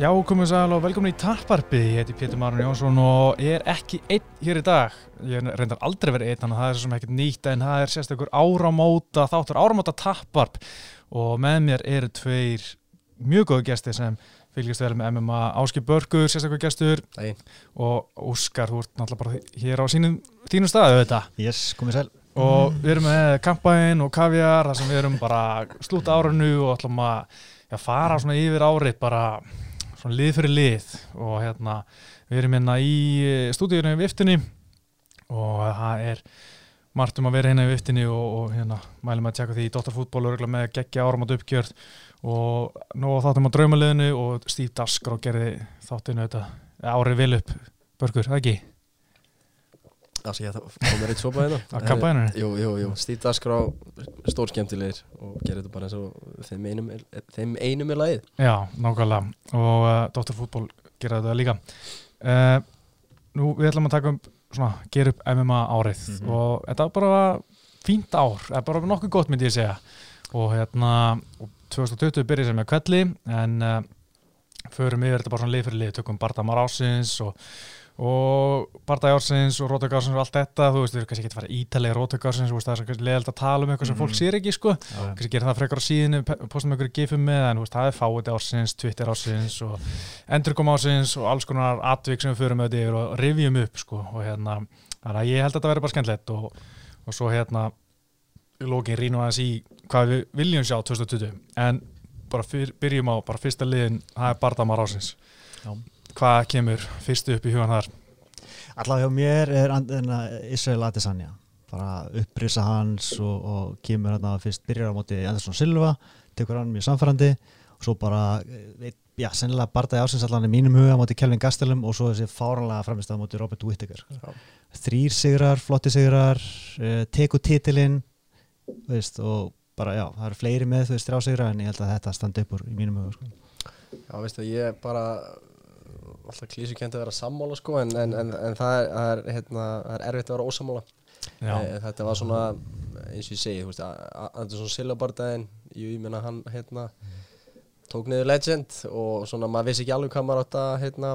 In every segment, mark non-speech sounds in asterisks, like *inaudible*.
Já, komum við sæl og velkomin í Tapparpið, ég heiti Pétur Marun Jónsson og ég er ekki einn hér í dag. Ég reyndar aldrei verið einn, þannig að það er svo sem ekkert nýtt en það er sérstakur áramóta, þáttur áramóta Tapparp og með mér eru tveir mjög góðu gæsti sem fylgjast vel með MMA Áskip Börgur, sérstakur gæstur og Óskar, þú ert náttúrulega bara hér á sínum, þínum staðu þetta. Yes, komið sæl. Og við erum með kampæn og kavjar þar sem við erum bara slúta árinu og ætlum að já, fara svona yfir árið bara svona lið fyrir lið og hérna við erum hérna í stúdíunum í viftinni og það er margt um að vera hérna í viftinni og, og hérna mælum að tjekka því í Dóttarfútból örgulega með geggja áramát uppgjörð og nú þáttum á draumaliðinu og Steve Dasgró gerði þáttinu þetta árið vil upp börgur, það ekki? Altså ég komur eitt sopa hérna. Á kampæninu? Jú, jú, jú, Steve Dasgrá stór skemmtilegir og gerir þetta bara eins og þeim einum er, þeim einum er lagið. Já, nákvæmlega. Og uh, Dr. Fútból gera þetta líka. Uh, Nú við ætlum að taka um svona, gera upp MMA árið. Mhm. og þetta var bara fínt ár, það er bara nokkuð gott myndi ég segja. Og hérna og 2020 byrjaði sem með kvelli en uh, förum yfir þetta bara svona lið fyrir lið, tökum Bardamar ásins og og Bardagi ársins og Rótök ársins og allt þetta, þú veist, við erum kannski ekki að fara ítalega Rótök ársins, þú veist, það er leðalt að tala um eitthvað sem fólk Mhm. sér ekki, sko. Já. kannski gera það frekar á síðinu, postum einhverju gifum með en þú veist, það er fáið ársins, Twitter ársins og endurkom ársins og alls konar atvik sem við förum þetta yfir og rivjum upp sko. Og hérna, þannig að ég held að þetta verði bara skemmtilegt og, og svo hérna lókin rínum aðeins í hvað við viljum sjá 2020 en bara fyr, byrjum á bara það hvað kemur fyrstu upp í hugan þar Alltaf hjá mér er uh, Israel Adesanya. Bara upprisa hans og, og kemur hérna fyrst byrjar á móti Andersson Silva, tekur hann mjög samfærandi og svo bara, eh, já, sennilega bardaði ásins allan í mínum huga á móti Kelvin Gastelum og svo þessi fáranlega framist á móti Robert Whittaker. Þrýr sigrar, flotti sigrar, uh, teku titilinn, veist, og bara, já, það eru fleiri með, þú veist, þrjá sigra en ég held að þetta standi upp úr í mínum huga, sko. Já, veistu, ég er bara alltaf klísukent að vera sammála sko en, en, en, en það, er, það, er, hérna, það er erfitt að vera ósammála. Já, e, Þetta var svona, eins og ég segi, Andersson Silva bardaginn Jú, ég meina hann, hérna tók niður legend og svona maður vissi ekki alveg hvað maður átt að hérna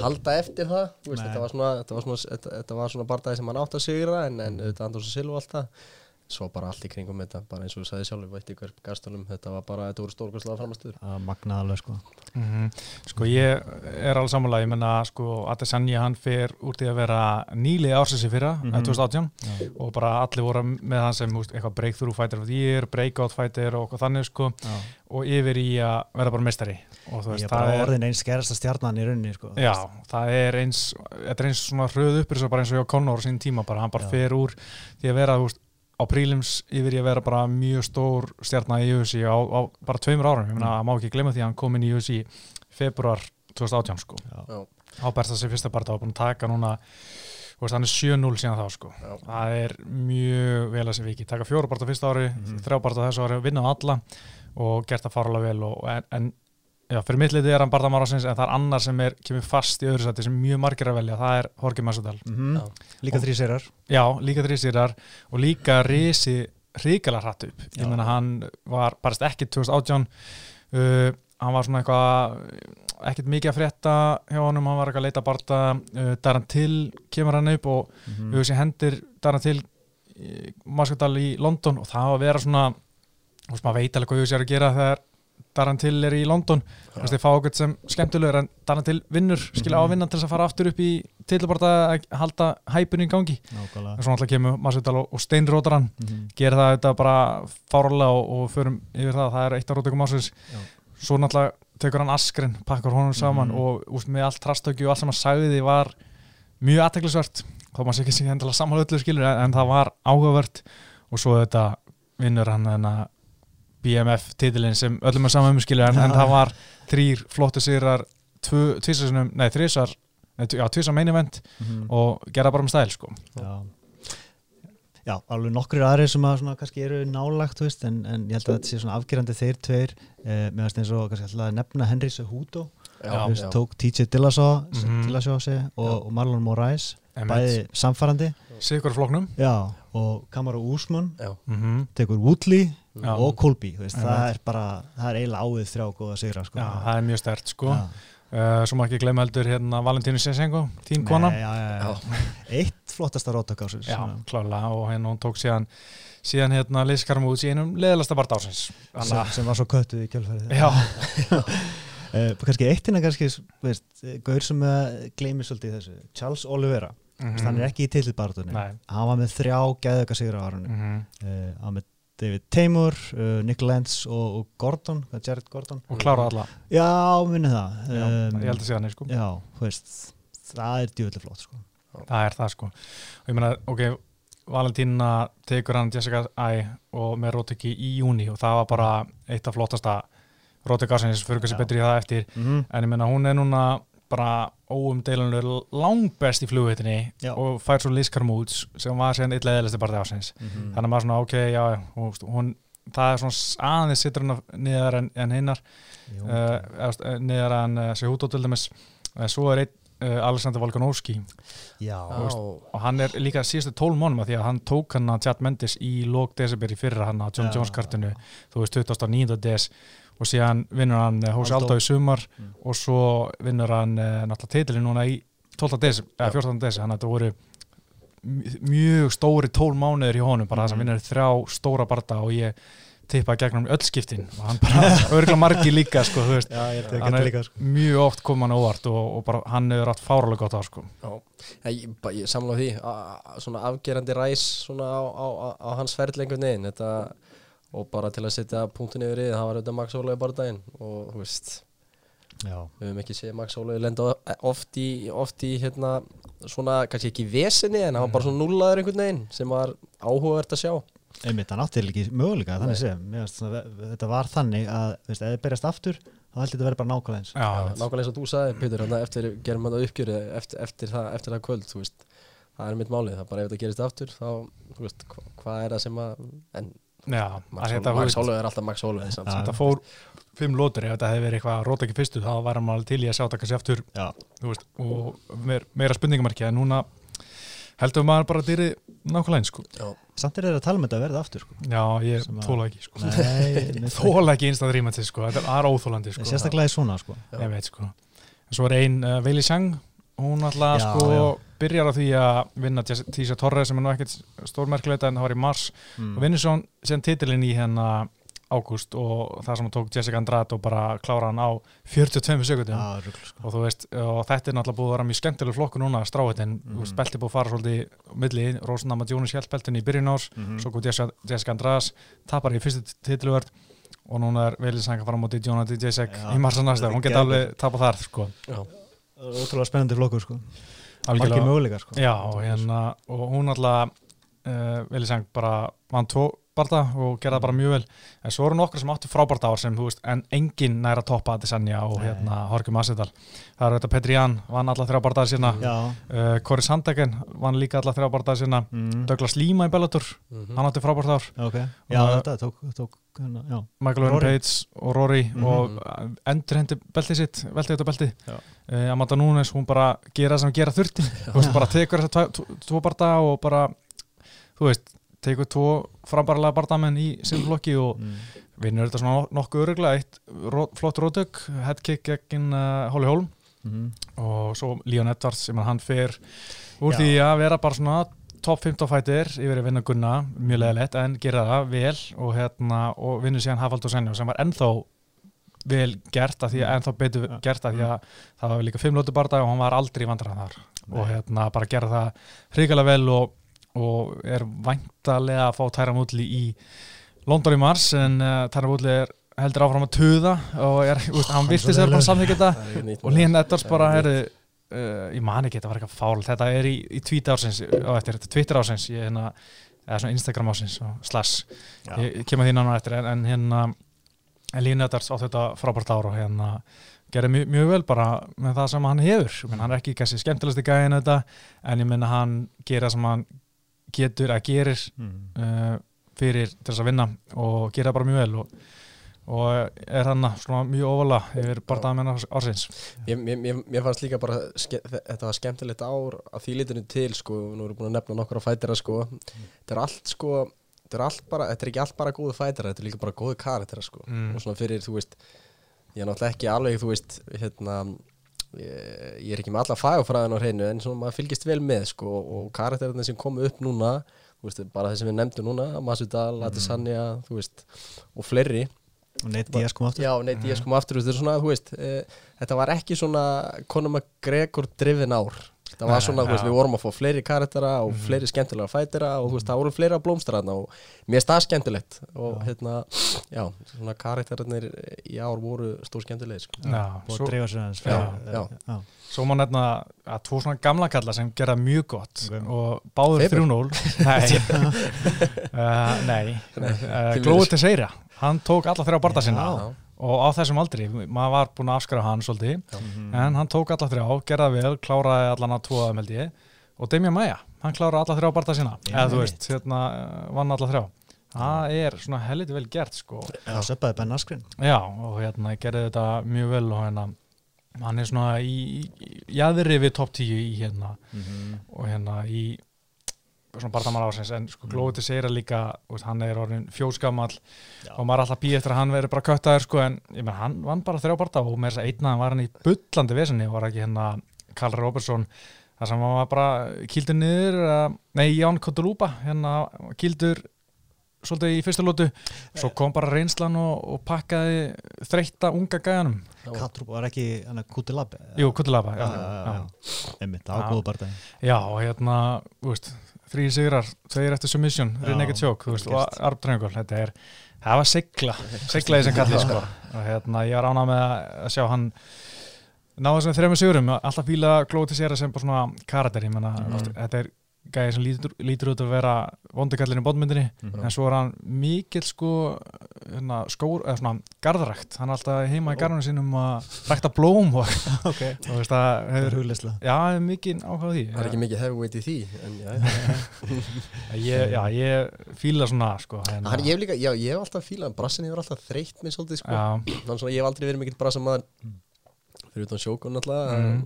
halda eftir það veist, þetta var svona, svona, svona bardagi sem hann átt að sigra en, Andersson Silva og allt það svo bara allt í kringum þetta, bara eins og þú sagði sjálfur veit ykkur gastunum, þetta var bara, þetta voru stórkvæslega framastuður Það magnaði alveg, sko. Mhm. Sko ég er alveg sammála, ég menna sko Adesanya hann fer úr því að vera nýlið ársins í fyrra, mm Mhm. 2018 Já. og bara allir voru með hann sem úst, eitthvað breakthrough fighter of the year, breakout fighter og þannig sko Já. og yfir í að vera bara meistari og þú Ég veist, er bara það er orðin eins gerasta stjarnan í rauninni sko. Já, það er eins, þetta er eins svona hröð uppur bara eins og Conor á sín tíma bara, hann bara Já. fer úr því að vera þú veist, á prílims yfir í að vera bara mjög stór stjarnar í UFC á, á bara tveimur árum, ég meina, Mm. það má ekki glemma því að hann kom inn í UFC februar 2018 sko, Já. Já, á bersta sig fyrsta barða og búin að taka núna, hann er 7-0 síðan þá sko, já, það er mjög vel að sem viki, taka fjóru barða fyrsta ári Mhm. þrjá barða þessu ári, vinna á alla og gert það faralega vel og, en, en já, fyrir mitt litið er hann barða marásins en það er annar sem er, kemur fast í öðru sæti sem mjög margir að velja, það er Jorge Masvidal Mhm. Já. Líka þrý sérar Já, líka þrýsýrar og líka risi hrikalega hratt upp. Ég Já. meina hann var barast ekki 2018 uh, hann var svona eitthvað ekkert mikið að frétta hjá honum, hann var eitthvað að leita barta uh, Daran Till kemur hann upp og Mhm. við þessi hendir Daran Till Maskadal í London og það var að vera svona þú veist maður veit alveg hvað þessi er að gera þegar Daran Till er í London. Þú veist þeir fá okkur sem skemmtilegur en Daran Till vinnur, skilja á að vinna til þess að fara aftur upp í tillabarta að halda hæpinu í gangi. Nákvæmlega. Og svo náttúrulega kemur Masvidal og, og steinrótar hann. Mhm. gera það þetta bara fárlega og, og förum yfir það, það er eitt af rótökum ásins Já. svo náttúrulega tekur hann askrin pakkar honum saman Mhm. og úst, með allt trastöki og allt sem hann sagði því var mjög aðteklisvert þá maður sé ekki sem hendilega sammála öllu skilur en, en það var áhugavert. Og svo þetta vinnur hann BMF titilinn sem öllum er saman um skilur en, en það var þrýr flottu sigrar tvísarsunum, nei þrísar já, tvísar main event Mhm. og gera bara með stæl sko. Já. Já, alveg nokkrir aðrir sem að svona kannski eru nálagt, veist, en, en ég held að þetta sé svona afgerandi þeir tveir, eh, meðast eins og kannski alltaf að nefna Henry Cejudo, Já, veist, já. tók TJ Dillashaw. Dillashaw segi, og, og Marlon Moraes bæði samfærandi Sigur floknum já, og Kamaru Usman Já, mm tekur Woodley Já. og veist, Einmitt. það er bara, það er eiginlega áið þrjá góða sigra sko. Já, það er mjög stert sko Já. uh, Svo má ekki glemma heldur hérna Valentínu Sesengo, þín kona Nei, já, já, já. *laughs* eitt flottasta róttak ásins Já, klálega og hérna hún tók síðan síðan hérna Liskarum út í einum leðalasta part ásins sem, Þannig sem var svo köttuð í kjölfærið að, já, uh, *laughs* kannski eitt innan kannski veist, eh, gaur sem uh, gleymir svolítið í þessu Charles Oliveira, mm. hann er ekki í tillitbartunni Nei, hann var með þrjá gæðuga sigra á árunni mm uh, hann með David Taymor, uh, Nick Lentz og, og Gordon, Jared Gordon? Og klára alla. Já, minni það. Já, um, Ég held að sé þannig sko. Já, veist það er djúvillig flott sko. Það er það sko. Og ég meina, ok, Valentína tekur hann Jessica Æ og með Róteki í júni og það var bara eitt af flottasta Róteki ásins fyrir Já. betri í það eftir. Mm en ég meina hún er núna bara óumdeilanlega langbest í flugvitinni Já. og fær svo Liz Carmouds sem var síðan eitt leðilegsti bara ásins -hmm. þannig að maður svona ok, já, já hún, hún, það er svona aðeins sittur hann niðar en, en hinnar uh, niðar en uh, til dæmis uh, svo er einn uh, Alexander Volkanovski já, og hann er líka síðustu tól mónum að því að hann tók hann að Chad Mendes í lók desember í fyrra hann á John Já. Jones kartinu þú veist 29. des og síðan vinnur hann Hose Aldo. Aldo í sumar Mm. og svo vinnur hann uh, náttúrulega titilin núna í 12. des eða 14. des þannig að þetta voru mj- mjög stóri tól mánuður í honum bara það sem Mhm. vinnur þrjá stóra barda og ég tippa gegnum öll skiptin og hann bara *laughs* örgulega margi líka sko, þú veist já, hann þetta er líka sko. mjög oft kom hann óvart og, og bara hann hefur átt fáralega gott á sko. já. Ég, ba- ég samla því svona afgerandi ræs svona á, á, á, hans ferli einhvern veginn þetta, og bara til að setja punktin yfir í það var auðvitað Max Ólaug bara daginn og þú veist já, við höfum ekki séð Max Ólaug lenda oft í, oft í hérna svona kannski ekki vesinni en hann var bara svona nullaður einhvern veginn sem var áhugavert að sjá einmitt, hann átti ekki möguleika þannig svona, þetta var þannig að þú veist, ef þið berjast aftur þá ég þetta verið bara nákvæmlega eins. Já, Já, nákvæmlega eins og þú sagði, Pétur, þarna eftir gerum við það uppgjöri eftir, eftir, það, eftir það kvöld, þú veist. Það er mitt málið, það er bara ef þetta gerist aftur þá, þú veist, hva, hvað er það sem að en já, Max þetta, Ólaug er alltaf Max Já. þetta fór fimm lótur ef þetta hefði verið eitthvað rót ekki fyrstu þá væri maður til í að sjá þetta kannski aftur veist, og meir, meira spurningamarki en núna heldur maður bara dýri nákvæmlega eins sko. Samt er þetta að tala um þetta að verða aftur sko. já, ég Sem að- þóla ekki sko. nei, *laughs* þóla ekki einstaklega rýmandi sko. þetta er óþólandi sko. sérstaklega í svona sko. Ég veit sko en svo er ein uh, Veili Sang hún alltaf sko já. byrjar á því að vinna Tísa Torres sem er nú ekkert stórmerkilegt en það var í mars mm. og vinnur svo síðan titilinn í hérna ágúst og það sem hann tók Jessica Andrade og bara klára hann á 42 sekundum já, rugl, sko. og þú veist, og þetta er náttúrulega búið að vera mjög skemmtileg flokku núna, stráðin, mm. -hmm. belti búið að fara svolítið milli, Rósnama Jonas hjælt beltin í byrjun árs, Mhm. svo góð Jessica, Jessica András tapar í fyrstu titilvörd og núna er velið sanga fara á móti Jonah Jacek Já, í marsa næsta, hún geðveikt. alveg tapað þar sko. já, ótrúlega spennandi flokkur sko. margir Algjörlega. möguleikar sko. Já, og, hérna, og hún alltaf uh, velið sang bara vann tvo barða og gerða bara mjög vel. En svo eru nokkra sem áttu frábært ár sem, þú veist, en engin næra toppa Adesanya og Nei. hérna Jorge Masvidal. Það eru þetta Petri Jan, vann alla þrjá barðaðar sína uh, Corey Sandhagen vann líka alla þrjá barðaðar sína. Mm. Douglas Lima í Bellator, mhm. hann átti frábært ár. Ok. Já, Og- þetta tók, tók hérna, já, Michael Owen. Page og Rory Mhm. og endur hendi beltið sitt veltið þetta beltið. Uh, Amanda Nunes, hún bara gera það sem gera þurfti. *laughs* Þú veist, bara tekur þessa tvo barða og bara þú veist, tekur tvo frambarlega bardamenn í silflokki og mm. vinnur þetta svona nokkuð öruglega eitt ró, flott rótök, headkick gegn uh, Holly Holm. Mm. og svo Leon Edwards sem hann fer úr Já. því að vera bara svona top 15 fætir yfir að vinna Gunna mjög leðilegt en gera það vel og, hérna, og vinnur síðan Hafald og Senjó sem var ennþá vel gert að því að ennþá betur gert að því að það var líka fimm lótu barða og hann var aldrei vandrað þar. Og hérna bara gera það hrigalega vel og, og er væntalega að fá Tæra Mútli í London í mars en uh, Tæra Mútli er heldur áfram að tuða og er, úst, hann svo þér bara samþykja þetta. Og Lín Edwards Já, bara ég herri, uh, ég man ekki, þetta var eitthvað fál þetta er í, í tweet ársins á eftir, þetta er Twitter ársins ég, hérna, eða svona Instagram ársins og slash, Já. ég, ég kem að því nána eftir en, en hérna en Lín Edwards á þetta frábært ár og hérna gerði mjög, mjög vel bara með það sem hann hefur, ég menn, hann er ekki kannski skemmtilegsti gæðin þetta, en ég menna hann gera það sem hann getur að gerir Mm. uh, fyrir til þess að vinna og gera bara mjög vel og, og er hann mjög óvala yfir barndamenn ársins. Mér, mér, mér, fannst líka bara þetta var skemmtilegt ár að því litinu til sko, nú erum við búin að nefna nokkra fætira sko, þetta er allt sko þetta er, allt bara, þetta er ekki allt bara góðu fætira þetta er líka bara góðu karaktera sko. Mm. og svona fyrir, þú veist ég er náttúrulega ekki alveg, þú veist hérna ég, er ekki með alla fagafræðin á hreinu en svona maður fylgist vel með sko og karakterina sem komu upp núna veist, bara það sem við nefndum núna Masudal, Mm. Adesanya, þú veist og fleiri. Og Nate Diaz kom aftur. Já, nei, ég sko aftur, þetta er svona, þú veist e, þetta var ekki svona Conor McGregor drifin ár þetta var svona, þú veist, við vorum að fá fleiri karaktera og fleiri skemmtilega fætira og þú veist, það voru fleira blómstræðna og mér það skemmtilegt og hérna, já, svona karakterarnir í ár voru stór skemmtilegir sko. Já, og svo, dreifa sér aðeins Já, fyrir- já. já. svo má nefna að tvo svona gamla kalla sem gera mjög gott og báður Faber? 3-0 Nei, uh, nei. Uh, því Glóði Teixeira hann tók alla þrjá barða sinna Já. Og á þessum aldri, maður var búin að afskara hann svolítið, Mhm. en hann tók alla þrjá gerði það vel, kláraði allan að tvoðum held ég. Og Demian Maia, hann kláraði alla þrjá barða Já, eða þú veist hérna, vann alla þrjá. Það er svona helviti vel gert sko. Það söppaði Ben Askren. Já, og hérna gerði þetta mjög vel og hérna hann er svona í, í jæðri við topp 10 í hérna. Og hérna í svona barðamar ásins en sko glóði til segir að líka veist, hann er orðin fjóskamall og maður er alltaf býð eftir að hann veri bara köttaður sko en ég menn hann vann bara þrjá barða og með þess að einna var hann í bullandi vesinni og var ekki hérna Karl Robertson þar sem hann var bara kýldur niður nei Ján Kotulúpa hérna kýldur svolítið í fyrstu lótu svo kom bara reynslan og, og pakkaði þreytta unga gæjanum. Katrúp var ekki hann að Kuti Lab Jú, Kotulúpa, já, já, já, já. Einmitt, Já, og hérna, þú veist, þrý sigrar, tveir eftir submission, reynir ekkert sjók, og gert. armtrengul, þetta er, það var sigla, *laughs* sigla í sem kalli, sko, og hérna, ég var ánað með að að sjá hann náða þessum þrejum sigurum, alltaf fíla glóti sér sem bara svona karakter, ég menna, Mhm. þetta er gæði sem lítur, lítur út að vera vondikallin í bóndmyndinni, Mhm. en svo er hann mikill, sko, hérna, skór, eða svona, garðrækt, hann er alltaf heima í garðunum sínum að rækta blóm og, *laughs* ok, og veist, er hefur, hugleisla já, hefur mikið áhuga á því. það er ekki mikið heavyweight í því en já, já. *laughs* Ég, já, ég fíla svona sko, hérna, Hann, ég hef líka, já, ég hef alltaf fílað brassin hefur alltaf þreytt mig svolítið sko. Þannig svona, ég hef aldrei verið mikill brassamaður fyrir utan sjókun alltaf Mm.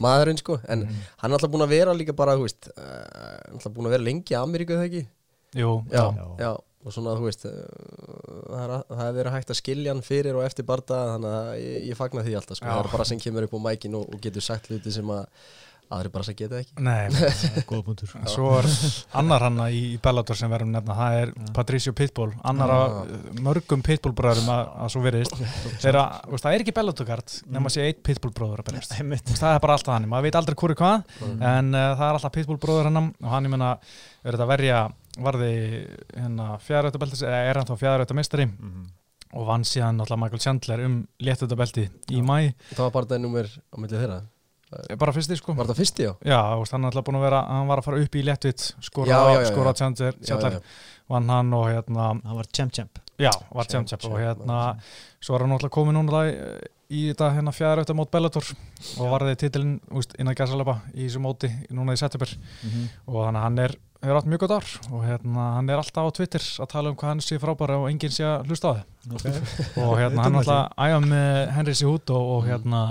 Maðurinn sko en Mm. hann er alltaf búin að vera líka bara þú veist, uh, alltaf búin að vera lengi í Ameríku eða ekki jú, já, Já. já, og svona þú veist uh, það er, að- það er verið hægt að skilja hann fyrir og eftir barda þannig að ég, ég fagna því alltaf sko. Já. það er bara sem kemur upp á mækin og, og getur sagt hluti sem að aðri bara sem geta ekki. Nei, *laughs* góða punktur. Svo er annar hanna í Bellator sem verðum nefna, það er Patricio Pitbull, annar af mörgum Pitbull bræðurum að, að svo veriðist þeirra, þú veist, það er ekki Bellator kart nema að sé eitt Pitbull bróður að berjast. Það er bara alltaf hann, maður veit aldrei hvori hvað en uh, það er alltaf Pitbull bróður hennan og hann, ég menna, er þetta að verja varði hérna fjæðarautabeltis eða er hann þá fjæðarautamistari Mhm. og vann síðan náttúrulega Michael Chandler um léttautabelti í mæ, það var bara það nummer á milli þeirra bara fyrsti sko. Var það fyrsti já? Já, hann er alltaf búin að vera, hann var að fara upp í léttvitt, skora, skora já, vann hann og hérna, hann var champ champ. Já, var Champ, Champ champ, og hérna, svo er hann náttúrulega komið núna í, í þetta hérna fjæðar auðvitað mót Bellator og varði titilinn, þú veist, innan gæsalöpa í þessu móti, núna í september. Og þannig að hann er, hefur átt mjög gott ár og hérna, hann er alltaf á Twitter að tala um hvað hann sé frábæra og enginn sé að hlusta á þið okay. og hérna, hann er alltaf æfa með Henry Cejudo og hérna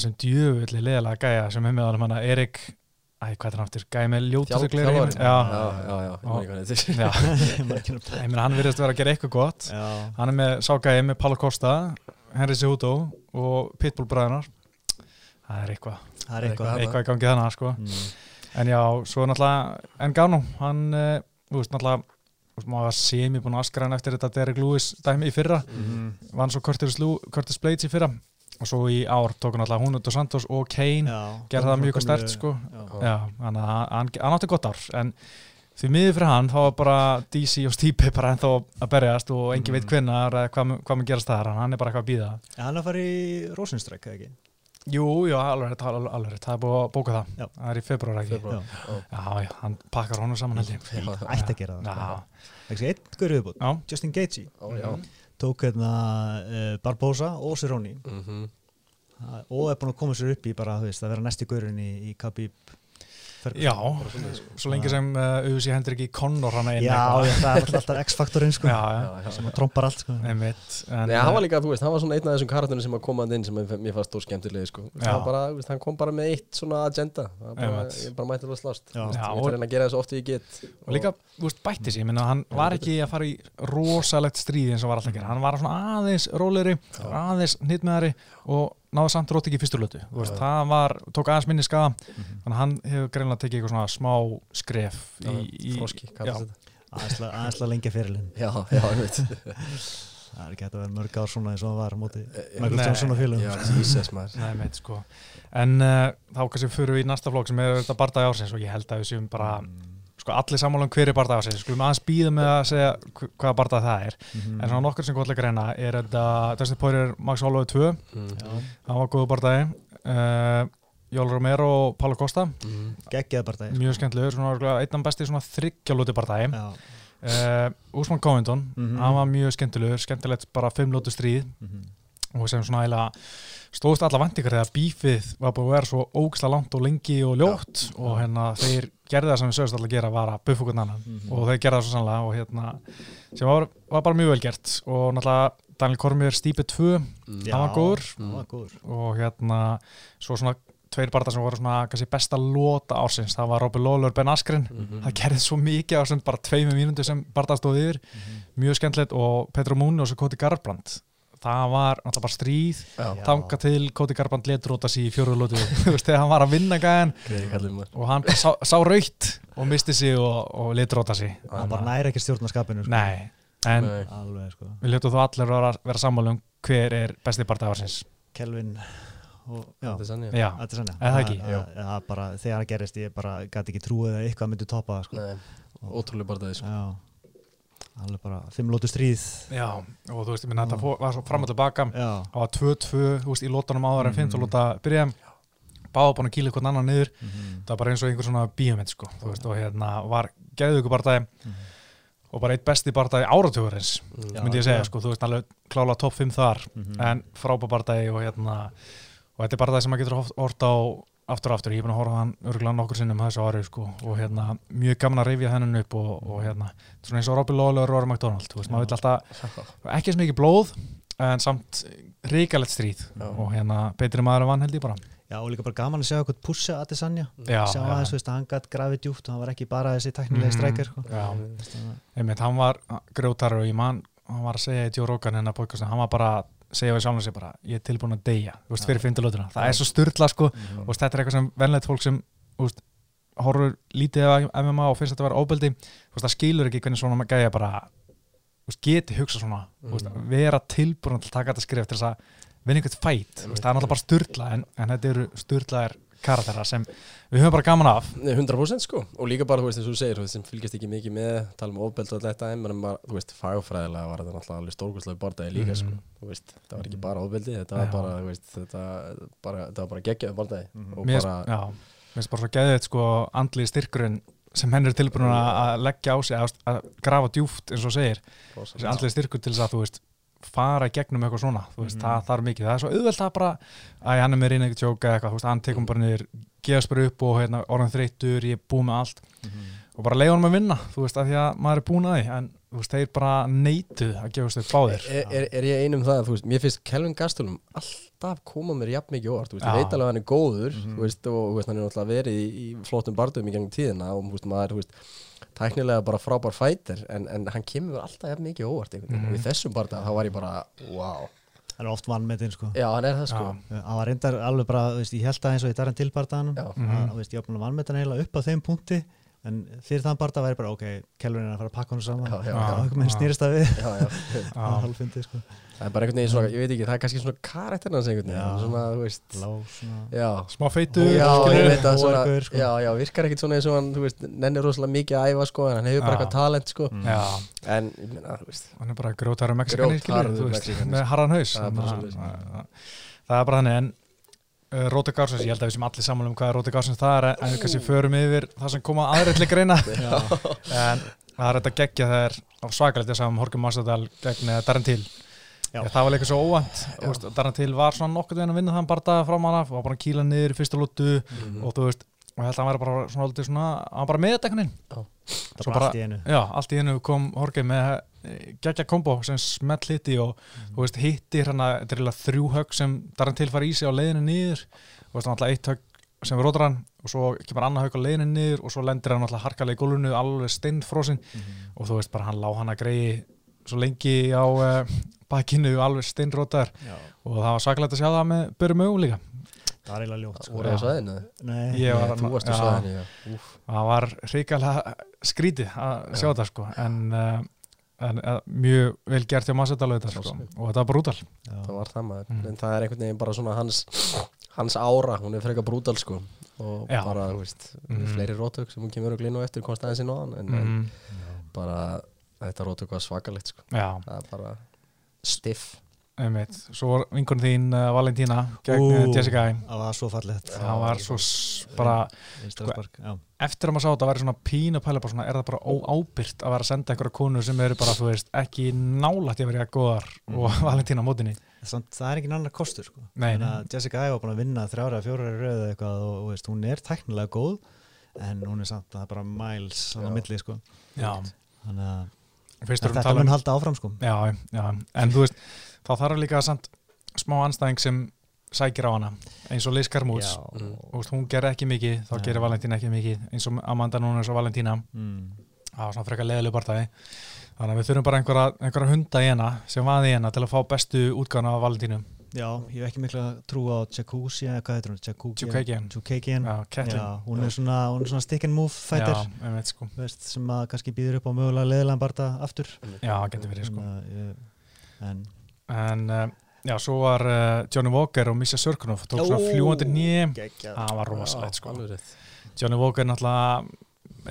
sem djöfulli leðilega gæja sem er með hann hana Erik Æ, hvað er hann aftur? Gæði með þjálfari. Já, já, já, já, ég man ekki hvað hann heitir. já. *laughs* Ég meina, hann virðist vera að gera eitthvað gott já, Hann er með ságæði með Paulo Costa Henry Cejudo og Pitbull bræðunar Það er eitthvað það er eitthvað eitthvað í gangi þannig sko. Mm. En já, svo náttúrulega Engano, hann uh, þú veist, náttúrulega maður var semi búin að askra hann eftir þetta Derek Lewis dæmi í fyrra Mhm. vann svo Curtis, Curtis Blades í fyrra og svo í ár tók hann alltaf hún Dos Santos og Kane Já, gerði það mjög stert sko. Já. Já, hann, hann, hann átti gott ár en því miður fyrir hann þá var bara DC og Stipe bara ennþá að berjast og engin veit hvenær eða hvað, mun- hvað mun gerast þar en hann er bara eitthvað að býða En hann er að fara í Rosenstræk, eða ekki? Jú, jú, alveg alveg, alveg það er búið að bóka það. Já. það er í februar ekki. Já. Já, já, hann pakkar honum saman held ég. Já, Ætti að gera það Já, gaur viðbútt, já, Justin Gaethje. Já, já. Tók hérna uh, Barbosa og Cerrone Mhm. og er búin að koma sér upp í bara, þú veist, að vera næsti gaurinn í, í Khabib Ferguson. Já, sko. svo lengi sem uh, UFC hendur ekki Conor hana inn Já, já, það er alltaf- X-faktorinn sko, já, já, Já, já, sem trompar allt sko. Nei, hann var líka, þú veist, hann var svona einn af þessum karakterinu sem að koma inn sem mér fannst stór skemmtilegi, sko. Bara, veist, hann kom bara með eitt svona agenda. Það Bara, ég bara mætti alveg slást. Ég ætla að gera það svo oft ég get. og líka, þú veist, bætti sig, ég minna hann var ekki að fara í rosalegt stríð eins og var alltaf að gera, hann var svona aðeins róleri, aðeins hnitmeðari og náði samt rótt ekki í fyrstu lötu. Þú veist, Já. það var, tók aðeins minni skaða. Þannig að hann hefur greinlega tekið eitthvað svona smá skref í, í Froski, aðeinslega lengja fyrirlin Já, já, ég veit. *laughs* það er ekki hægt að vera mörg ár svona eins og hann var á móti Michael nei, Johnson og félagum Já, Jesus, maður. Nei, meit, sko. En uh, þá kannski fyrir við í næsta flokk sem er þetta barndagi ársins og ég held að við séum bara sko, allir sammála um hver er barndagi ársins skulum aðeins býða með að segja hv- hvaða barndagi það er Mhm. en svona nokkur sem gott leikar reyna er þetta Dustin Poirier Max Holloway 2 Mm. Já, hann var góðu barndagi uh, Jól Romero og Paulo Costa Mm. geggjaði bara það mjög skemmtilegur, svona örugglega einn af besti svona þryggjalúti barndagi Já, uh, Úsman Covington, Mhm. hann var mjög skemmtilegur skemmtilegt bara fimmlótu stríð mhm. Og sem svona eiginlega stóðst alla vendingar þegar bífið var búin að vera svo ógislega langt og lengi og ljótt og hérna þeir gerði það sem við sögust alltaf að gera var að buffa okkur annan. Mhm. og þeir gerði það svo sannlega og hérna sem var, var bara mjög vel gert. Og náttúrulega Daniel Cormier Stípe 2 Mm. Já, hann var góður. Og hérna svo svona tveir barndar sem voru svona kannski besta lóta ársins, það var Robby Lawler Ben Askren. Mhm. það gerði svo mikið á sem bara tveimur mínútu sem barndar stóð yfir. Mjög skemmtilegt. Og Petro Múni og svo Koti Garbrand það var náttúrulega bara stríð. Þanga til Koti Garbrand letróta sig í *laughs* veist þegar hann var að vinna gæðan og hann sá, sá raukt og misti sig og, og letróta sig. Hann bara næri ekki stjórnarskapinu sko. nei, en Nei. alveg sko. við ljótu þú allir vera, vera sammála um hver er besti barndagi ársins. Kelvin Er það ekki? það það bara, þegar það gerist ég bara gæti ekki trúið að eitthvað myndi topa það sko. Nei, ótrúlega það, sko. Alveg bara fimm lótu stríð já, og þú veist, ég minna þetta var svo fram og tilbaka það var 2-2, þú veist, í lótanum áður en Mhm. 15 lóta byrja báða búin að kýla eitthvað annan niður mhm, það var bara eins og einhver svona bíómynd sko, þú veist, og hérna var geðið ykkur bardagi Mhm. og bara eitt besti bardagi áratugurins Mm. Já. myndi ég segja, sko, þú veist, alveg klála topp 5 þar, mhm. en frábær bardagi og hérna, og þetta er bardagi sem maður getur hort á aftur og aftur, ég er búin að horfa hann örgulega nokkur sinnum þessu ári, sko, og hérna mjög gaman að rifja þennan upp og, og hérna svona eins og Robbie Lawler og Rory McDonald, þú veist, maður vill alltaf ekki sem mikið blóð, en samt ríkalegt stríð Já. og hérna betri maður en vann held ég bara já, og líka bara gaman að sjá eitthvað pussa Adesanya Já, sjá já. aðeins, þú veist, að hann gætt grafið djúpt og hann var ekki bara þessi teknilega Mhm. strækir sko. Já, að- einmitt, hann var grjótarur og ég man, hann var að segja í Rogan hennar podcastin, hann var bara að segja við sjálfum sig bara, ég er tilbúin að deyja, þú veist, fyrir fymtilötuna það er svo styrla, sko, og veist, þetta er eitthvað sem venlegt fólk sem, veist, horfur lítið af MMA og finnst þetta að vera óbeldi það skilur ekki hvernig svona gæja bara, geti hugsa svona veist, vera tilbúin til að taka þetta skrif til þess að vinna einhvern fæt, þú veist, það er náttúrulega bara styrla en, en þetta eru styrlaðir karakterar sem við höfum bara gaman af. Nei, 100% sko. Og líka bara, þú veist, eins og þú segir, þú veist, sem fylgjast ekki mikið með tala um ofbeld og þetta, en bara, þú veist, fagfræðilega var þetta náttúrulega alveg stórkostlega bardaði líka, sko, Mhm. þú veist, það var ekki bara ofbeldi, þetta var bara, þú veist, þetta, bara, þetta var bara geggjaði bardaði og mér bara, finnst já, mér finnst bara svo geðið sko andli styrkurinn sem henn er tilbúin að leggja á sig að, að grafa djúft eins og segir. Þessi andli styrkur til þess að þú veist fara gegnum eitthvað svona, þú veist, Mhm. það þarf mikið. Það er svo auðvelt að bara, að hann er með reyna eitthvað tjóka eitthvað, þú veist, hann tekum bara niður gefast bara upp og hérna, orðan þreyttur, ég er búið með allt. Og bara leiða honum að vinna, þú veist, að því að maður er búin að því, en þú veist, þeir bara neituð að gefast upp báðir. Er, er, er ég einum það, þú veist, mér finnst Kelvin Gastelum alltaf koma mér jafn mikið óvart, þú veist, ég veit alveg að hann er góður, Mhm. þú veist, og þú veist, hann er náttúrulega verið í, í flottum bardum í gengum tíðina og, þú veist, maður, þú veist, tæknilega bara frábær fætir, en, en hann kemur alltaf jafn mikið óvart, veginn, Mhm. og í þessum barda, þá var ég bara, wow, hann er oft vannmetinn sko já, hann er það, sko, Já. hann var reyndar alveg bara, þú veist, ég held að eins og í Darren Tilbardaðanum Já. Mhm. þú veist, ég var búin að vannmeta hann eiginlega upp á þeim punkti en fyrir þann barda væri bara, ok, Kelvin er að fara að pakka hann saman Já, já, og já. einhvern veginn snýrist það við já, já, *laughs* það Já. var hálfindi sko það er bara einhvern veginn svona, ég veit ekki, það er kannski svona karakterinn hans einhvern veginn, svona, þú veist, lá svona smá feitur, já, ég veit að svona, Óergur, sko. já, já, virkar ekkit svona eins og hann, þú veist, nennir rosalega mikið að æfa, sko, en hann hefur bara eitthvað talent, sko, Mm. já, en, ég meina, þú veist, hann er bara grjótarur mexikani Grjótharður Mexíkani, með harran haus. Það er bara Þannig er en uh, Róti Gársins, ég held að við sem allir saman um hvað er Róti Gársins það er en við kannski förum yfir það sem koma aðrið til greina. *laughs* En það er þetta geggja það er svakalegt þess að Horkum Massadal gegn eh, Darren Till Já. það var líka svo óvænt. Darren Till var svona nokkuð veginn að vinna þann bardaða frá manna og var bara að kýla niður í fyrsta lútu Mhm. og þú veist og held að hann væri bara svona, aldrei svona hann var bara með þetta einhvern veginn. Það var bara bara- allt í einu. Já, allt í hennu kom Jorge með geggja kombo sem smelt hitti og að þetta er eiginlega þrjú högg sem Darren Till fara í sig á leiðinu niður. Og veist, hann alltaf eitt högg sem við rótar hann og svo kemur annað högg á leiðinu niður og svo lendir hann alltaf harkalega í gólfinu alveg steinfrosin. Og þú veist bara hann lá hann að greiði svo lengi á uh, bakinu alveg steinrótar. Og það var svakalegt að sjá það með börum augum líka. Það var eiginlega ljótt sko. voru það á svæðinu? Nei, Ég var- þú varst á já. svæðinu, já. Það var hrikalega skrítið að sjá þetta sko. En, uh, en uh, mjög vel gert hjá þetta sko. Og þetta var brútal. Já. það var það maður. Mm. en það er einhvern veginn bara svona hans hans ára, hún er frekar brútal sko. Og Já. bara, þú veist, Mhm. fleiri rótök sem hún kemur og glínu eftir komst aðeins inn á hann en, en mm, bara þetta rótök var svakalegt sko. Já, það er bara stiff einmitt Svo var vingun þín uh, Valentína gegn Ú. uh, Jessica Ai. það var svo fallegt það var svo bara já. eftir að maður sá þetta væri svona pínu pæla bara svona, er það bara óábyrgt að vera að senda einhverja konu sem eru bara, þú veist, ekki nálægt í að vera góðar og *laughs* Valentína á mótinni Samt, það er ekki annar kostur sko. Að Jessica Ai var búin að vinna þrjára, fjóra röðu eitthvað og, og veist, hún er teknilega góð en hún er samt það er bara miles á milli sko. Já, þannig að þetta tala mun um halda áfram sko. já, já, en þú veist, þá þarf líka samt smá anstæðing sem sækir á hana eins og Liz Carmouts. Mm. hún gerir ekki mikið, þá gerir Valentína ekki mikið eins og Amanda núna eins og Valentína mm. það var svona frekar leðileg partæði þannig að við þurfum bara einhverja, einhverja hunda í hana sem vaði í hana til að fá bestu útgána af Valentínu Já, ég hef ekki mikla trú á Jacuzzi eða hvað heitir hún? Catelyn. Já, hún er svona, svona stick and move fighter. Já, veit sko. Veist, sem að kannski býður upp á mögulega leðilega barða aftur. Já, getur verið sko. Ég- en En uh, já, svo var uh, Johnny Walker og Misha Sörkunov tók svona Ó, fljúandi nýjum. Það var rosalegt sko. alveg Johnny Walker er náttúrulega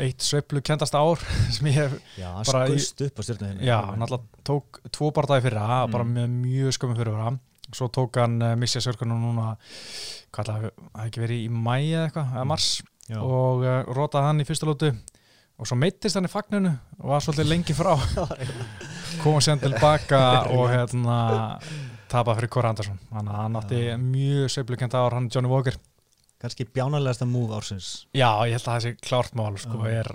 eitt sveiflu kendast ár *laughs* sem ég hef, Já, bara í- stjórnuðinu já, náttúrulega tók tvo bardaði fyrir það, Mm. bara með mjög skömmum fyrir það svo tók hann uh, Misha Sörkunov núna hvað það hafi ekki verið í mæ eða eitthvað, eða mars. Já. og uh, rótaði hann í fyrsta lótu. Og svo meittist hann í fagninu og var svolítið lengi frá. *laughs* Kom sér tilbaka *laughs* og hérna tapa fyrir Kåre Andersson þannig að hann átti mjög sveiflukent ár hann Johnny Walker. Kannski bjánalegasta move ársins. Já, ég held að það sé klárt mál sko, Já. er,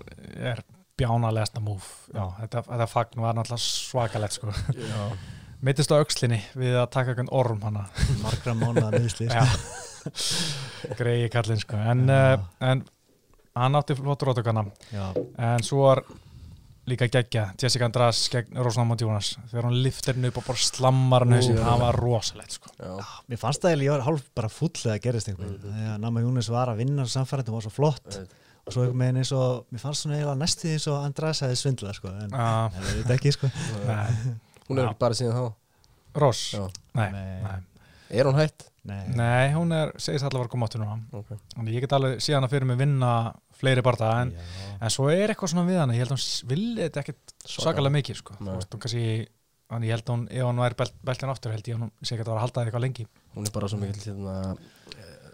er bjánalegasta múf já, þetta, þetta fagn var náttúrulega svakalegt sko. Meittist á öxlinni við að taka einhvern orm hana. Margra mánuða meðsli Já. greiði kallinn sko. en, uh, en hann átti flottur átökana en svo var líka geggja Jessica András gegn Rosamund Jonas þegar hún liftir henni upp og bara slammar henni það var rosalegt sko. já, mér fannst það eiginlega, ég var hálf bara full þegar gerist eitthvað Mhm. þegar að Nama Júnis var að vinna samfærandi og var svo flott. Og svo einhvern veginn eins og, mér fannst svona eiginlega næstu því eins og András hefði svindlað sko, en en þetta ekki sko hún er ekki bara síðan þá Ross Já. nei, Nei. nei. er hún hætt? Nei, nei, hún er segist allavega að koma áttu núna Okay. Ég get alveg síðan að fyrir mig vinna fleiri barða en, en svo er eitthvað svona við hana ég held að hún vilja þetta ekkert svakalega mikið sko. Hún kannski ég held að hún, ef hún væri belt, beltin aftur held ég að hún sé ekki að það var að halda það eitthvað lengi hún er bara svo mikil hérna, eh,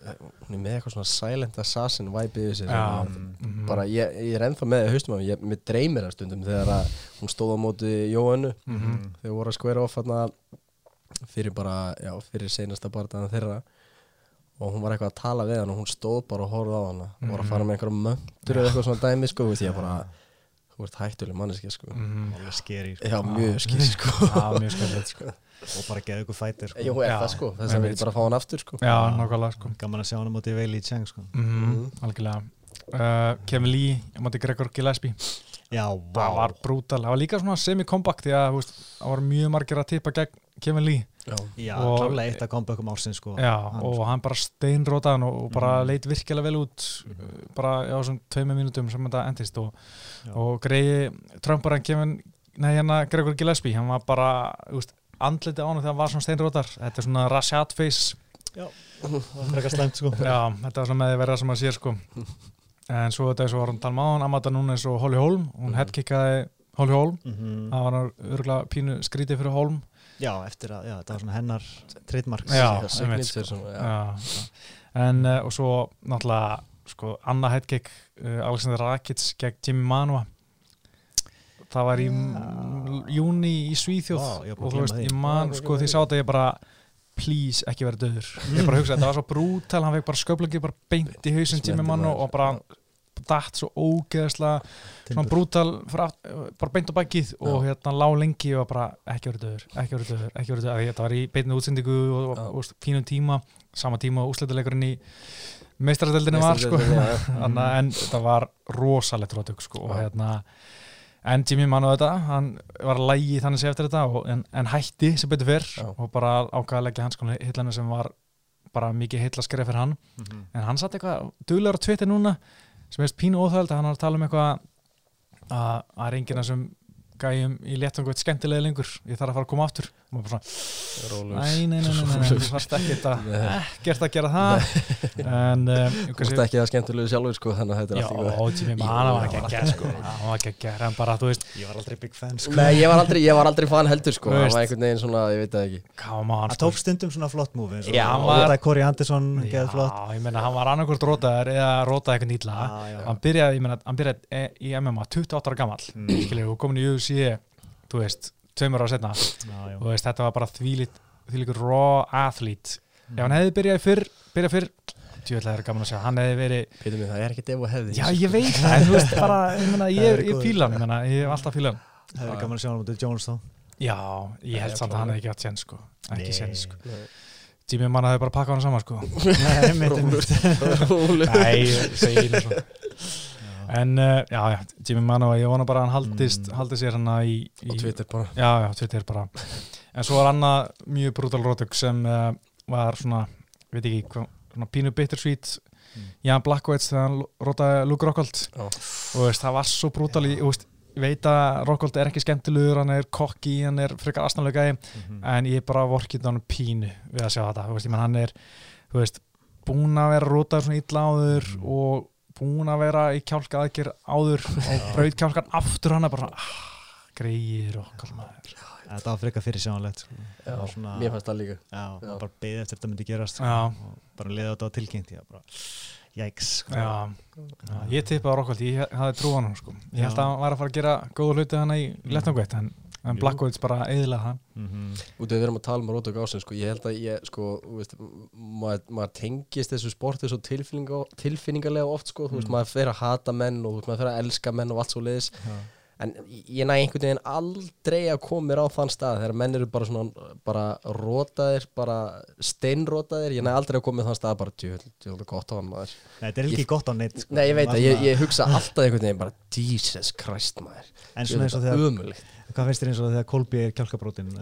hún er með eitthvað svona silent assassin vibe yfir sér Já. sem, Mhm. bara ég, ég er ennþá með af mér, ég, mér dreymir það stundum þegar að hún stóð á móti Jóönnu Mhm. þegar voru að skvera off hérna fyrir bara, já, fyrir seinasta bardaðan þeirra og hún var eitthvað að tala við hann og hún stóð bara og horfði á hana og voru að fara með einhverja möntur eða eitthvað svona dæmi sko, veist ég bara þú ert hættuleg manneski sko Mhm. alveg skeri sko. já, mjög skil sko Já, *laughs* mjög skemmtilegt sko. *laughs* og bara geða ykkur fætir sko. Jú, er það sko, þess að við bara fá hann aftur sko. Já, nákvæmlega sko. gaman að sjá hann á móti veili í tjeng sko. Mhm, Algjörlega. Uh, Kevin Lee, ég mátti Gregor Gillespie. Já, Það var brútal, það var líka svona semi-comeback því að þú veist, það var mjög margir að tippa gegn Kevin Lee. Já, já, klálega eitt að comebackum ársins sko. Já, Hann, og hann bara steinrótaðan og, og bara Mhm. leit virkilega vel út uh, bara á þessum tveimur mínútum sem þetta endist og, og greiði Trump bara Kevin, nei hérna Gregor Gillespie, hann var bara þú veist, andliti á hann þegar hann var svona steinrótar þetta er svona Rashad face það var frekar slæmt sko. Já, þetta var svona með því verða sem að sér sko en svo þetta er svo var hann tala um á hann Amata núna eins og Holly Holm, hún Mhm. headkickaði Holly Holm, Mhm. það var örgulega pínu skrítið fyrir Holm já, eftir að, já, það var svona hennar trademarks Já, Já, einmitt, signature sko. já. já. já. en uh, og svo náttúrulega sko, Anna headkick uh, Alexander Rakic gegn Jimmy Manua það var í júni í Svíþjóð að og þú veist, ég man, sko, því. sá þetta ég bara please ekki vera döður ég bara hugsa, þetta var svo brútal hann fekk bara sköflungi bara beint í hausinn tími mann og, bara datt svo ógeðslega svona brútal bara beint á bakið og hérna lá lengi og bara ekki verið döður, ekki verið döður, ekki verið döður þetta var í beinu útsendingu og, pínum tíma, sama tíma og úsleituleikurinn í meistaradeldinu var sko, *laughs* Anna, en þetta var rosalegt rótug sko og hérna en Jimmy mann á þetta, hann var að lægi þannig sé eftir þetta og, en, en hætti sem betur fyrr Já. og bara ákvaða að leggja hans konar hillanu sem var bara mikið heilla skref fyrir hann Mhm. en hann satt eitthvað duglegur á Twitter núna sem er pínu óþöld að hann var að tala um eitthvað að að enginn sem gæjum í léttangu eitt skemmtilega lengur ég þarf að fara að koma aftur maður bara svona, nei, nei, nei, nei, þú þarft ekkert að *laughs* ekkert að gera það. En um, Þú ert ekki það skemmtilegu sjálfur sko Þannig að þetta er Já, allt í góð Jimmy Mann var hann ekki var að gera sko. hann var ekki að gera, en bara, þú veist Ég var aldrei big fan sko. Nei, ég var aldrei, ég var aldrei fan heldur sko. Það var einhvern veginn svona, ég veit það ekki. Come on, Það sko. tók stundum svona flott múfi eins og Já, hann var- þetta er Corey Anderson geð flott. Já, ég meina, hann var annarkvort rótaður eða rótaði eitthvað nýtla. Já, já. hann byrjaði, ég meina, hann byrjaði e- í MMA 28 ára gamall, mm. UFC þú veist, tveimur ára setna já. og veist, þetta var bara þvílít þvílíkur raw athlete. Ef hann hefði byrjað fyrr, byrjað fyrr tjóðlega er gaman að segja, hann hefði verið Pítur mig, það er ekki defu hefði já, ég veit það, en þú veist, bara, ég meina, Það ég, fíla hann, ég meina, ég hef alltaf fíla hann. Það er gaman að sjá hann út í Jones þá. Já, ég held samt að hann hefði ekki átt séns, sko. Ekki séns, sko. Jimmy Mann hefði bara pakkað hann saman, sko. *laughs* Nei, ég segi einu svona En uh, já, já, Jimmy Mano, ég vona bara að hann haldist, Mm. haldi sér hann í, í Og Twitter bara Já, já, Twitter bara En svo var annað mjög brutal rótug sem uh, var svona, veit ekki hvað, svona pínu bittersweet Mm. Jan Blackwoods þegar hann rótaði Luke Rockhold Já. og veist, það var svo brutal í, veist, ég veit að Rockhold er ekki skemmtilegur hann er kokki, hann er frekar astanlega gæði Mhm. en ég er bara vorkið hann pínu við að sjá þetta, þú veist, ég menn hann er þú veist, búin að vera rótaður svona illa áður Mm. og búin að vera í kjálka aðgjör áður og braut kjálkan aftur hann er bara svona, ah, greiðir okkar maður Þetta var frekar fyrir sjáanlegt sko. Mér fannst það líka Já, Já. bara beðið eftir þetta myndi gerast sko. Já. og bara liða þetta á tilkynnt Já, bara, jæks sko. já, já, ég tippaði á Rockhold, ég hafði trú á hann sko. ég held að hann var að fara að gera góða hluti hann í lettangveitt en, en Jú. Blackwoods bara eðilega hann Mhm. Út af við erum að tala um rótök ásinn sko, ég held að ég sko, þú veist, maður, maður tengist þessu sporti svo tilfinninga, tilfinningarlega oft sko, þú veist, Mm. maður fer að hata menn og þú veist, maður fer að elska menn og allt svo leiðis Já. En ég næ einhvern veginn aldrei að koma mér á þann stað þegar menn eru bara svona bara rótaðir, bara steinrótaðir, ég næ aldrei að koma með þann stað bara djúvel gott á hann maður. Nei, þetta er ekki gott á neitt sko. Nei, ég veit Maður að ég, ég hugsa alltaf einhvern veginn bara Jesus Christ maður. En svona eins og þegar Hvað finnst þér eins og þegar Kolby er kjálkabrótin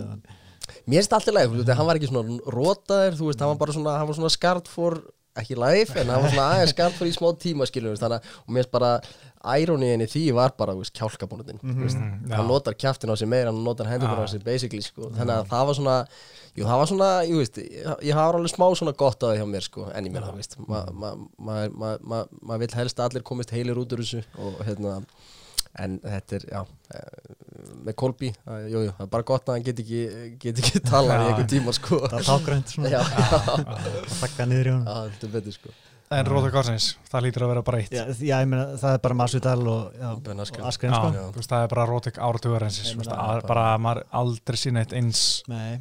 Mér finnst alltaf veist, hann var ekki svona rótaðir, þú veist, hann var bara svona, hann var svona skart for, ekki live, en hann var svona aðeins skart for í smá tíma, skiljum þannig að, og mér finnst bara, í því var bara, kjálkabónutin, Mhm, já. hann notar kjaftin á sig meira, hann notar hendur á sig, basically, sko, þannig að það var svona, jú, það var svona, ég veist, ég, hafa alveg smá svona gott að það hjá mér, sko, en ég meina, maður ma, ma, ma, ma, ma vill helst að allir komist heilir út úr þessu, og hérna, en þetta er, já eh, með Kolby, jú, jú, það er bara gott að hann get ekki, get ekki talað í Já. einhver tíma sko. Það er tágrænt svona. Já, já, að þakka niður í já, þetta er betur sko en rótug ársins, það lítur að vera bara eitt Já, já, ég meina, það er bara Masvidal og, og Askren sko. Það er bara rótug áratugur meina, það er bara að maður aldrei sína eitt eins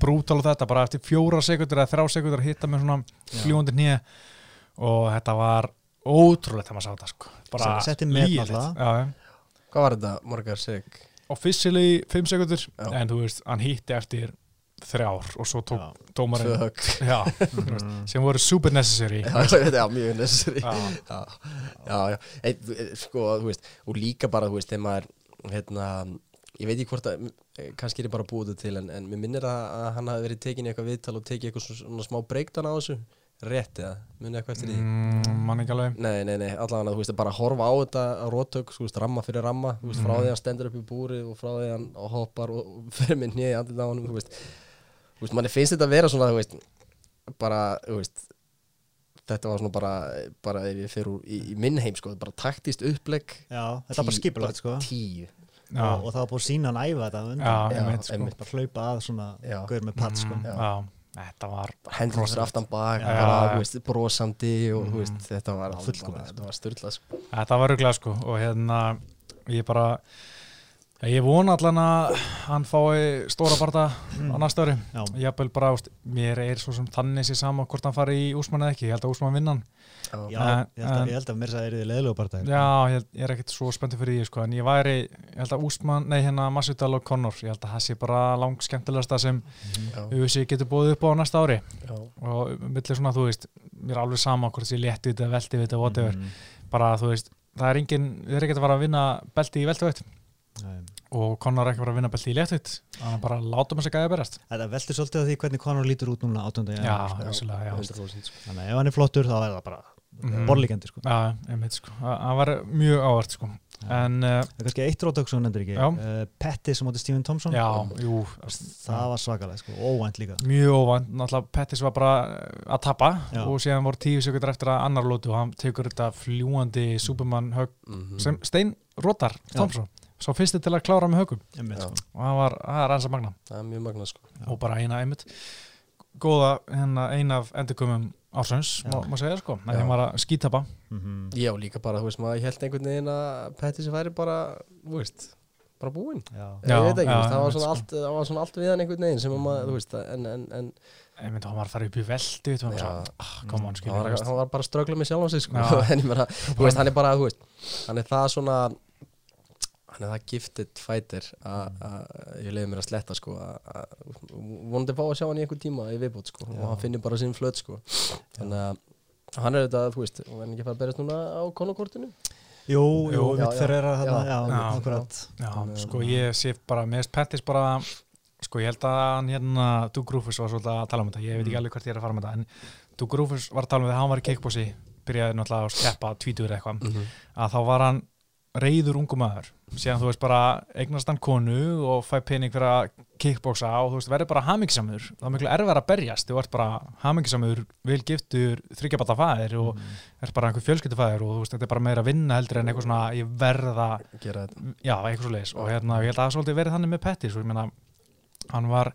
brútal á þetta, bara eftir fjóra sekundur eða þrjá sekundur að hitta með svona Já. fljúandi nýja og þetta var ótrúlegt þegar maður sá þetta sko. bara Setti met lýgilegt. náttúrulega. Já, já. hvað var þetta, Morgar Sig officially 5 sekundur en þú veist, hann hitti eftir þrjár og svo tók Já. dómarinn já, þú veist, sem voru super necessary *laughs* já, mjög necessary Já. já, já, já. Ein, sko, þú veist, og líka bara, þú veist, þegar maður hérna, ég veit ekki hvort að eh, kannski er ég bara búið þetta til en, en mér minnir að, að hann hafi verið tekin í eitthvað viðtal og tekið eitthvað svona, smá breakdown á þessu rétt eða, munið eitthvað eftir því mm, mann ekki alveg Nei, nei, nei, allavega, þú veist, bara horfa á þetta á róttök, þú veist, ramma fyrir ramma þú veist, frá Mhm. því að hann stendur upp í búri og frá því að hann hoppar og, og *laughs* veist manni finnst þetta að vera svona, þú veist bara, þú veist þetta var svona bara, bara ef ég fer úr í, í minn heim, sko, bara taktist upplegg já, þetta var bara skipulagt sko. tíu, já, og, það var búið að sína hann æfa þetta undan. já, einmitt, sko. einmitt. bara hlaupa að svona gaur með patt sko. Mm, já, þetta var hendur fyrir aftan bak brosandi og, þú veist, þetta var bara, þetta var styrlað, sko. Þetta var ruglega sko og hérna ég bara ég vona allan að hann fái stóra barða á næsta ári. Já. Jafnvel bara, úst, mér er svo sem þannig sér sama hvort hann fari í úsmann eða ekki. Ég held að úsmann vinna hann. Já, En- ég, held að, ég held að mér sagði þið leðilegu bara Já, ég, held- ég er ekkert svo spenntið fyrir því sko, en ég væri, ég held að úsmann, nei hérna Masvidal og Conor, ég held að það sé bara lang skemmtilegasta sem Já, UFC getur búið upp á næsta ári. Já, og millir svona, þú veist, mér er alveg sama hvort sé létti við þetta, velti við þetta, whatever. Mhm. bara, þú veist, það er engin við erum ekkert að fara að vinna belti í veltuveitt. Og Conor ekki að vinna belti í léttvitt þannig að bara látum þess að gæða berast Þetta veldur svolítið á því hvernig Conor lítur út núna 18. Já, sko. vissulega, já 100% sko. Þannig að ef hann er flottur þá er það bara Mhm. borlíkandi sko. Já, einmitt, sko, það var mjög ávart, sko en, uh, er kannski eitt rótök sem hún nefndir ekki uh, Pettis sem átti Stephen Thompson já, jú Það var svakalega, sko, óvænt líka mjög óvænt, náttúrulega Pettis var bara uh, að tappa Já. og síðan voru tíu sekundur eftir að annar lótu og hann tekur þetta fljúandi Superman högg Mhm. sem Stein Rótar Thompson, svo fyrsti til að klára með Já. sko. og það var, það er ansa magna Það er mjög magna sko. og bara eina einmitt góða, hérna, ein af endurkumum ársins, Já. má, má segja sko að þeim var að skítapa Mhm. Já, líka bara, þú veist, maður held einhvern veginn að Pettis væri bara, þú veist bara búinn Já. Já, ég veit ekki, já, þú veist, það var svona sko. allt það var svona allt við hann einhvern veginn sem að maður, þú veist, en, en, en einmitt, hann var að fara upp í veldi Já. ah, skilja var, hann var bara að ströggla með sjálfan sig, sko Já. *laughs* en ég meina, þú veist, hann er bara, þú veist hann er það svona hann er það gifted fighter að að- ég leiði mér að sletta, sko að- að- vonandi fá að sjá hann í einhvern tíma í viðbót, sko, og hann finnir bara sinn flöt, sko. Þannig að hann er þetta, þú veist, og hann ekki að fara að berjast núna á konokortinu Jú, jú, mitt fyrir er að já, já, já, já, já. akkurat. Já, Þannig að- sko ég sé bara með Pettis bara sko ég held að hann hérna Doug Rufus var svolítið að tala um þetta. Ég veit ekki alveg hvert ég er að fara með þetta en Doug Rufus var að tala um þetta, hann var í kickbossi byrjaði náttúrulega að skeppa tvítur eitthvað. Að þá var hann reyður ungu maður. Síðan þú veist bara eignast hann konu og fæ pening fyrir að kickboxa og þú veist verður bara hamingsamur það er miklu erfið að berjast, þú ert bara hamingsamur vel giftur, þryggjabata fæðir og ert bara einhver fjölskyldufæðir og þú veist þetta er bara meira vinna heldur en eitthvað svona ég verða gera þetta. Já, eitthvað svo leiðis og hérna, ég held að það svolítið verið þannig með Pettis. Og ég meina, hann var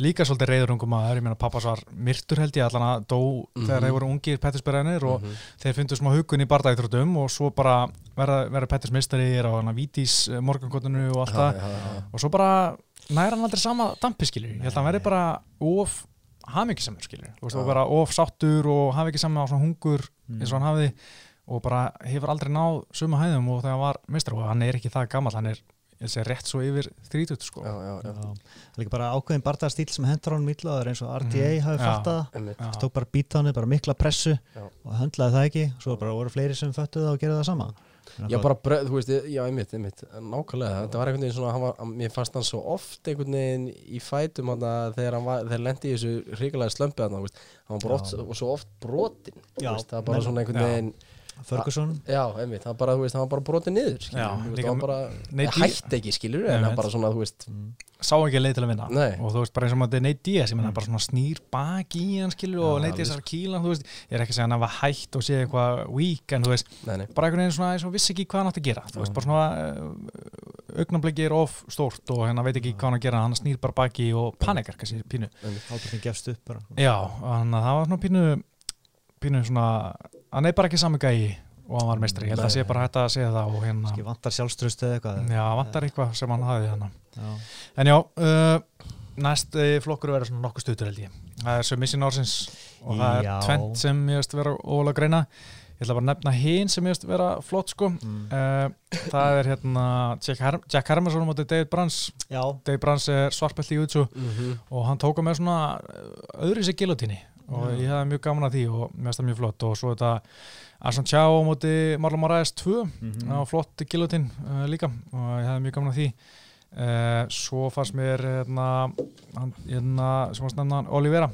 líka svolítið reyður ungum maður, ég meina pappas var myrtur held ég, allan að dó þegar Mhm. þeir voru ungir Pettisberðinir og þeir fyndu smá hugun í bardæðitrótum og svo bara verða, verða Pettis mistari á hana Vítís morgankotinu og allt það. og svo bara næra hann aldrei sama dampi skilur, ég held að hann verði bara of hafingisamur skilur, þú veist, og bara of sáttur og hafingisamur á svona hungur Mm. eins og hann hafði og bara hefur aldrei náð suma hæðum og þegar hann var mistari og hann er ekki það gammal, hann er ég sé rétt svo yfir 30 sko já, já, já, Já. Það er líka bara ákveðin barndagastýl sem hendur honum illa það er eins og RTA Mhm. hafi fattað það einmitt Já. tók bara bít á henni, bara mikla pressu Já. og höndlaði það ekki, svo bara voru fleiri sem föttu það og gerði það sama Já, bara, bröð, þú veist, já, einmitt, einmitt, nákvæmlega, þetta var einhvern veginn svona, hann var, mér fannst hann svo oft einhvern veginn í fætum hann að þegar hann var, þegar lendi í þessu hrikalega slömpi hann, þú veist, hann var bara oft, Já. og svo oft brotin, þú Já, veist, það var bara svona einhvern Já. veginn, Ferguson. Já, einmitt, hann bara, þú veist, hann var bara brotin niður, Já, veist, líka hann bara, hætti ekki, skilur, en hann einmitt. bara svona, þú veist, sá ekki leið til að vinna. Nei. og þú veist bara eins og maður Nate Diaz, ég menna bara svona snýr baki í hann skilur og Nate Diaz er að kýla þú veist, ég er ekki að segja hann var hætt og sé eitthvað weak en þú veist, nei, bara einhvern veginn svona eins og vissi ekki hvað hann átti að gera, þú veist, bara svona uh, augnablikki er of stórt og hérna veit ekki hvað hann á að gera, hann snýr bara baki og panikar kannski pínu, bara. Já, þannig að það var svona pínu pínu svona, hann er bara ekki sami gæi og hann var meistri, ég held að sé bara hægt að segja það og hérna, Ski vantar sjálfströst eða eitthvað já, vantar eitthvað sem hann hafði þannig Já. En já, uh, næst flokkur verður svona nokkuð stutur held ég. Það er Submission Ársins og það er Já. tvent sem ég veist vera ólega greina. Ég ætla bara að nefna hinn sem ég veist vera flott sko. Mm. Uh, það er hérna Jack, Her Jack Hermansson mútið David Brands. Já, David Brands er svartbelti í Jutsu mhm, og hann tóka með svona öðru sér gilotíni og ég hefði mjög gaman að því og mér finnst það mjög flott. Og svo þetta Asan Chá mútið Marlon Moraes 2 Mhm. það var flott gilotín uh, líka. Og ég hefði mjög gaman að því. Uh, svo fannst mér hérna, hérna sem var snennan Olivera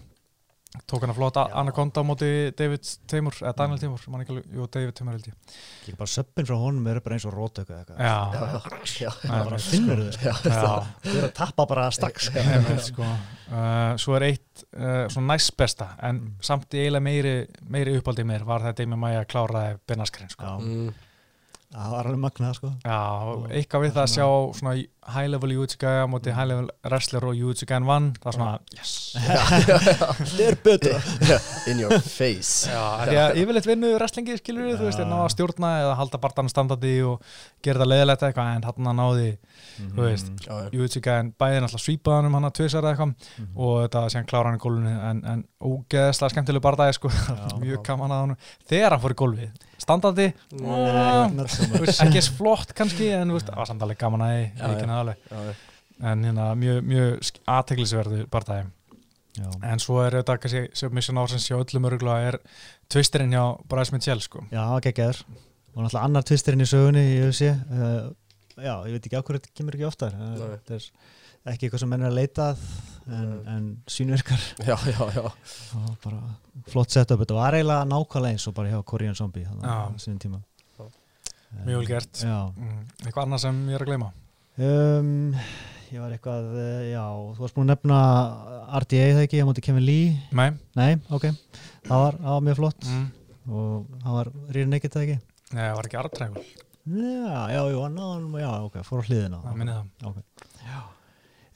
tók hann að flotta Já. Anaconda á móti David Teimur, eða Daniel Teimur man ekki alveg, jú David Teimur held ég líka bara söppin frá honum er bara eins og rótöku eða eitthvað já, já, já, já, það er bara finnur þau já, þú er að tappa bara strax einmitt, sko. uh, svo er eitt uh, svona næst besta en Mm. samt í eiginlega meiri, meiri uppáldi mér var það Demi Maja kláraði Benaskrin sko. Já. mm, það var alveg magnað sko. Já, eitthvað við það að sjá svona high level Jútsugæja móti high level wrestler og Jútsugæjan vann það er svona, yes. *laughs* Það er betra. *laughs* In your face. Já, því að yfirleitt vinnu wrestlingi skilur við, þú veist, ná að stjórna eða halda barndan standandi og gera það leiðilegt eitthvað en hann að náði, þú veist Já, já. Jútsugæjan bæði náttúrulega svípaðan um hann að tvisar eða eitthvað og þetta síðan klára hann í gólfinu en, en ógeðslega skemmtileg bardagi sko, *laughs* mjög gaman að hann þegar hann fór í gólfið, standandi. Veist, ekki eins flott kannski en þú veist, það var samt alveg gaman að því, Já, ekki já. neðaleg Já, já. en hérna mjög, mjög aðteglisverðu Já. en svo er þetta kannski submission ársins hjá öllum öruglega er tvisturinn hjá Bryce Mitchell sko. Já, geggjaður. Og náttúrulega annar tvisturinn í sögunni í UFC uh, Já, ég veit ekki á hverju þetta kemur ekki oftar. Uh, Nei. þetta er ekki eitthvað sem menn er að leita að en, en sínverkar Já, já, já. Og bara flott setup. Þetta var eiginlega nákvæmlega eins og bara hjá Korean Zombie. Mjög vel gert. Já. Mm, eitthvað annað sem ég er að gleyma? Um, Ég var eitthvað, uh, já, þú varst búin að nefna RDA það ekki, ég múti Kevin Lee? Nei, Nei, ok, það var, það var mjög flott. Mm, og það var Rear Naked það ekki? Nei, það var ekki artrækul Já, já, já, náðan, já, ok, fór á hliðina það minni það. Ok, já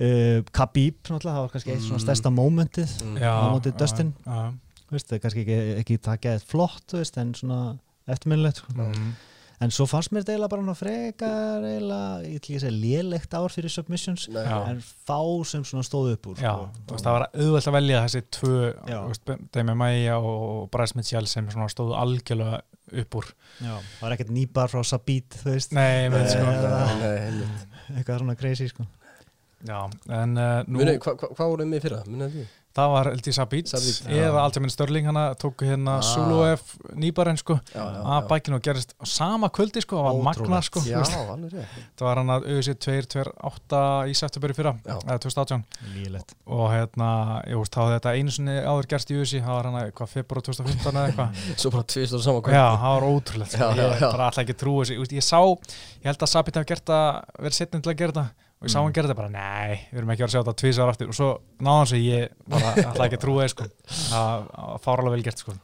uh, Khabib, náttúrulega, það var kannski eitt svona Mm. stærsta momentið Mm. Á móti Dustin. það er kannski ekki, ekki það geðið flott, þú veist, en svona eftirminnilegt, sko. mm, en svo fannst mér þetta eiginlega bara frekar eiginlega, ég ætla ekki að segja lélegt ár fyrir submissions, Nei, en fá sem svona stóð upp úr, já, sko. þú veist, það var auðvelt að velja þessi tvö, Já. þú veist, Demi Maia og Bryce Mitchell sem svona stóðu algjörlega upp úr Já, það var ekkert nýbar frá Sabit, þú veist, Nei, með sko Nei, eitthvað svona crazy, sko. Já, en uh, nú Muni, hva, hva, hvað voruð með fyrra? Munið því? það var Eldi Sabit Sabit, eða já. Aljamain Störling hana tók hérna Ah. Zuluef nýbarinn sko Já, já, að bækinu og gerist á sama kvöldi sko, það var magna sko Já, alveg rétt það var hann að auðvitað 2-2-8 í september í fyrra, Já. eða 2018 Lélegt. og hérna, ég veist, þá þetta einu sinni áður gerst í USA, það var hann að eitthvað februar 2015 eða eitthvað, *laughs* Svo bara tvist og saman já, það var ótrúlegt sko. Ég bara alltaf ekki að trúa þessi, Þú veist, ég sá, ég held að Sabit hafi gert það að gera það og ég sá hann gera þetta bara, nei, við erum ekki að vera að sjá þetta tvísar aftur. Og svo náðan að ég bara alltaf ekki að trúa þið sko, það það var alveg vel gert sko.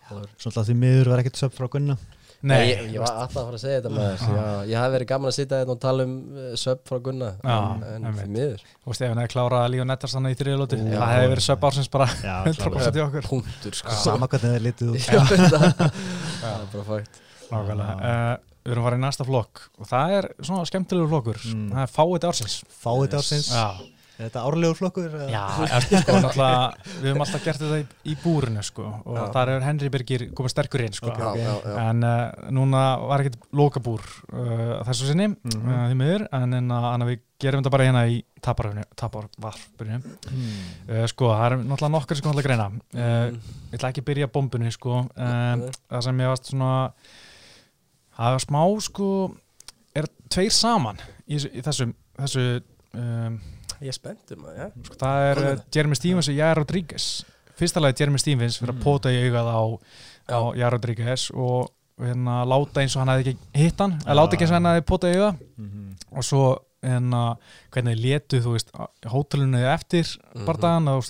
Svona því miður var ekkert sub frá Gunna. Nei, Nei, ég, ég var alltaf að fara að segja þetta með þess Já, ég hef verið gaman að sitja hérna og tala um uh, sub frá Gunna Já, en, en fyrir miður. Þú veist, ef hann hefði klárað Líó Nettarsanna í þriðlóti, það hefði verið söp ársins bara Já, *laughs* 100% í okkur. punktur sko. Sama hvernig það er litið út. Já, þetta- *laughs* það er bara fægt Nákvæmlega. Við erum farið í næsta flokk og það er svona skemmtilegur flokkur. Mm. Það er fáið ársins. Fáið ársins. Já, Er þetta árlegur flokkur? eða? já eftir, sko, við höfum alltaf gert þetta í, í búrinu sko og Já. þar er Henry Birgir komið sterkur inn sko. Ok, Já, ok. já, já En uh, núna var ekkert lokabúr uh, þessu sinni, mm Mhm. uh, því miður, en en að en að við gerum þetta bara hérna í taparvarpinu. Hmm. Uh, sko, það er náttúrulega nokkur sem kom að greina. Uh, Mm. ég ætla ekki að byrja bombunni sko það sem ég varst svona það var smá sko er tveir saman í, í þessu, þessu um, Ég er spenntur maður, já sko, það er uh. Jeremy Stevens og Jair Rodríguez fyrsta lagi Jeremy Stevens fyrir að Mm. pota í augað á, á Jair Rodríguez og hérna láta eins og hann hefði ekki hitt hann, eða láta ekki eins og hann hefði pota í augað Mhm. og svo hérna hvernig þið létu þú veist hótelinu eftir Mhm. bardagan og,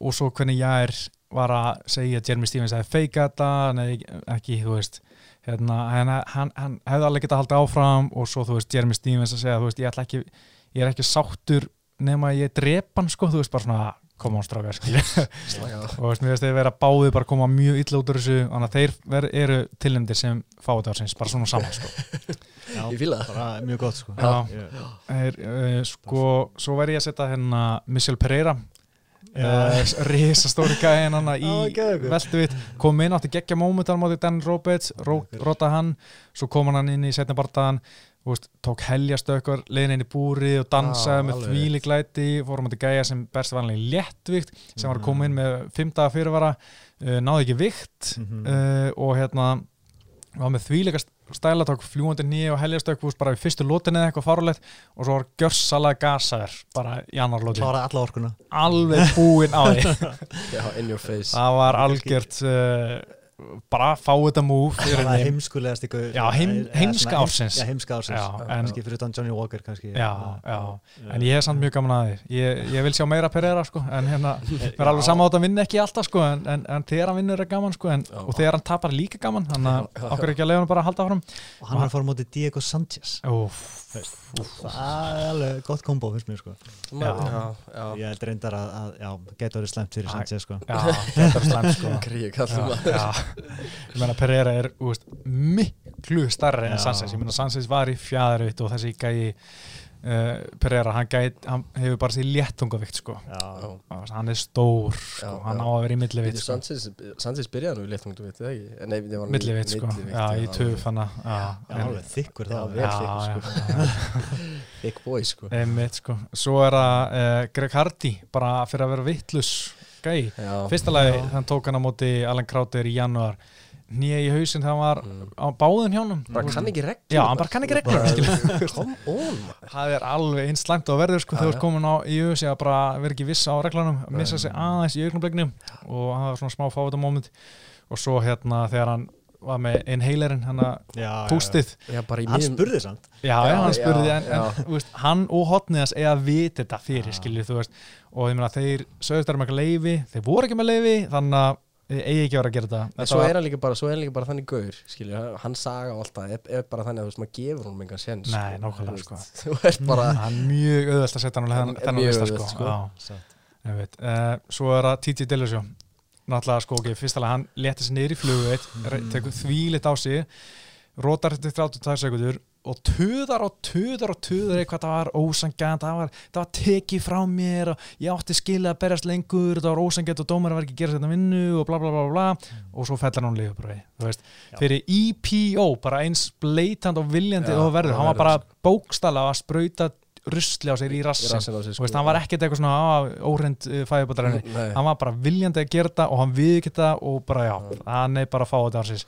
og svo hvernig ég er var að segja að Jeremy Stevens hefði feika þetta nei, ekki, þú veist hérna, hann, hann, hann hefði alveg getað haldið áfram og svo, þú veist, Jeremy Stevens að segja þú veist, ég ætla ekki, ég er ekki sáttur nema að ég drep hann, sko, þú veist, bara svona koma án strákar, skilja Já, og þú veist, mér veist, þeir vera báðið bara að koma mjög illa út úr þessu, þannig að þeir ver, eru tilnæmdir sem fáiðarsins, bara svona saman, sko Já, Ég fíla það bara mjög gott sko. Já. Ég- er, uh, sko, svo verð ég að setja hérna Michelle Pereira Já. Uh, risastóri gæðin hann í velduvitt kom inn átti geggja mómentar móti Dan Roberts, rota hann. Svo kom hann inn í setna bardaðan veist, tók heljastökkar, leiðin inn í búri og dansaði Já, með þvíli glæti fórum átti gæja sem berst vanlega léttvikt sem var að koma inn með fimmtaða fyrirvara. Uh, náði ekki vikt Mhm. uh, og hérna var með þvíleika stæla tók fljúandi nýja og heljastök veist, bara í fyrstu lótinni eða eitthvað farulegt og svo var gjörsalega gasaður bara í annar lóti Kláraði alla orkuna. Alveg búinn á því. *laughs* Já, in your face. Það var algjört uh, bara fá þetta move í það er rauninni. heimskulegast ykkur Já, heim- heimska ársins. já, heimska ársins. Já, en- kannski fyrir utan Johnny Walker kannski. Já, já, en ég er samt mjög gaman að því. Ég, ég vil sjá meira Pereira sko, en hérna, *laughs* mér er alveg þetta að vinna ekki alltaf sko, en, en, en þegar hann vinnur er gaman sko, en, Já. og þegar hann tapar er líka gaman. Þannig að okkur ekki að leiða hann bara að halda áfram. Og hann var á móti Diego Sanchez. Það er alveg gott kombo finnst mér sko. Já, já, já. ég held reyndar að, að já, getur verið slemt fyrir. Sanchez sko. já, þetta er slæmt *laughs* að ég meina Pereira er úst, miklu starri en Já. Sanchez. Ég meina Sanchez var í fjæðarvitt og þessi gæi uh, Pereira, hann, gæt, hann hefur bara sér léttungavikt sko. Já, hann er stór sko, Já, hann já. á að vera í millivitt sko. Sanchez, Sanchez byrjaði nú í léttungt, þú veit það ekki? Eh, Nei, það var millivitt sko, já, í töf já, Big boy, sko. Einmitt sko. Svo er það uh, Greg Hardy bara fyrir að vera vittlus gæi Já, fyrsta lagi, hann tók hann á móti Alan Krauter í januar nýja í hausinn þegar hann var Mm. á báðum hjánum bara kann ekki reglum já, hann bara kann ekki reglum það er alveg eins slæmt og verður sko þegar þú ert komin á í USA að bara vera ekki viss á reglunum missa sig aðeins í augnablegni og hann var svona smá fáta moment og svo hérna þegar hann var með inhalerinn hann að pústið. Hann spurði samt. Já, Já, hann spurði já, en, já. en þú veist, hann og hotniðas eiga að vita þetta fyrir veist. Og ég meina þeir sögðust þeir með eitthvað leifi þeir voru ekki með leifi þannig að þeir eigi ekki að vera að gera þetta. Svo var- er hann líka bara, svo er hann líka bara þannig gaur skilju, hann saga og alltaf er, er bara þannig að þú veist, maður gefur honum engan sens Nei, nákvæmlega, sko. bara hann er mjög auðvelt að setja hann Hann er þennan mjög lista auðvelt, sko. sko. Uh, svo er það TJ Dillasjó náttúrulega sko ok, fyrst alveg hann leti sér niður í flugu mm. tekur þvílitt á sig rótar eftir 32 sekundur og töðar og töðar og töðar eitthvað það var ósangjant, það var, var tekið frá mér og ég átti skilja að berjast lengur, það var ósangjant og dómar var ekki að gera þetta vinnu og bla bla bla bla, bla og svo fellar hann þú veist Já. fyrir EPO, bara eins bleitant og viljandi Já, og verður, hann var bara bókstala að sprauta rusli á sér í rassin Þú veist, hann var ekkert eitthvað svona óhrind uh, fæðubótarenni Nei. hann var bara viljandi að gera þetta og hann viðkita og bara já, hann er bara að fá þetta ársins.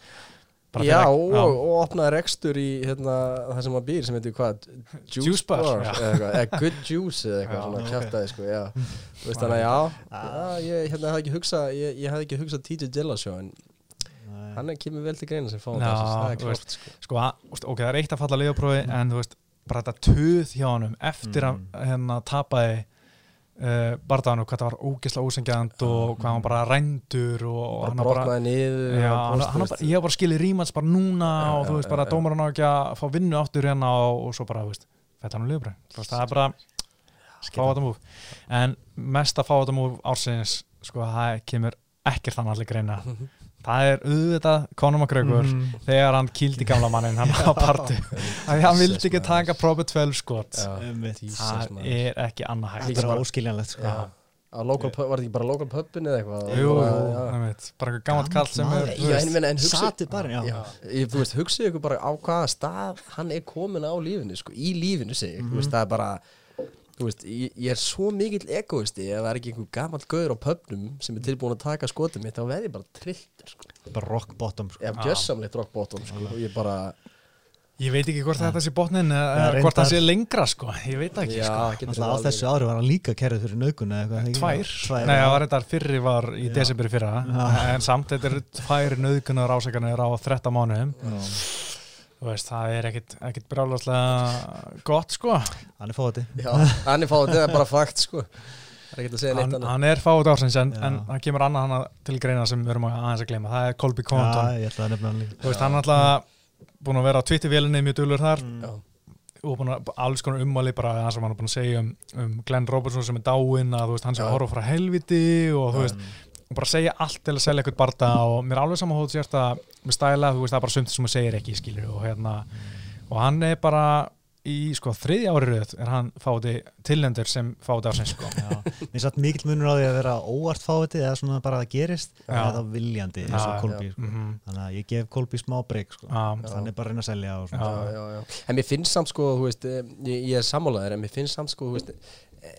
Bara Já, og, og opnaði rekstur í hérna, það sem hann býr sem heitir hvað? Juice, Juice bar, eða, eitthvað, eða Good Juice eða eitthvað svona ok. kjátaði sko, já. *laughs* Þú veist þannig að já, já ég hérna, hafði ekki hugsað ég, ég hafði ekki hugsað TJ Dillasjó en hann er kemur vel til greina sem Já, það er sko. sko, að, þú veist, ok, það er eitt að falla liðaprófi en þú veist, bara þetta töð hjá honum eftir Mm. að hérna tapaði uh, barðanu, hvað það var ógisla ósengjand og hvað hann bara rændur og, og hann bara brotnaði niður Já, og hann, hann bara, ég hef bara skilið rímans bara núna Já, og þú veist bara já. dómar hann á ekki að fá vinnu áttur hérna og, og svo bara, þetta hann liðbröð það er bara fá þetta múf en mesta fá þetta múf ársins sko, það kemur ekkert allir greina *laughs* það er auðvitað Conor McGregor Mhm. þegar hann kýldi gamla mannin hann á *laughs* partu. Hann vildi ekki taka proper 12 skot. Það er ekki annað hægt. Þetta er bara óskiljanlegt sko. Local var þetta ekki bara local pubin eða eitthvað? Jú, Bara, eitthvað gammalt kall sem er hugsið ykkur bara á hvaða stað hann er komin á lífinu, sko, í lífinu þú veist, það er bara veist, ég, ég er svo mikill egoisti ef það er ekki einhver gamall gauður á pubnum sem er tilbúin að taka skotið mitt, þá verð ég bara trilltur, sko, bara rock bottom sko. ég hef gjössamleitt rock bottom, sko, ég bara ég veit ekki hvort þetta sé botnin eða Já, eða hvort það reyndar. sé lengra sko, ég veit ekki sko. Alltaf á alveg þessu ári var hann líka kerðið fyrir naugun eða eitthvað ekki? Tvær, Tvær nei var þetta fyrri var í Já. desember í fyrra Já. en samt þetta eru tvær nöðgunar ásakanir á 13 mánuðum Já. þú veist, það er ekkit, ekkit brjálagslega gott sko. Hann er fóti Já, hann er fáið, þetta er bara fakt, sko. Það er ekki að segja neitt hann, annað. hann er fáið ársins en, en það kemur annað hana til greina sem við erum að aðeins að gleyma, það er Colby Covington Já, ég ætla að nefna hann líka. Þú veist, hann er alltaf búin að vera á Twitter-vélinni mjög dölur þar. Mm. Já, og búin að alls konar ummáli bara það sem hann er búin að segja um, um Glenn Robertson sem er dáinn að þú veist, hann sé að horfa frá helviti og þú veist, og bara segja allt til að selja eitthvað barda og mér er alveg saman hótt sérst að með stæla, þú veist, það er bara sumt sem hann segir ekki skilur og hérna og hann er bara í sko þriðja ári röð er hann fáti tilnendur sem fáti ársins sko Já, mér satt mikill munur á því að vera óvart fáiði eða svona bara að það gerist Já. eða viljandi eins og Kolby sko. mm þannig að ég gef Kolby smá breyk sko. Þannig bara að reyna að selja og svona. já, já, já. En mér finnst samt sko, þú veist, ég, ég er sammálaður en mér finnst samt sko, þú veist,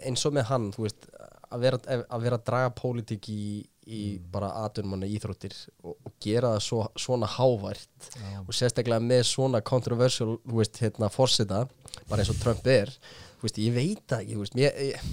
eins og með hann, þú veist, að vera að, vera að draga pólitík í, í bara atunmanna íþróttir og, og gera það svo, svona hávært Já. og sérstaklega með svona controversial, þú veist, hérna, forseta, bara eins og Trump er, þú veist, ég veit það ekki, þú veist, mér, ég,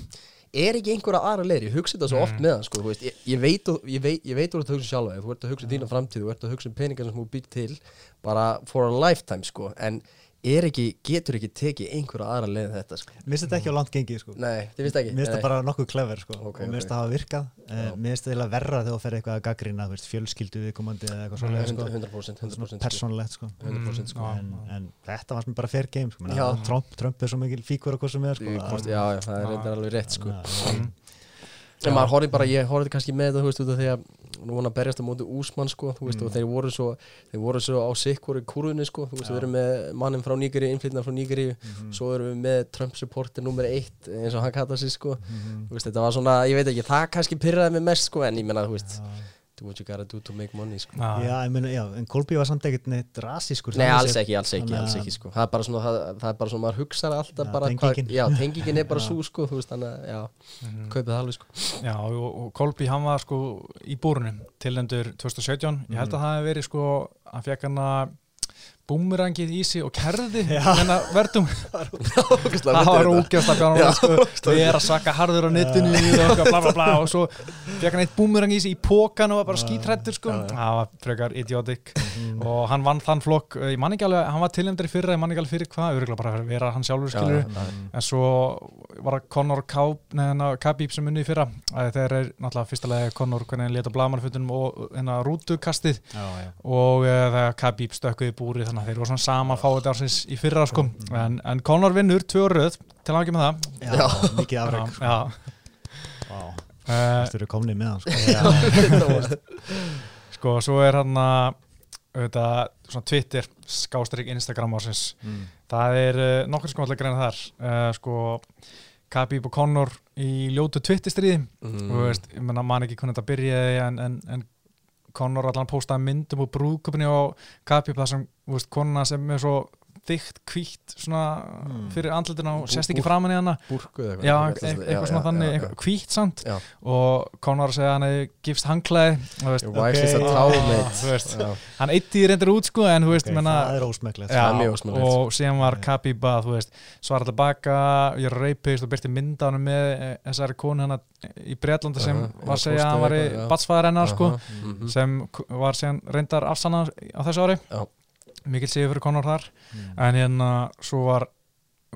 er ekki einhverja aðra leir, ég hugsa þetta svo oft Mm. með hann sko, þú veist, ég, ég veit ég ég veit úr þetta hugsa sjálfa, þú ert að hugsa um þína framtíð þú ert að hugsa um peningarna sem þú býr til bara for a lifetime sko en er ekki, getur ekki tekið einhverja aðra leið en þetta sko Mér finnst þetta ekki á langt gengið sko Nei, þið finnst ekki Mér finnst það bara nokkuð clever sko Ok, og mér finnst ok. það hafa virkað uh, Já. Mér finnst eiginlega verra þegar þú fer eitthvað að gaggrina fjölskyldu viðkomandi eða eitthvað sko 100%, 100%, Svona 100% sko. persónulegt sko 100% sko Já. en, en þetta var sem bara fair game sko. Trump, Trump er svo mikil fíkur og hvað sem er sko. Já, já, það er alveg rétt sko Mm. En maður horfði bara, ég horfði kannski með þetta, þú veist, því að var hann að berjast á móti úsmann, sko, þú veist, Mm. og þeir voru svo, þeir voru svo á sikkur í kúrunni, sko, þú veist, við erum með mannin frá Nýgeri, innflytna frá Nýgeri, Mhm. svo erum við með Trump supporter nummer eitt, eins og hann kalla sig, sko, Mhm. þú veist, þetta var svona, ég veit ekki, það kannski pyrraði mig mest, sko, en ég menna, þú veist, Já. Do what you gotta do to make money, sko. Já. Já, meina, já, en Kolby var samt ekkert neitt rasískur Nei, alls ekki, alls ekki, alls ekki, sko, það er bara svona, það, það er bara svona, maður hugsaði alltaf Já, bara, tengingin. já, tengingin er bara *laughs* svo, sko, þú veist, þannig að, já, Mhm. kaupið það alveg, sko. Já, og, og Kolby hann var sko í búrunum tilendur 2017 ég held að það hefði verið sko hann fekk hann að búmurangið í sig og kerði hennar verðum *laughs* það var ógæst að bjána sko, við erum að svaka harður á netinu og bla bla bla. Og svo fekk hann eitt búmurang í sig í pókan og var bara skítrættur sko. Það var frekar idiotic Mhm. og hann vann þann flokk, ég man ekki alveg hann var tilendur í fyrra, ég man ekki alveg fyrir hvað örgulega bara vera hann sjálfur skilur en svo var Conor neðan Khabib sem unni í fyrra. Að þeir eru náttúrulega fyrstulega Conor hvernig hann leta blamanfutunum og hérna rútukastið. Já, já. og uh, þegar Khabib stökkuði í búri þannig að þeir voru svona sama fáið ársins í fyrra sko. En, en Conor vinnur tvö röð til að ekki með það. Já, mikið afreg já, Vá, uh, Þú eru komnið með hann sko. *laughs* sko svo er hann að auðvitað, svona Twitter skástrík Instagram ársins Mm. það er uh, nokkur sko alltaf greina þar uh, sko Khabib og Conor í ljótu Twitter-stríði Mm. og veist, ég menna man ekki hvernig þetta byrjaði en, en, en Conor allan postaði myndum og brúðköpunni á Khabib þar sem, þú veist, konuna sem er svo hvítt svona Mm. fyrir andlutina og Bú- sést ekki bú- framan í hana Búrku eða já, eitthvað. e- eitthvað Já, svona já, þannig, já, já. eitthvað hvítt samt Já. og Conor segja hann hefði gifst hangklæði og þú veist, Your wife is a Ok. towelmate Þú veist. Já. hann eitti reyndir út sko en þú veist, Ok, menna Það er Já, ósmekklegt. og síðan var Ok. Khabib að þú veist, svara tilbaka ég reypist og byrti mynda hann með eh, þessari konu hann í Breitlanda sem Aha, var að já, segja að hann var í eitthvað, já. batsfæðar hennar sko, mhm. sem var síðan reyndar afsannar á þessu ári Já. Mikil sigur fyrir Conor þar Mm. en hérna svo var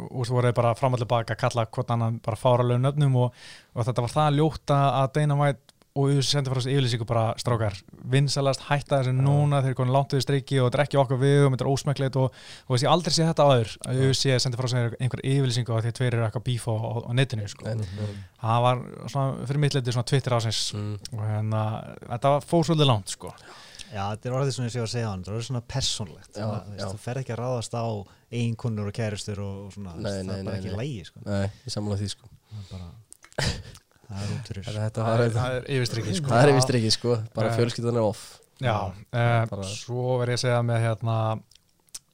og svo voru þeir bara fram og tilbaka að kalla hvort annan bara fáralegu nöfnum og, og þetta var það ljóta að Dana White og UFC sendi frá þessu yfirlýsingu bara strákar vinsalast hætta þessu núna þeir eru konin langt við streiki og þetta er ekki okkar við og þetta er ósmekkleit og, og ég aldrei sé þetta áður að UFC sendi frá þessu einhver yfirlýsingu að tveir eru eitthvað bíf á, á, á netinu sko. Nei, nei. það var svona, fyrir mitt leiti svona Twitter ásins Mm. og hérna, þetta var fór svolítið langt sko. Já, þetta er orðið svona ég sé að segja hann, þetta er orðið svona persónlegt Já, Svona, já. Þú fer ekki að ráðast á eiginkunnur og kæristur og, svona, Nei, veist, nei, það er bara nei, ekki nei. lægi sko. Nei, ég samla því sko það er bara það er út fyrir Þetta það, var er- það er yfirstrikið sko. Það er vist ekki sko, bara Eh, fjölskyldan er off Já, bara- svo verð ég að segja með hérna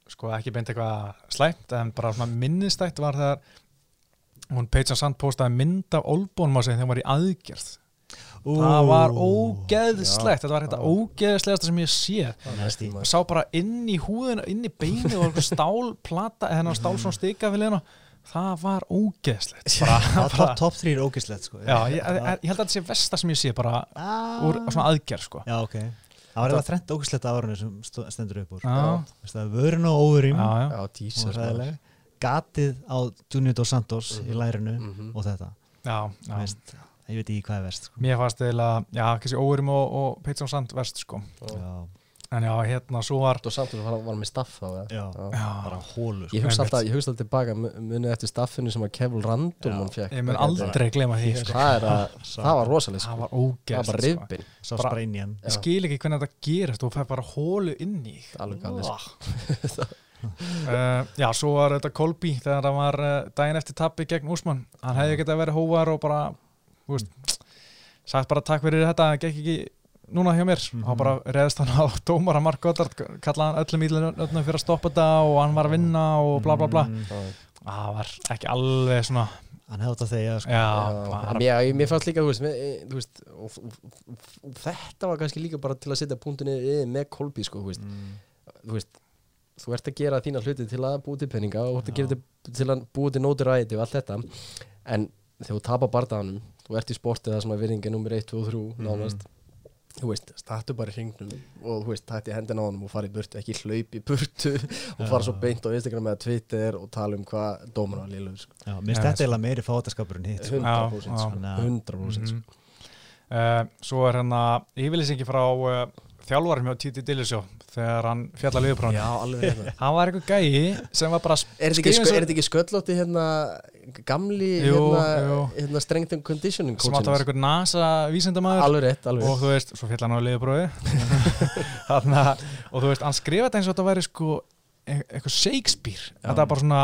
sko ekki beint eitthvað slæmt en bara svona minnistætt var þegar hún Paige Sand postaði mynd af Olbónum á sig þegar hún var í aðgerð það var ógeðslegt þetta var þetta ógeðslegasta sem ég sé og sá bara inn í húðina, inn í beinu og stálplata, hennar stál svona stika við leina, það var ógeðslegt *laughs* bara, Það bara, top, top 3 er ógislegt sko. já, ég, ég, ég held að þetta sé versta sem ég sé bara ah. úr svona aðgerð sko. Já, ok. Það var eða þrennt ógislegt á árinu sem stendur upp úr Já. Veist það, Vörun og hræðileg Gatið á Junior Dos Santos í Mhm. lærinu Mhm. og þetta. Já, já. Ég veit ekki hvað er verst sko. Mér fannst eiginlega, já, kannski óverum og, og Peitsson Sand verst, sko. Já, En já, hérna, svo var, Og samt var, var með staff þá eða? já, já, bara hólu sko. Ég hugsa alltaf, ég hugsa alltaf tilbaka mu- munið eftir staffinu sem að Kevil Random Já. hann fekk ég mun aldrei glema því, sko. Það er að, *laughs* það var rosalega Það sko var Það var ógeðst, bara sko. rifbin Sá bara- inn í hann Ég skil ekki hvernig þetta gerist, þú fær bara hólu inn í. þig. Alveg galið, sko. uh, *laughs* já, svo var þetta Kolby þegar það var uh, daginn eftir tappi gegn Úsmann. Hann hefði getað verið hóvar og bara, sagt bara takk fyrir þetta, það gekk ekki núna hjá mér. Mm. -hmm. bara reðist hann á *laughs* dómara Mark Goddard, kallaði hann öllum ílunum fyrir að stoppa þetta og hann var að vinna og bla bla bla. Mm, Það var ekki alveg svona, Hann hefði þetta þegar sko. bara, mér, mér fannst líka, þú veist, með, e, þú veist og, og, og, þetta var kannski líka bara til að setja punktinni yfir með Kolby, sko, þú veist, mm, þú veist þú ert að gera þína hluti til að búi til peninga og þú ert að gera til, til að búi til nótur ræði og allt þetta en þegar þú tapar bardaðanum þú ert í sportið það sem að virðingi nummer 1, 2 og 3 Mhm. nánast þú veist, startu bara í hringnum og þú veist, tætti hendina á honum og fara í burtu ekki hlaup í burtu og fara svo beint á Instagram eða Twitter og tala um hvað dómar var liðlur sko. Já, mér þetta eiginlega meiri fátaskapur en hitt sko. 100% já. sko. Þannig að- 100% sko. Mhm. Uh, svo er hérna yfirlýsingi frá uh, þjálfarum hjá Titi Dillisjó þegar hann fjalla liðupráni Já, alveg hérna *laughs* hann var eitthvað gæi sem var bara Er þetta ekki, er þetta ekki sköllótti hérna gamli Jú, hérna, hérna strength and conditioning sem átt að vera eitthvað NASA alveg og þú veist, svo fjalla hann á liðuprófi. *laughs* Þarna, og þú veist, hann skrifa þetta eins og þetta væri sko eitthvað Shakespeare þetta er bara svona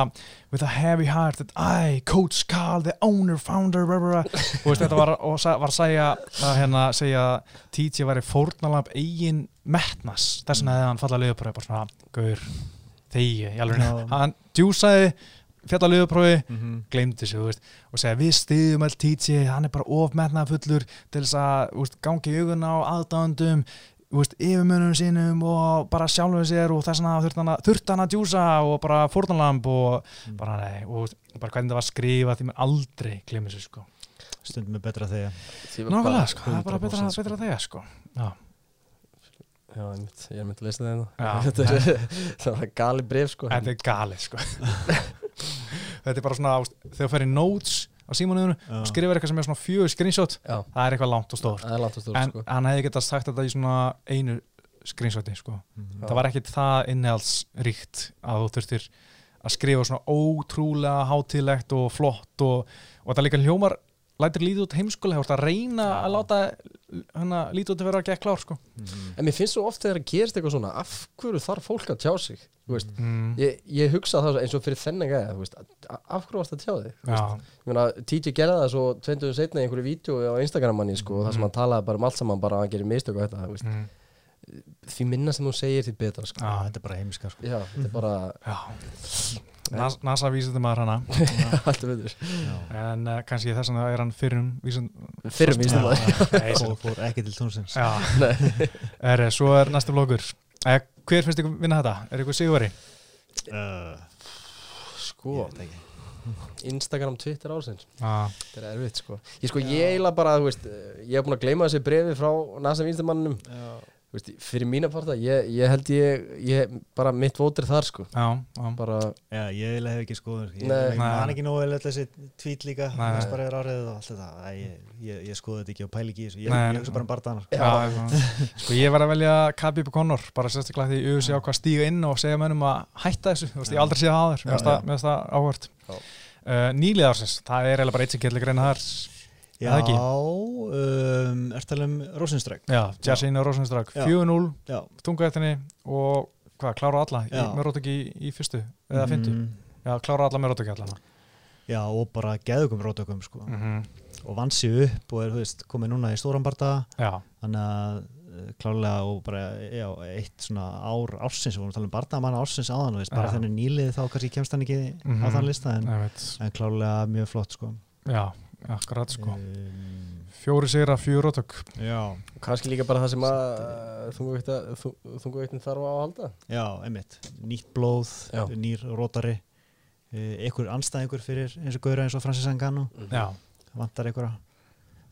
with a heavy heart that I, Coach Carl, the owner, founder blah, blah, blah. og veist, þetta var, og sa- var segja að hérna, segja TJ væri fórnalamb eigin metnas þess vegna hefði hann fallað liðuprófi bara svona, gaur, þegi, Já. hann djúsaði fjalla liðuprófi Mhm. glemdi veist, og segja við stiðum all TJ, hann er bara ofmetnað fullur til þess að, gangi í augun á aðdáðandum, yfirmönunum sínum og bara sjálfum sér og þess vegna þurft hann að- að djúsa og bara fórnalamb og Mm. bara nei, og bara hvernig það var skrifað því mér aldrei glemir sig, sko. Stundum er betra þegar Nákvæmlega, bara sko, það er bara betra, 100% sko. betra þegar, sko. Já, Já, ég er mynd að lesa það hérna. *laughs* Þetta er það er gali bref sko. Þetta er galið, sko. *laughs* Þetta er bara svona, þegar þú í notes á símanuðinu og skrifar eitthvað sem er svona fjögur screenshot. Já, það er eitthvað langt og stór stórt en sko. hann hefði getað sagt þetta í svona einu screenshoti sko. Mhm. það var ekkit það innihaldsríkt að þú þurftir að skrifa svona ótrúlega hátíðlegt og flott og, og það líka hljómar lætur lítið út heimskulega, þú ert að reyna Já. að láta hana, lítið út að vera að gekk klár sko. Mhm. En mér finnst svo oft þegar það gerist eitthvað svona Af hverju þarf fólk að tjá sig mm. ég, ég hugsa það eins og fyrir þennan gæða Af hverju varst að tjá þig TJ gerði það svo 20 setna í einhverju vídeo á Instagram manni sko, þar sem Mhm. hann talaði bara um allt saman bara að hann gerir mistök og þetta mm. því minna sem þú segir því betra sko. Já. Þetta er bara heimiska sko. Já, þetta er bara. Nas, NASA vísið maður hana. *laughs* Allt veitur Já. en uh, kannski þess vegna er hann fyrrum vísum Fyrir vísum Já. það Nei, Fór, ekki til tónsins Já, *laughs* er, svo er næsta flokkur. Eh, Hver finnst ykkur vinna þetta? Er ykkur sigurveri? uh, Sko, Instagram, Twitter ásins Já, Þetta er erfitt sko. Ég sko, ég eiginlega bara, þú veist Ég hef búin að gleyma þessi brefi frá NASA vinstamannum Þú veist, fyrir mína parta ég, ég held ég, ég bara mitt vótir þar sko. Já, já. bara, Já, ég hef ekki skoður Ég Nei. ég man ekki nógu vel þessi tweet líka. Næst bara er árið og allt þetta. Ég, ég, ég skoði þetta ekki og pæli ekki í þessu. Ég, hugsa bara um bardanar Já, já. *laughs* Sko ég var að velja Khabib Conor bara sérstaklega því ég auðvitað á hvað stíga inn og segja mönnum að hætta þessu, þú veist, ég aldrei séð það áður, mér finnst Já, það- mér finnst það áhört. Uh, Nýliðarsins, það er eiginlega bara eitt sem getur greina þar Já, um, er talað um Rosenströgg Já, Jassin og Rosenströgg, Já. 4-0 Já, tunga eftirni og hvað, klára alla, ekki í, í fyrstu eða fyndu, Mm, já, klára alla, ekki alla Já, og bara geðugum rótökum sko. mm og vann sig upp og er, þú veist, komið núna í Já, þannig að uh, klárlega og bara já, eitt svona ár ársins, við vorum að tala um bardamann ársins áðan, veist, bara Já. þennan nýlið þá kannski kemst hann ekki á Mhm. þann lista en, en klárlega mjög flott sko. Já, akkurat sko. Um, Fjóri sigra, fjögur rótök Já, kannski líka bara það sem að þunguveiktin þarf á að halda. Já, einmitt. Nýtt blóð, Já. nýr rótari uh, einhver anstæðingur fyrir eins og gauðra eins og Francis Ngannou. Já, vantar einhverja.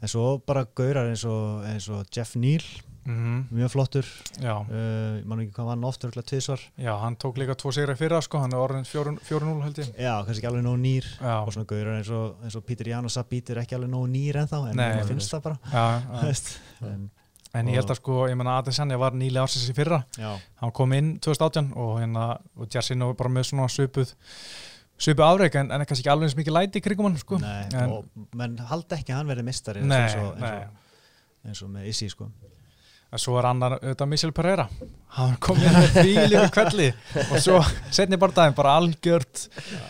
En svo bara gaurar eins og, eins og Jeff Neal, mm mjög flottur. Uh, ég man ekki hvað vann oftur tvisvar, já, hann tók líka tvo sigra fyrra sko, hann er orðin 4-0 held ég. Já, kannski ekki alveg nógu nýr. Já, og svona gaurar eins og, eins og og Sabit er ekki alveg nógu nýr en Nei, mér nei. finnst það bara. Já, *laughs* en, En ég held að sko, ég menna Adesanya var nýlega ársins í fyrra. Já, hann kom inn 2018 og hérna og Jarsino bara með svona svipuð svipuð afreik en, en kannski ekki alveg eins mikið læti í krigum hann sko. Nei, en, menn haldi ekki að hann verði mistari eins, og, eins, og, eins og með Issy sko en svo er annar auðvitað Michel Pereira. Hann kom inn með þvílíku kvelli og svo setni bara daginn bara algjört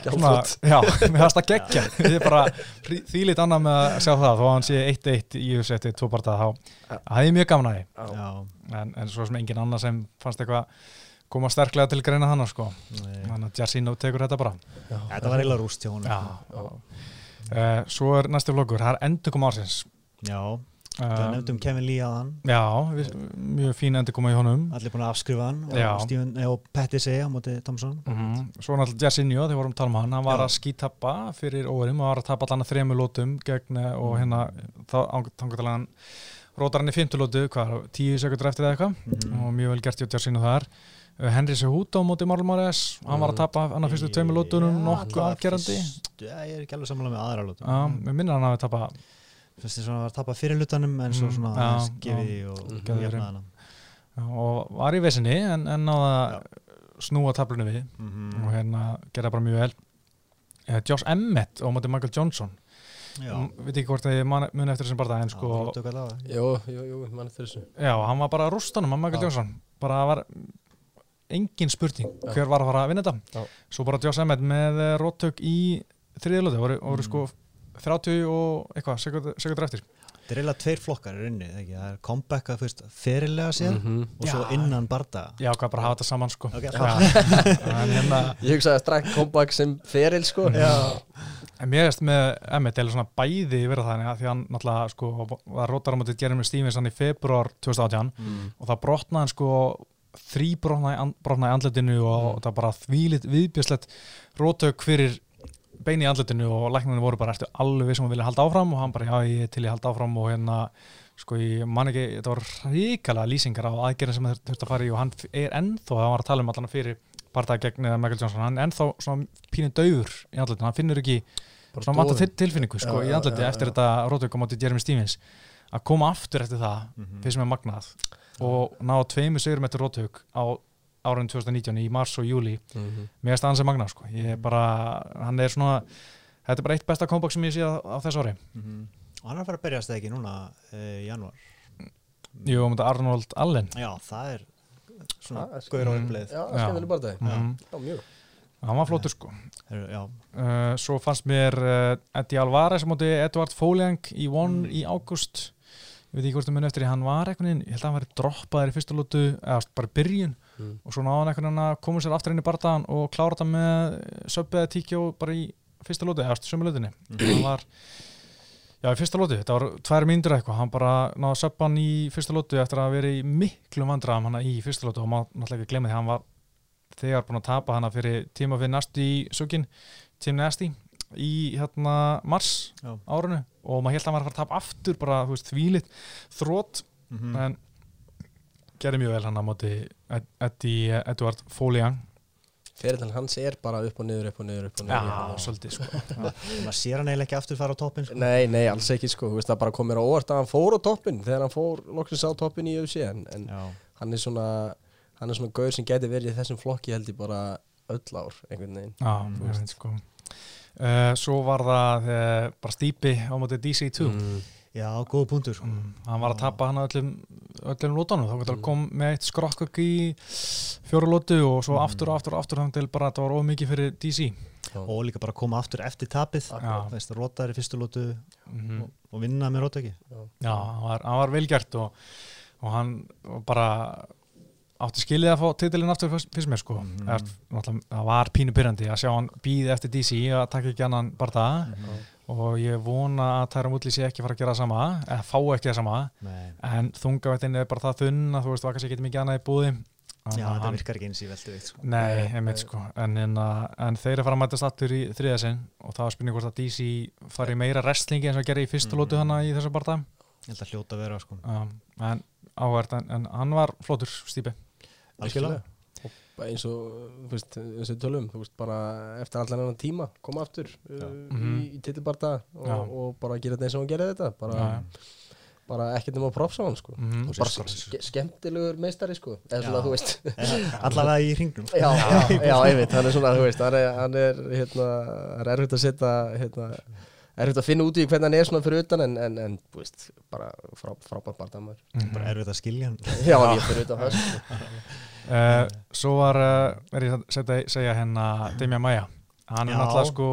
svona, já, mér hafst að gegja er bara þvílít annað með að sjá það. Þó að hann sé 1-1 í UFC eftir tvo bara þá það er mjög gaman að því. Já, en, en svo sem engin annar sem fannst eitthvað koma sterklega til greina hann sko. þannig að Jarsino tekur þetta bara. Þetta var eiginlega rúst hjá já, já. Uh, svo er næstu flokkur, það er endur kom ársins. Já, Það um, nefndum Kevin Lee aðan Já, við, mjög fín endur koma í honum. Allir búin að afskrifa hann og, Steven, eh, og Petty segja á móti Thompson. Mm Svo náttúrulega Jairzinho, þegar vorum að tala um hann hann var Já. að skítappa fyrir óverum og var að tapa allan að þremu lótum gegn eh, og hérna þá til hann rótar hann í fymtulótu, hvað, tíu sekundur eftir eða eitthvað? Mhm. og mjög vel gert hjá Jairzinho þar. Uh, Henry Sehuto á móti Marlon Moraes hann var að tapa hann að fyrstu tveimur lótunum nokkuð Já, ég er ekki alveg sammála með aðra lótum Já, mér minnir hann að hafa tapa Fyrst að hann var að tapa fyrir hlutanum en svo Mm, svona já, aðeins já. gefið í og og jafnaði hana og var í vesinni en, en náða að snúa tablunni við Mhm. og hérna gera bara mjög vel uh, Josh Emmett á móti Michael Johnson Já, M- veit ekki hvort þið man- muni eftir þessum barða en sko. Jú, jú, jú, mann eftir þessu já, hann var bara rústanum að Michael Já. Johnson bara var engin spurning Já. hver var að fara að vinna þetta Já. svo bara Josh Emmett með uh, róttök í þriðilöðu, voru, voru Mm. sko 30 og eitthvað, sekundur, sekundur eftir Þetta er eiginlega tveir flokkar í rauninni, ekki? Það er comeback að fyrst fyrirlega séð Mhm. og svo innan bardaga. já, hvað bara hafa þetta saman sko Ok, Já. *laughs* en hérna Ég hugsaði að stræk comeback sem feril sko Já. En mér veist með Emmett eða svona bæði verið þannig að því hann náttúrulega sko var rótar á móti Jeremy Stevenson í februar 2018 mm. og það brotnaði hann sko þrý brotnaði, í andletinu og Mm. það bara þvílit viðbjöslegt rótök fyrir beini í andletinu og læknarnir voru bara eftir alveg sem hann vilja halda áfram og hann bara já ég til ég halda áfram og hérna sko ég man ekki, þetta var ríkala lýsingar á aðgerðin sem þeir þurfti að fara í og hann er ennþá, það var að tala um allan fyrir partaði gegn eh, Michael Johnson, hann er ennþá svona pínu daufur í andletinu, hann finnur ekki Bara svona vant doðinn. að tilfinningu sko, Já, í andleti eftir já. þetta rótök á móti Jeremy Stevens að koma aftur eftir það Mhm. fyrst sem er magnað og ná tveimur sigurum eftir rótök á árun 2019 í mars og júli Mhm. mér finnst það hans er magnað sko. ég er bara, hann er svona þetta er bara eitt besta comeback sem ég sé á, á þess ári Mhm. Og hann er að fara að berjast ekki núna eh, í janúar. jú, um þetta Arnold Allen Já, það er svona Það gauður á Mm. uppleið. Já, skemmtileg barndagi mm. Já, mjög hann var flottur sko Heru, já, uh, svo fannst mér uh, Eddie Alvarez á móti Edvard Foliang í One Mm. í ágúst ég veit ekki hvort það muni eftir því, hann var veginn ég held að hann væri droppaður í fyrsta lótu eða bara byrjun. Mm. og svo náði hann einhvern veginn að koma sér aftur inn í bardaðan og klára þetta með söpbu eða tíkjó bara í fyrsta lótu, eða sömu lótunni hann var já, í fyrsta lótu, þetta var tvær mínútur eitthvað. Hann bara náði söppan í fyrsta lótu eftir að vera í miklu vandræðum hann í fyrsta lótu og maður náttúrulega ekki því hann var þegar búin að tapa hana fyrir tíma fyrir næstu í sökin Tim Nasty í hérna mars Já. árunu og maður held að hann var að fara að tapa aftur bara, þú veist, þvílitt þrótt Mhm. en gerði mjög vel hann á móti Ed- Eddie Edward Foliang Ferillin hans er bara upp og niður, upp og niður, upp og niður Já, svolítið sko *laughs* maður sér hann eiginlega ekki aftur fara á toppin sko. Nei, nei, alls ekki sko, þú veist það bara kom mér á óvart að hann fór á toppin þegar hann fór loksins á toppin í UFC en, en hann er svona hann er svona gaur sem geti verið í þessum flokki held ég bara öll ár einhvern veginn Já, Mm. þú veist sko uh, Svo var það uh, bara stípi á móti DC2 mm. já góða punktur sko. Mm, hann var að tapa hann öllum öllum lótanum, þá Mm. kom með eitt skrokkök í fjóru lótu og svo Mm. aftur og aftur og aftur þannig til bara að þetta var ómikið fyrir DC og líka bara koma aftur eftir tapið Já. veist, rótar í fyrstu lótu mm og, og vinna með rótöki Já, hann var, hann var velgert og, og hann bara átti skilið að fá titilinn aftur fyrst, mér sko. Eða, náttúrulega, það var pínu pyrrandi að sjá hann býði eftir DC að taka ekki annan bara það Mhm. og ég vona að Tæra Mulli sé ekki fara að gera það sama eða fá ekki það sama Nei. en þungavættin er bara það þunn að þú veist, það var kannski ekki mikið annað í búði Já, Þannig að þetta hann- virkar ekki eins í veldu veikt sko. Nei, einmitt sko en, en, en þeir eru fara að mætast aftur í þriða sinn og það var spurning hvort að DC fari meira wrestlingi eins og gerði í lótu að hljóta að vera sko. um, en hann var flottur stípi Algjörlega. og eins og og tölum þú veist, bara eftir allan annan tíma koma aftur uh, Mhm. í, í titilbarta og, Já. og bara gera þetta eins og hann gerði þetta bara, bara ekkert um að propsa hann sko. mm og bara ske skemmtilegur meistari sko. eða svona þú veist *laughs* Allavega í hringnum já, já, já, einmitt, hann er svona, þú veist hann er, hann er hérna, er erfitt að setja hérna, erfitt að finna út í hvernig hann er svona fyrir utan en, en, en þú veist, bara frá, frábært barndamör bara erfitt að skilja hann já, hann er fyrir utan það sko. *laughs* uh, Svo var er ég að segja hérna Demian Maia hann er Já. náttúrulega sko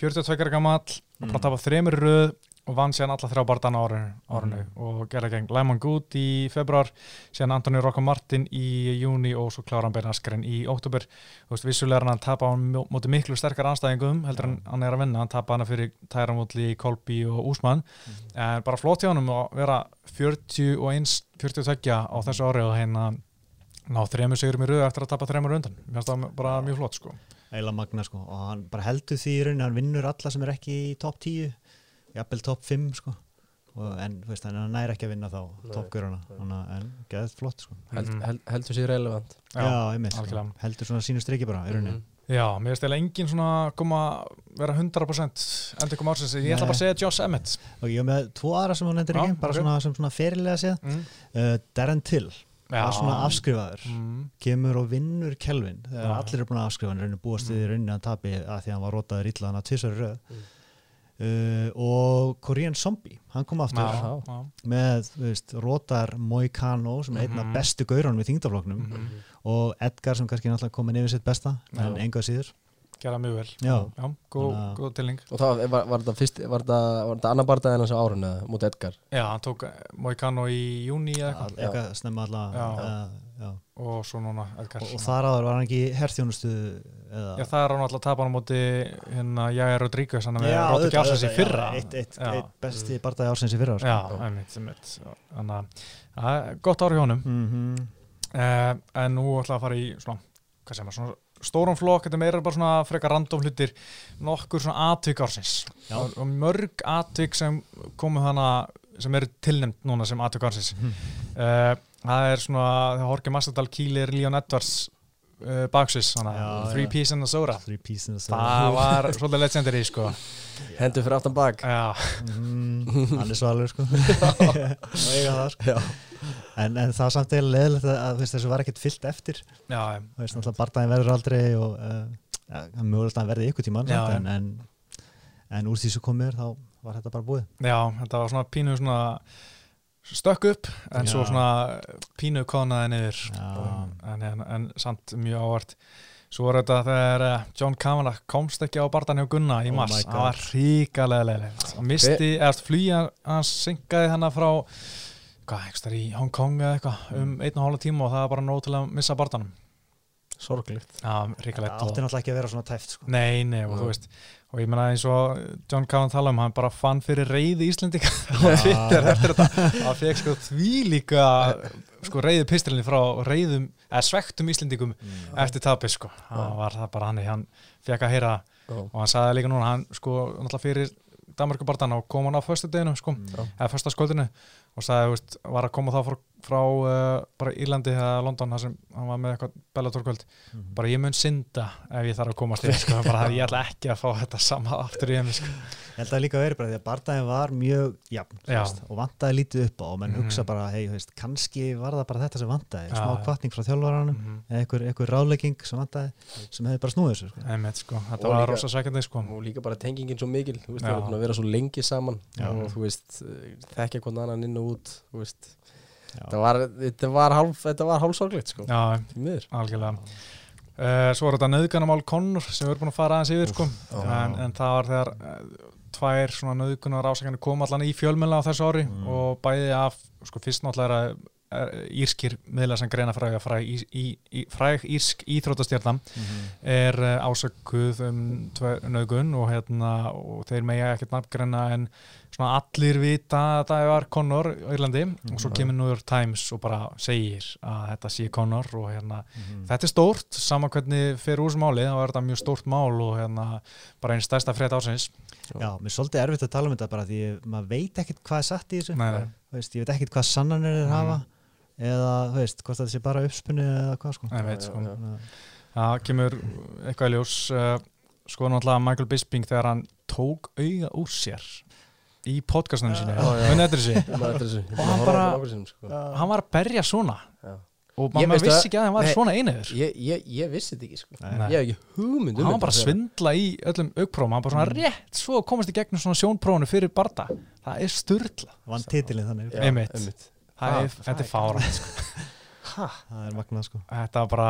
42 gamall, mm. Mm. bara að tapa þremur röð og vann síðan alla þrjá barndana árinu, árinu og gerði gegn Lyman Good í februar síðan Antoni Rocco Martin í júni og svo klára hann Ben Askren í óttúber þú veist, vissulega er hann að tapa á móti miklu sterkar anstæðingum heldur en hann er að vinna, hann tapa hana fyrir Tyra Woodley, Kolby og Úsmann en bara flott hjá hann að vera 41, 42 á þessu ári og hérna ná þremur sigurum í rauð eftir að tapa þremur undan. Mér finnst það bara mjög flott sko. Eila magna sko. Og hann bara heldur því í rauninni hann vinnur alla sem er ekki í topp 10 jafnvel topp 5 sko. Og, en þú veist hann næri ekki að vinna þá toppgöruna en geðið flott sko. Held, Mhm. held, heldur sér relevant. Já, einmitt, sko. heldur svona sínu striki bara í rauninni. Mhm. Já, mér finnst eiginlega engin svona koma vera 100% endur koma ársins. Ég ætla bara að segja Josh Emmett. Og ég er með tvo aðra sem hann endur ekki bara ok. svona, sem svona fyrirlega séð. Mm. uh, Darren Till Já. var svona afskrifaður mm. kemur og vinnur Kelvin þegar Já. allir eru búin að afskrifa hann reynir búast við í rauninni að tapi að því að hann var rótaður illa hann að tvisari röð uh, og Korean Zombie hann kom aftur Já, já. með veist, Rótar Moicano sem er einn af Mhm. bestu gaurunum í þingdafloknum Mhm. og Edgar sem kannski náttúrulega komin yfir sitt besta en Já. enga síður Gerða mjög vel. Já. Já, góð, góð tilning og það var, var þetta fyrst var þetta, annar barndaginn hans á árun mútið Edgar? Já, hann tók Moicano í júni eða eitthvað. Eitthvað snemma alla Já. uh, já. og svo núna Edgar. Og, og þar áður var hann ekki herþjónustu eða? Já, það er hann alltaf að tapa hann á móti hérna Jæja Rodríguez hann með Já, Róti auðvitað, Gjársins í fyrra. eitt, eitt, eitt besti barndagi ársins í fyrra sko. Já, einmitt, einmitt. Þannig að er gott ári hjá honum. Mm uh, En nú ætla að fara í svona, hvað sem er, svona stórum flokk, þetta meira bara svona frekar random hlutir, nokkur svona atvik ársins. Já. og, mörg atvik sem komu hana sem eru tilnæmt núna sem atvik ársins. Uh, það er svona þegar Jorge Massadal kýlir Leon Edwards uh, baksis, hana, Já, Three já. Piece and a pieces það *laughs* var svolítið legendary sko. Hendur fyrir aftan bak. Mm, hann er svalur sko. *laughs* Og *laughs* eiga það sko en, en það samt eða leðilegt að, veist, þessu var ekkert fyllt eftir. Já, þú veist barndaginn verður aldrei og uh, ja, mögulegst að hann verði ykkur tíman Já, en, en, en úr því sem komir þá var þetta bara búið. Já, þetta var svona pínu svona stökk upp en svo Já. svona pínu konaði niður. En, en, en samt mjög ávart svo var þetta þegar eh, John Kavanagh komst ekki á bardan hjá Gunna í Oh mars. my það var ríkalega leiligt og misti, eða flýja hans syngaði hana frá hvað, ekki stær í Hong Kong eða eitthvað um einn og hálfa tíma og það var bara nóg til að missa ríkalegt það átti náttúrulega ekki að vera svona tæft sko. Nei, nei, og Mm. þú veist og ég meina eins og John Cavan tala um hann bara fann fyrir reyði Íslendinga *laughs* Já. og Twitter eftir þetta það fekk sko því líka sko reyði pistilni frá reyðum eða svektum Íslendingum mm. eftir tapis sko, það var það bara hann hann fekk að heyra Já. og hann sagði líka núna, hann sko náttúrulega fyrir Danmarkubartan og kom hann á föstu deginu sko, Mm. eða fösta skóldinu og sagði, veist, var að koma þá frá, frá uh, bara Írlandi eða London þar sem hann var með eitthvað Bellator-kvöld Mhm. bara ég mun synda ef ég þarf að komast inn sko, bara ég ætla ekki að fá þetta sama aftur í henni sko. ég held að líka verið bara því að barndaginn var mjög jafn veist, og vantaði lítið upp á og menn Mhm. hugsa bara hei, þú veist, kannski var það bara þetta sem vantaði Já, smá kvartning frá þjálfaranum mm eða einhver, einhver ráðlegging sem vantaði sem hefði bara snúið þessu sko. Sko. þetta Og var líka- rosa sækjandi sko. og líka bara tengingin svo mikil þú veist, það er búin að vera svo lengi saman Já. og þú veist, eh, þekkja hvern annan inn og út þú veist. Þetta var þetta var, hálf, þetta var hálfsorglegt sko, já, algjörlega uh, svo var þetta nöðganamál Connor sem við erum búin að fara aðeins yfir sko. en, en það var þegar uh, tvær nöðgunar ásakanir kom allan í fjölmjöla á þessu ári Mm. og bæði af, sko fyrst náttúrulega er, er írskir miðla sem greina fræg, fræg írsk íþrótastjarnan Mhm. er uh, ásökuð um nögun og, hérna, og þeir mega ekkert nafngreina en svona allir vita að það var Connor á Írlandi og svo Mhm. kemur New York Times og bara segir að þetta sé Connor og hérna, Mhm. þetta er stórt sama hvernig fer úr þessu máli, þá er þetta mjög stórt mál og hérna, bara einn stærsta frétt ásins Já, mér er svolítið erfitt að tala um þetta bara því maður veit ekkert hvað er satt í þessu Nei, nei. Veist, ég veit ekkert hvað sannanir þeir Mhm. hafa eða þú veist, hvort það sé bara uppspunni eða hvað sko Nei, veit, sko. Að- það kemur eitthvað í ljós uh, sko náttúrulega Michael Bisping þegar hann tók auga úr sér í podcastinu sínu, Og hann bara- sko. hann var að berja svona. Og maður vissi ekki að hann var svona einiður ég, ég, ég vissi þetta ekki sko. Nei. ég hef ekki hugmynd um hann var bara að svindla í öllum augprófum. Hann var bara svona Mm. rétt svo að komast í gegnum svona sjónprófunu fyrir barda. Það er styrla vann titilin þannig. Ah, þetta er er fára sko. *laughs* ha? það er magnað sko. Þetta var bara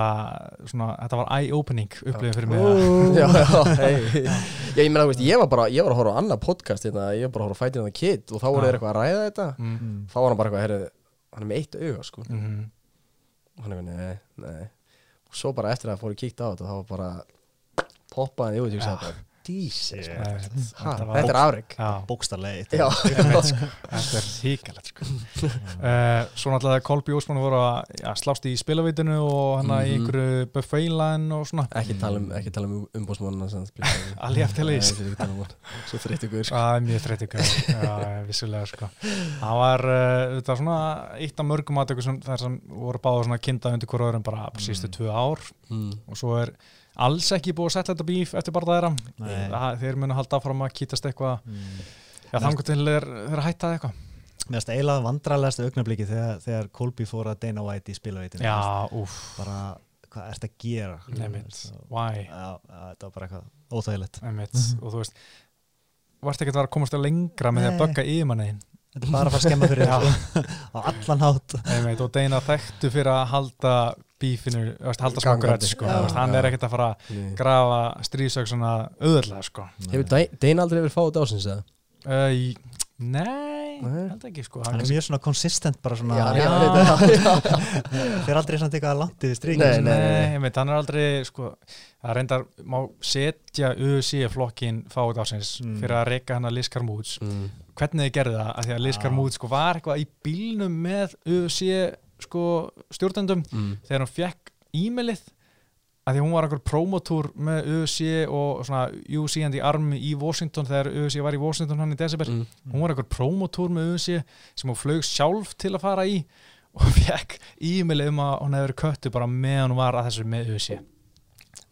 svona, þetta var eye-opening upplifin fyrir mig. Að- *laughs* já, já, hei Já, ég meina, þú veist, ég var bara, ég var að horfa á annað podcast hérna, ég var bara að horfa á Fighting on the Kid og þá voru þeir eitthvað að ræða þetta. Mm, Mm. þá var hann bara eitthvað, herrið, hann er með eitt auga, sko. Mhm. og hann er eitthvað, nei, nei. Og svo bara eftir að fóru kíkt á þetta þá var bara poppaði út, ég Já. sagði bara Jesus, Nei, ha, þetta er afreg Já, bókstarlega Já, einmitt, sko. *laughs* þetta er híkalegt sko. uh, *laughs* Svo náttúrulega Kolby Ósmann voru að ja, slást í spilaveitinu og hann í Mhm. einhverju buffeilan og svona ekki tala um, ekki tala um umbósmannina *laughs* vil ekki tala um. Svo þreytt ykkur sko. Mjög þreytingar, já, vissulega sko. Það var þetta var svona eitt af mörgum aðtöku sem þar sem voru báða svona kinda undir hverju öðrum bara sístu tvö ár mm. og svo er alls ekki búið að setja þetta bíf eftir. Það- þeir munu halda áfram að kýtast eitthvað. Mm. já þannig til þeir, þeir að hætta eitthvað. Mér finnst eiginlega vandrarlegast augnabliki þegar, þegar Colby fór að Dana White í spilaveitinu bara, hvað ert að gera? Svo- why? Þetta var bara eitthvað óþægilegt. Nefnitt, og þú veist varst ekki að vera að komast að lengra með því að bögga yfirmanniðin Þetta er bara að fara að skemma fyrir þér *laughs* á allan hátt Einmitt, og Deina þekktu fyrir að halda bífinu, halda Gangandi. smokkurætt sko. Hann já. er ekkert að fara að Nei. grafa stríðsög svona auðvitað sko. Hefur Dane aldrei verið fáið ásins eða? uh, í- nei, Nei. held ekki sko. Hann er mjög svona konsistent bara svona. Þeir *laughs* aldrei samt eitthvað langt yfir strík Nei, nei, nei, nei. einmitt, hann er aldrei sko, það reyndar má setja UFC flokkin fáið ásins Mm. fyrir að reyka hann að Liz Carmouds Mm. Hvernig þið gerði það, að því að Liz Já. Carmouds sko, var eitthvað í bílnum með UFC sko, stjórnendum Mm. þegar hún fekk e-mailið að því hún var einhver promotúr með UFC og svona UFC and the Army í Washington þegar UFC var í Washington hann í desember Mm. hún var einhver promotúr með UFC sem hún flög sjálf til að fara í og *laughs* fekk e-mailið um að hún hefði verið köttu bara meðan hún var að þessu með UFC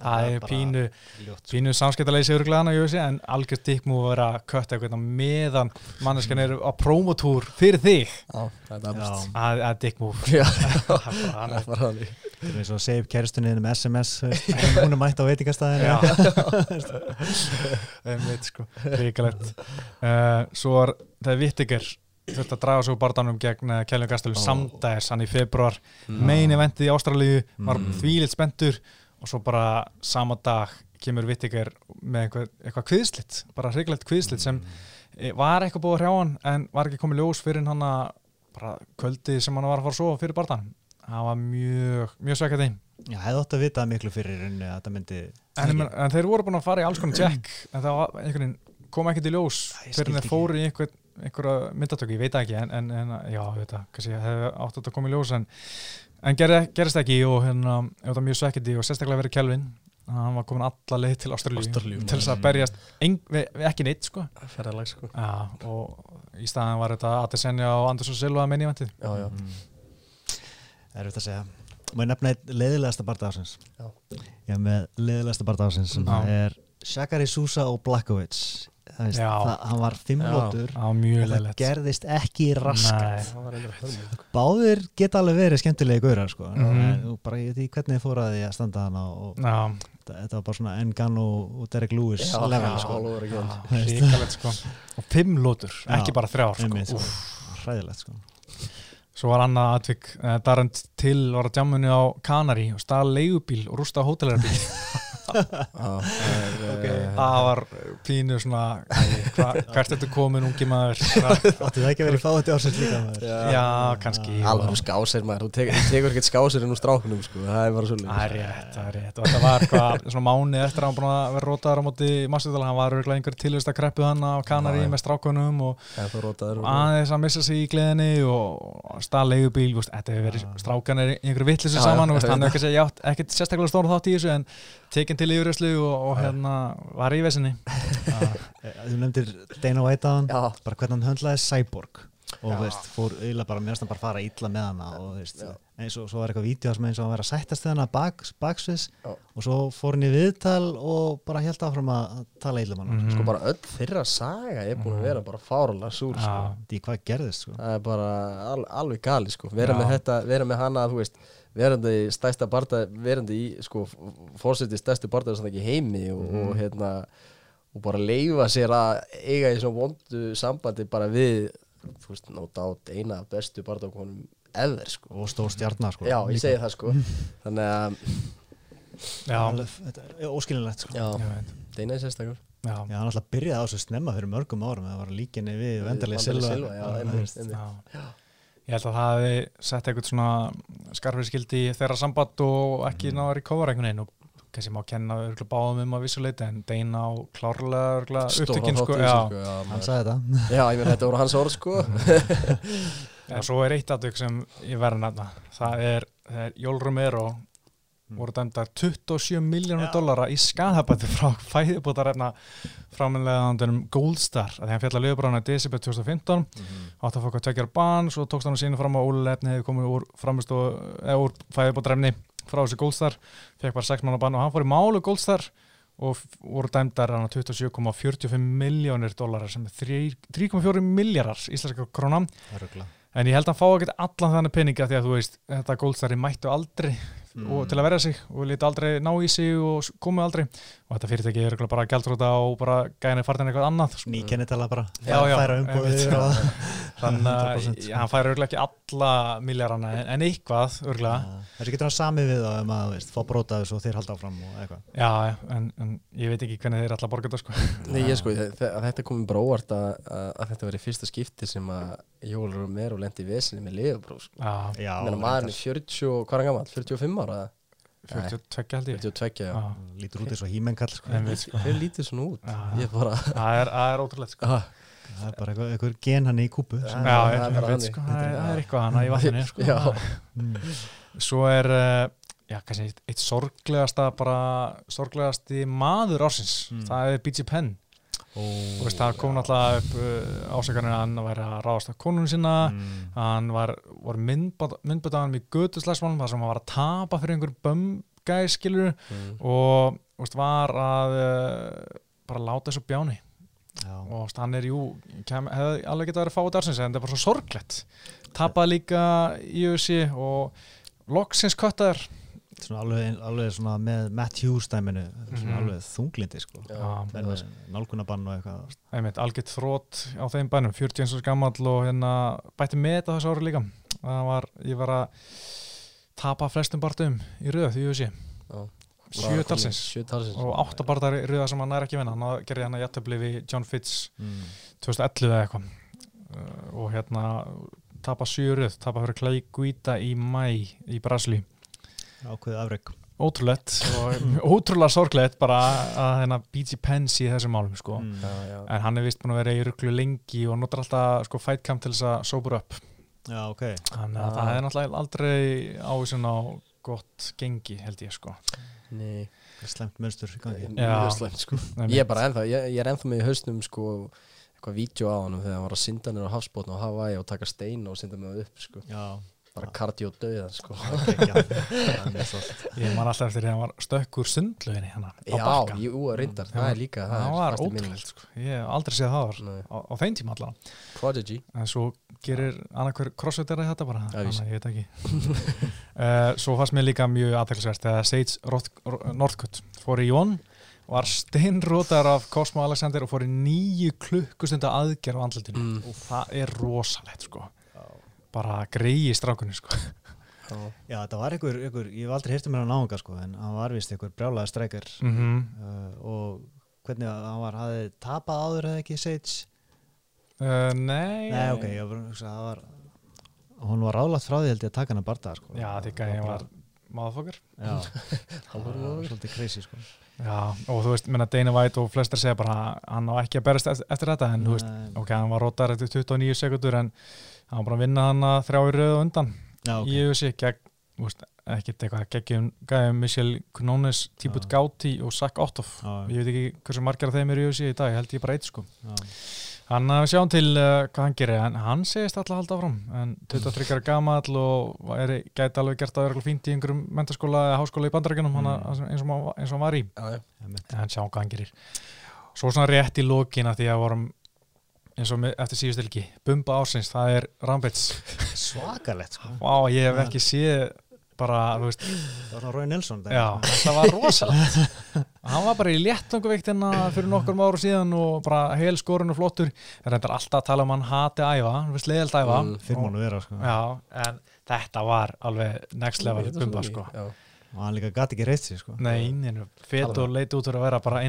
það Það er er bara pínu sko. pínu samskiptaleysi örglega hann á UFC en algjör dikk múið að vera að kötta eitthvað meðan manneskan er á promotúr fyrir þig. Já, það er að, að dikk múið *laughs* það var þannig. þetta er eins og save kæristunni með SMS þú veist, hún er mætt á veitingastæðinu Já. *laughs* Einmitt sko, ríkalegt. Uh, Svo var það Vittiger þurfti að draga svo barndanum gegn uh, Kjellin Gastelum Ó. samdæðis hann í februar Mm. main eventið í Ástralíu. Var Mm. þvílitt spendur og svo bara sama dag kemur Vittiger með eitthvað, eitthvað kviðslitt bara hrigalegt kviðslitt sem eh, var eitthvað búið að hrjá hann en var ekki komið ljós fyrir hann að bara kvöldi sem hann var að fara að sofa fyrir barndan það var mjög, mjög svekkjað þeim Já, hefði ótt að vita miklu fyrir að þetta myndi en, en, en þeir voru búin að fara í alls konar check en það var einhvern kom ekkert í ljós fyrir en þeir fóru í einhver, einhverja myndatöku, ég veit ekki en, en, en já, það, kannski hefði átt að þetta koma í ljós en, en ger, gerist ekki og hérna, það er mjög svekkjandi og sérstaklega verið Kelvin hann var komin alla leið til Ástralíu. til þess að berjast ein, við, við ekki neitt sko Ferðalag sko já, og í staðan var þetta Adesanya og Andersson Silva með nývendið Já, já Mm. Það er auðvitað að segja Má ég nefna eitt leiðilegasta barndásins Já. Ég er með leiðilegasta barndásins sem Já. er Shakari Sousa og Blackovich Það veist, Já. það, hann var fimmlótur það gerðist ekki raskat Báðir geta alveg verið skemmtilegi gaurar sko. En þú bara ég veit ekki hvernig þið fóru að því að standa hana og já, þetta, þetta var bara svona Engan og, og Derek Lewis Já, level já, sko. ríkalegt sko og fimm lótur, Já, ekki bara þrjár sko. Sko. Úff. hræðilegt sko. Svo var annað atvik, uh, Darrent Till var að djamunni á Kanari og stað leigubíl og rústa hótelarbíl. *laughs* Það er, eh, það var pínu svona, hvert ertu komin ungi maður? Átti það ekki að vera í fáti ársins líka maður? Já, kannski. Alveg skásir maður, þú tekur, ekkert skásir inn úr strákunum sko, það er bara Það er svolítið rétt, það er rétt. Og þetta var hvað, svona mánu eftir að hann búin að vera rótaður á móti Masvidal, hann var örgulega einhver tilvist að kreppu hann á já. með strákunum og er aðeins að missa sig í gleðinni og stað leigubíl, þetta hefur verið strákanir í einhverju vittlisu Tekinn til yfirreyslu og, og hérna var í vesinni. *laughs* Eh, Þú nefndir Dana White á hann Já, bara hvernig hann höndlaði Cyborg. Og veist, fór eiginlega bara mjög bara að fara illa með hana og veist, eins og svo var eitthvað vídeo sem eins og hann var að sættast hana bak, baksvis og svo fór hann í viðtal og bara held áfram að að tala illa með hann Mhm. sko bara öll þeirra saga er búin að vera bara fárlega súr sko. Því hvað gerðist sko. það er bara al, alveg gali sko. vera, Já. með þetta, vera með hana þú veist, verandi í stærsta barda verandi í sko, fórsetið stærstu barda sem ekki heimi og, Mhm. og hérna og bara leifa sér að eiga í svona vondu sambandi bara við þú veist, no doubt, eina af bestu bardakonum ever sko. og stór stjarnar sko. Já, ég segi það sko Þannig að, Já, er óskilinlegt sko. já, Deina er sérstakur Já, Já, hann alltaf byrjaði á þessu snemma fyrir mörgum árum það var líkinni við Vendarlega Silva, já, einmitt, einmitt. Já. Ég held að það hefði sett eitthvað svona skarfið skildi í þeirra samband og ekki mm. náða að recovera einhvern veginn og kannski má kenna örugglega báðum um að vissuleiti en Deina á klárlega örugglega upptökinn sko, í já. sko, já, hann sagði þetta *laughs* Já, ég meina þetta voru hans orð sko *laughs* En svo er eitt aðtök sem ég verði að nefna það er, það er Jól Romero voru dæmdar 27 miljónur Já. dollara í skadabæti frá fæðibótarefna framlegaðandunum Goldstar að hann fjalla lögbrána í Decibel 2015 átt að fóka tveggjara ban svo tókst hann að sína fram á ólefni hefði komið úr úr fæðibótarefni frá þessi Goldstar fekk bara 6 mánu ban og hann fór í málu Goldstar og voru dæmdar hann 27,45 miljónir dollara sem er þrý- 3,4 miljardar íslenska krónam. En ég held að hann fá ekkert allan þannig peninga því að þú veist, þetta góldstari mættu aldrei og til að verja sig og lítið aldrei ná í sig og komu aldrei og þetta fyrirtæki er bara gældróta og bara gæðinni fartin eitthvað annað sko. ný kennitala bara Já, já, færa umboðið einmitt. *laughs* það þannig að 100% ja, hann fær örgulega ekki alla miljarana en, en eitthvað örgulega þessi getur hann sami við þá um að fá bróta þessu og þeir halda áfram og eitthvað já, en, en ég veit ekki hvernig þeir ætla að borga þetta sko. Nei, ég sko, að þetta komið bara óvart að, að, þetta veri fyrsta skipti sem að Jóel Romero lendi í vesinni með liðabró sko. já, já, Ég meina maðurinn er 40, og- hvað er hann gammal? 45 ára? 42 held ég 42, já. Lítur út eins og hímenkall sko. sko. Hver lítið svona út? Já. Ég bara, það er, það er ótrúlegt sko. Það er bara eitthvað, eitthvað gen hann í kúpu það er sko, það er, það er eitthvað hana í vatninu sko. Já. Mm. Svo er, uh, já, kannski eitt, eitt sorglegasta, bara sorglegasti maður ársins, Mm. það er B.G. Penn. Ó, Þú veist, það kom náttúrulega upp uh, ásökanir að hann væri að ráðast á konunum sína, Mm. hann var, var hann í götuslæsmálum, þar sem hann var að tapa fyrir einhver bömgæð, skilur, mm. og þú veist, var að uh, bara láta þessu bjáni. Já. Og hann er, jú, kem, hefði alveg getað verið fáið ársins, en það er bara svo sorglegt. Tapaði líka í össi og loksins köttaður. svona alveg, alveg svona með Matt Hughes dæminu svona Mhm. alveg þunglindi sko nálgunabann og eitthvað einmitt, algjört þrótt á þeim bænum 41 árs gamall og hérna bætti með þetta þessu ári líka var, ég var að tapa flestum barndum í röð því ég sé Já. sjö talsins Sjö talsins og átta barndar í röða sem hann er ekki vinna hann gerði hann að jættöfli við John Fitz mm. 2011 eða eitthvað Uh, og hérna tapa sjö röð, tapa fyrir Clay Guida í mæ í Brasli ákveðið afreg ótrúlegt *laughs* og ótrúlega sorglegt bara að hérna BG Pence í þessum málum sko mm. Já, já. en hann er vist búin að vera í rugglu lengi og notar alltaf sko fightcamp til þess að sober up já, ok þannig að Ah. það er náttúrulega aldrei ávísun á gott gengi held ég sko Nei, slemt slæmt sko. Ég er bara ennþá, ég, ég er ennþá með í hausnum sko eitthvað vídeo á hann þegar hann var að synda nýra á hafsbótn og Hawaii og taka stein og synda með það upp sko. Já, bara kardio döðan sko. Ég man alltaf eftir því að hann var stökkur sundlöginni hana, á Já, jú, reyndar, það er líka það er var minni. ótrúlegt sko. ég hef aldrei séð það á, á þeim tíma allavega Prodigy. En svo gerir annarkver crossfitera þetta bara? Já, víst. þannig að ég veit ekki. Uh, *laughs* svo fannst mér líka mjög aðtækksverst þegar Sage Northcutt fór í Jón var steinrótar af Cosmo Alexander og fór í nýju klukkustunda aðgerð á andlutinu Mm. og það er rosalegt sko bara greiði strákunni sko. Já. já, þetta var einhver, einhver ég hef aldrei hýrt um hérna náunga sko en hann var vist einhver brjálaði streikar mm uh, og hvernig að hann var hafði tapað áður eða ekki Sage uh, nei, nei, ok, ég var, hún var ráðlagt frá því held ég að taka hann að barta sko. já því að ég var maðurfokkar já, *laughs* Hann var það var svolítið crazy sko. Já og þú veist, minna Dana White og flestir segja bara hann á ekki að berast eftir, eftir þetta en þú veist, Nei. ok, hann var rótar eftir 29 sekundur en hann var bara að vinna hann að þrjá í röðu undan. Já, ok, í veist, ekkert eitthvað geggjum gæðum Michel Kunones, Tíbut. Gauti og Zach Ottof Já. ég veit ekki hversu margir af þeim eru í UFC í dag, ég held ég bara eitt sko. Hann að sjáum til uh, hvað hann gerir. En hann segist alltaf að halda áfram. En 23 ára gamall og er, gæti alveg gert að vera fínt í einhverjum mentaskóla eða háskóla í bandarækjunum Mm. eins, eins og hann var í. Já, en sjáum hvað hann gerir. Svo svona rétt í lókina því að vorum eins og með, eftir síðust elgi Bumba ársins, það er Rambits svakalegt sko. Vá, ég hef ekki séð bara, þú veist, það var Rói Nilsson já, það var rosalegt. Hann var bara í léttanguveiktina fyrir nokkur ára síðan og bara heil skorun og flottur. Það er reyndar alltaf að tala um hann hati æfa hann finnst leiðilt æfa Mm. Fyrir mánu vera sko. já, en þetta var alveg next level bumba sko. já. Og hann líka gæti ekki reynt sig sko. Nei, neina, fet og leit út fyrir að vera bara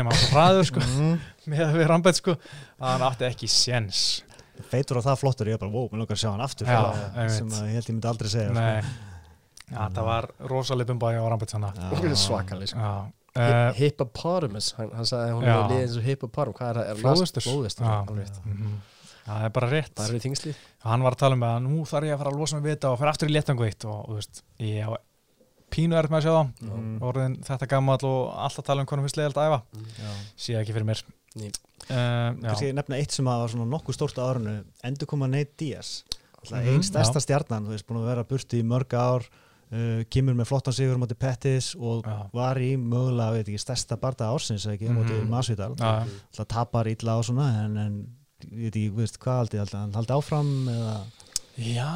hann var svo hraður sko *laughs* með að við rambet sko að hann átti ekki séns feitur og það flottur ég er bara, wow, mér langar að sjá hann aftur Já, einmitt. sem ég held ég myndi aldrei segja Nei, sko. ja, það var rosalega bumba á rambet sanna Já. svakaleg sko. Já, uh, Hippopotamus, hann, hann sagði að hún Já. hefur liðið eins og hippopotamus, hvað er það? Er Já. rétt. mhm. Já, það er bara rétt hann var að tala um að nú þarf ég að fara að losa mig við þetta og fara aftur í léttangveitt og, og þú veist, ég á pínu er með að sjá það Mhm. orðin þetta gammal og alltaf tala um hvernig finnst leiðilt að æfa. Já. sé ekki fyrir mér. Uh, kannski ég nefna eitt sem að var svona nokkuð stórt á árinu. Endur koma Nate Diaz. Mhm, einn stærsta já. stjarnan, þú veist, búin að vera burti í mörg ár uh, kemur með flottan sigur á móti Pettis og Já. var í mögulega, veit ekki, stærsta barða ársins ekki, á móti Mhm. Masvidal það tapar illa og svona en, en ég veit ekki, veist, hvað haldi haldi áfram eða já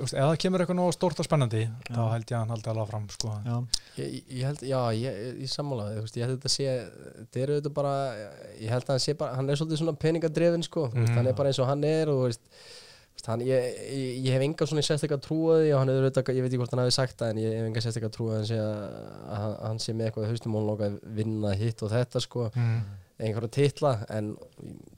veist, ef það kemur eitthvað nóg stórt og spennandi Já. þá held ég að hann haldi alveg áfram sko. já, Ég, ég held, já, ég, ég sammála þú veist, ég held þetta sé, þetta eru þetta bara ég held að hann sé bara, hann er svolítið svona peningadrefin sko, þú veist, hann er bara eins og hann er og veist, hann, ég, ég, ég hef enga svona sérstaklega trúaði og hann er auðvitað, ég veit ekki hvort hann hafi sagt það en ég hef enga sérstaklega trúaði að hann sé að, að hann- hann sé með eitthvað haustum og loka að vinna hitt og þetta sko, mm. Einhverja titla en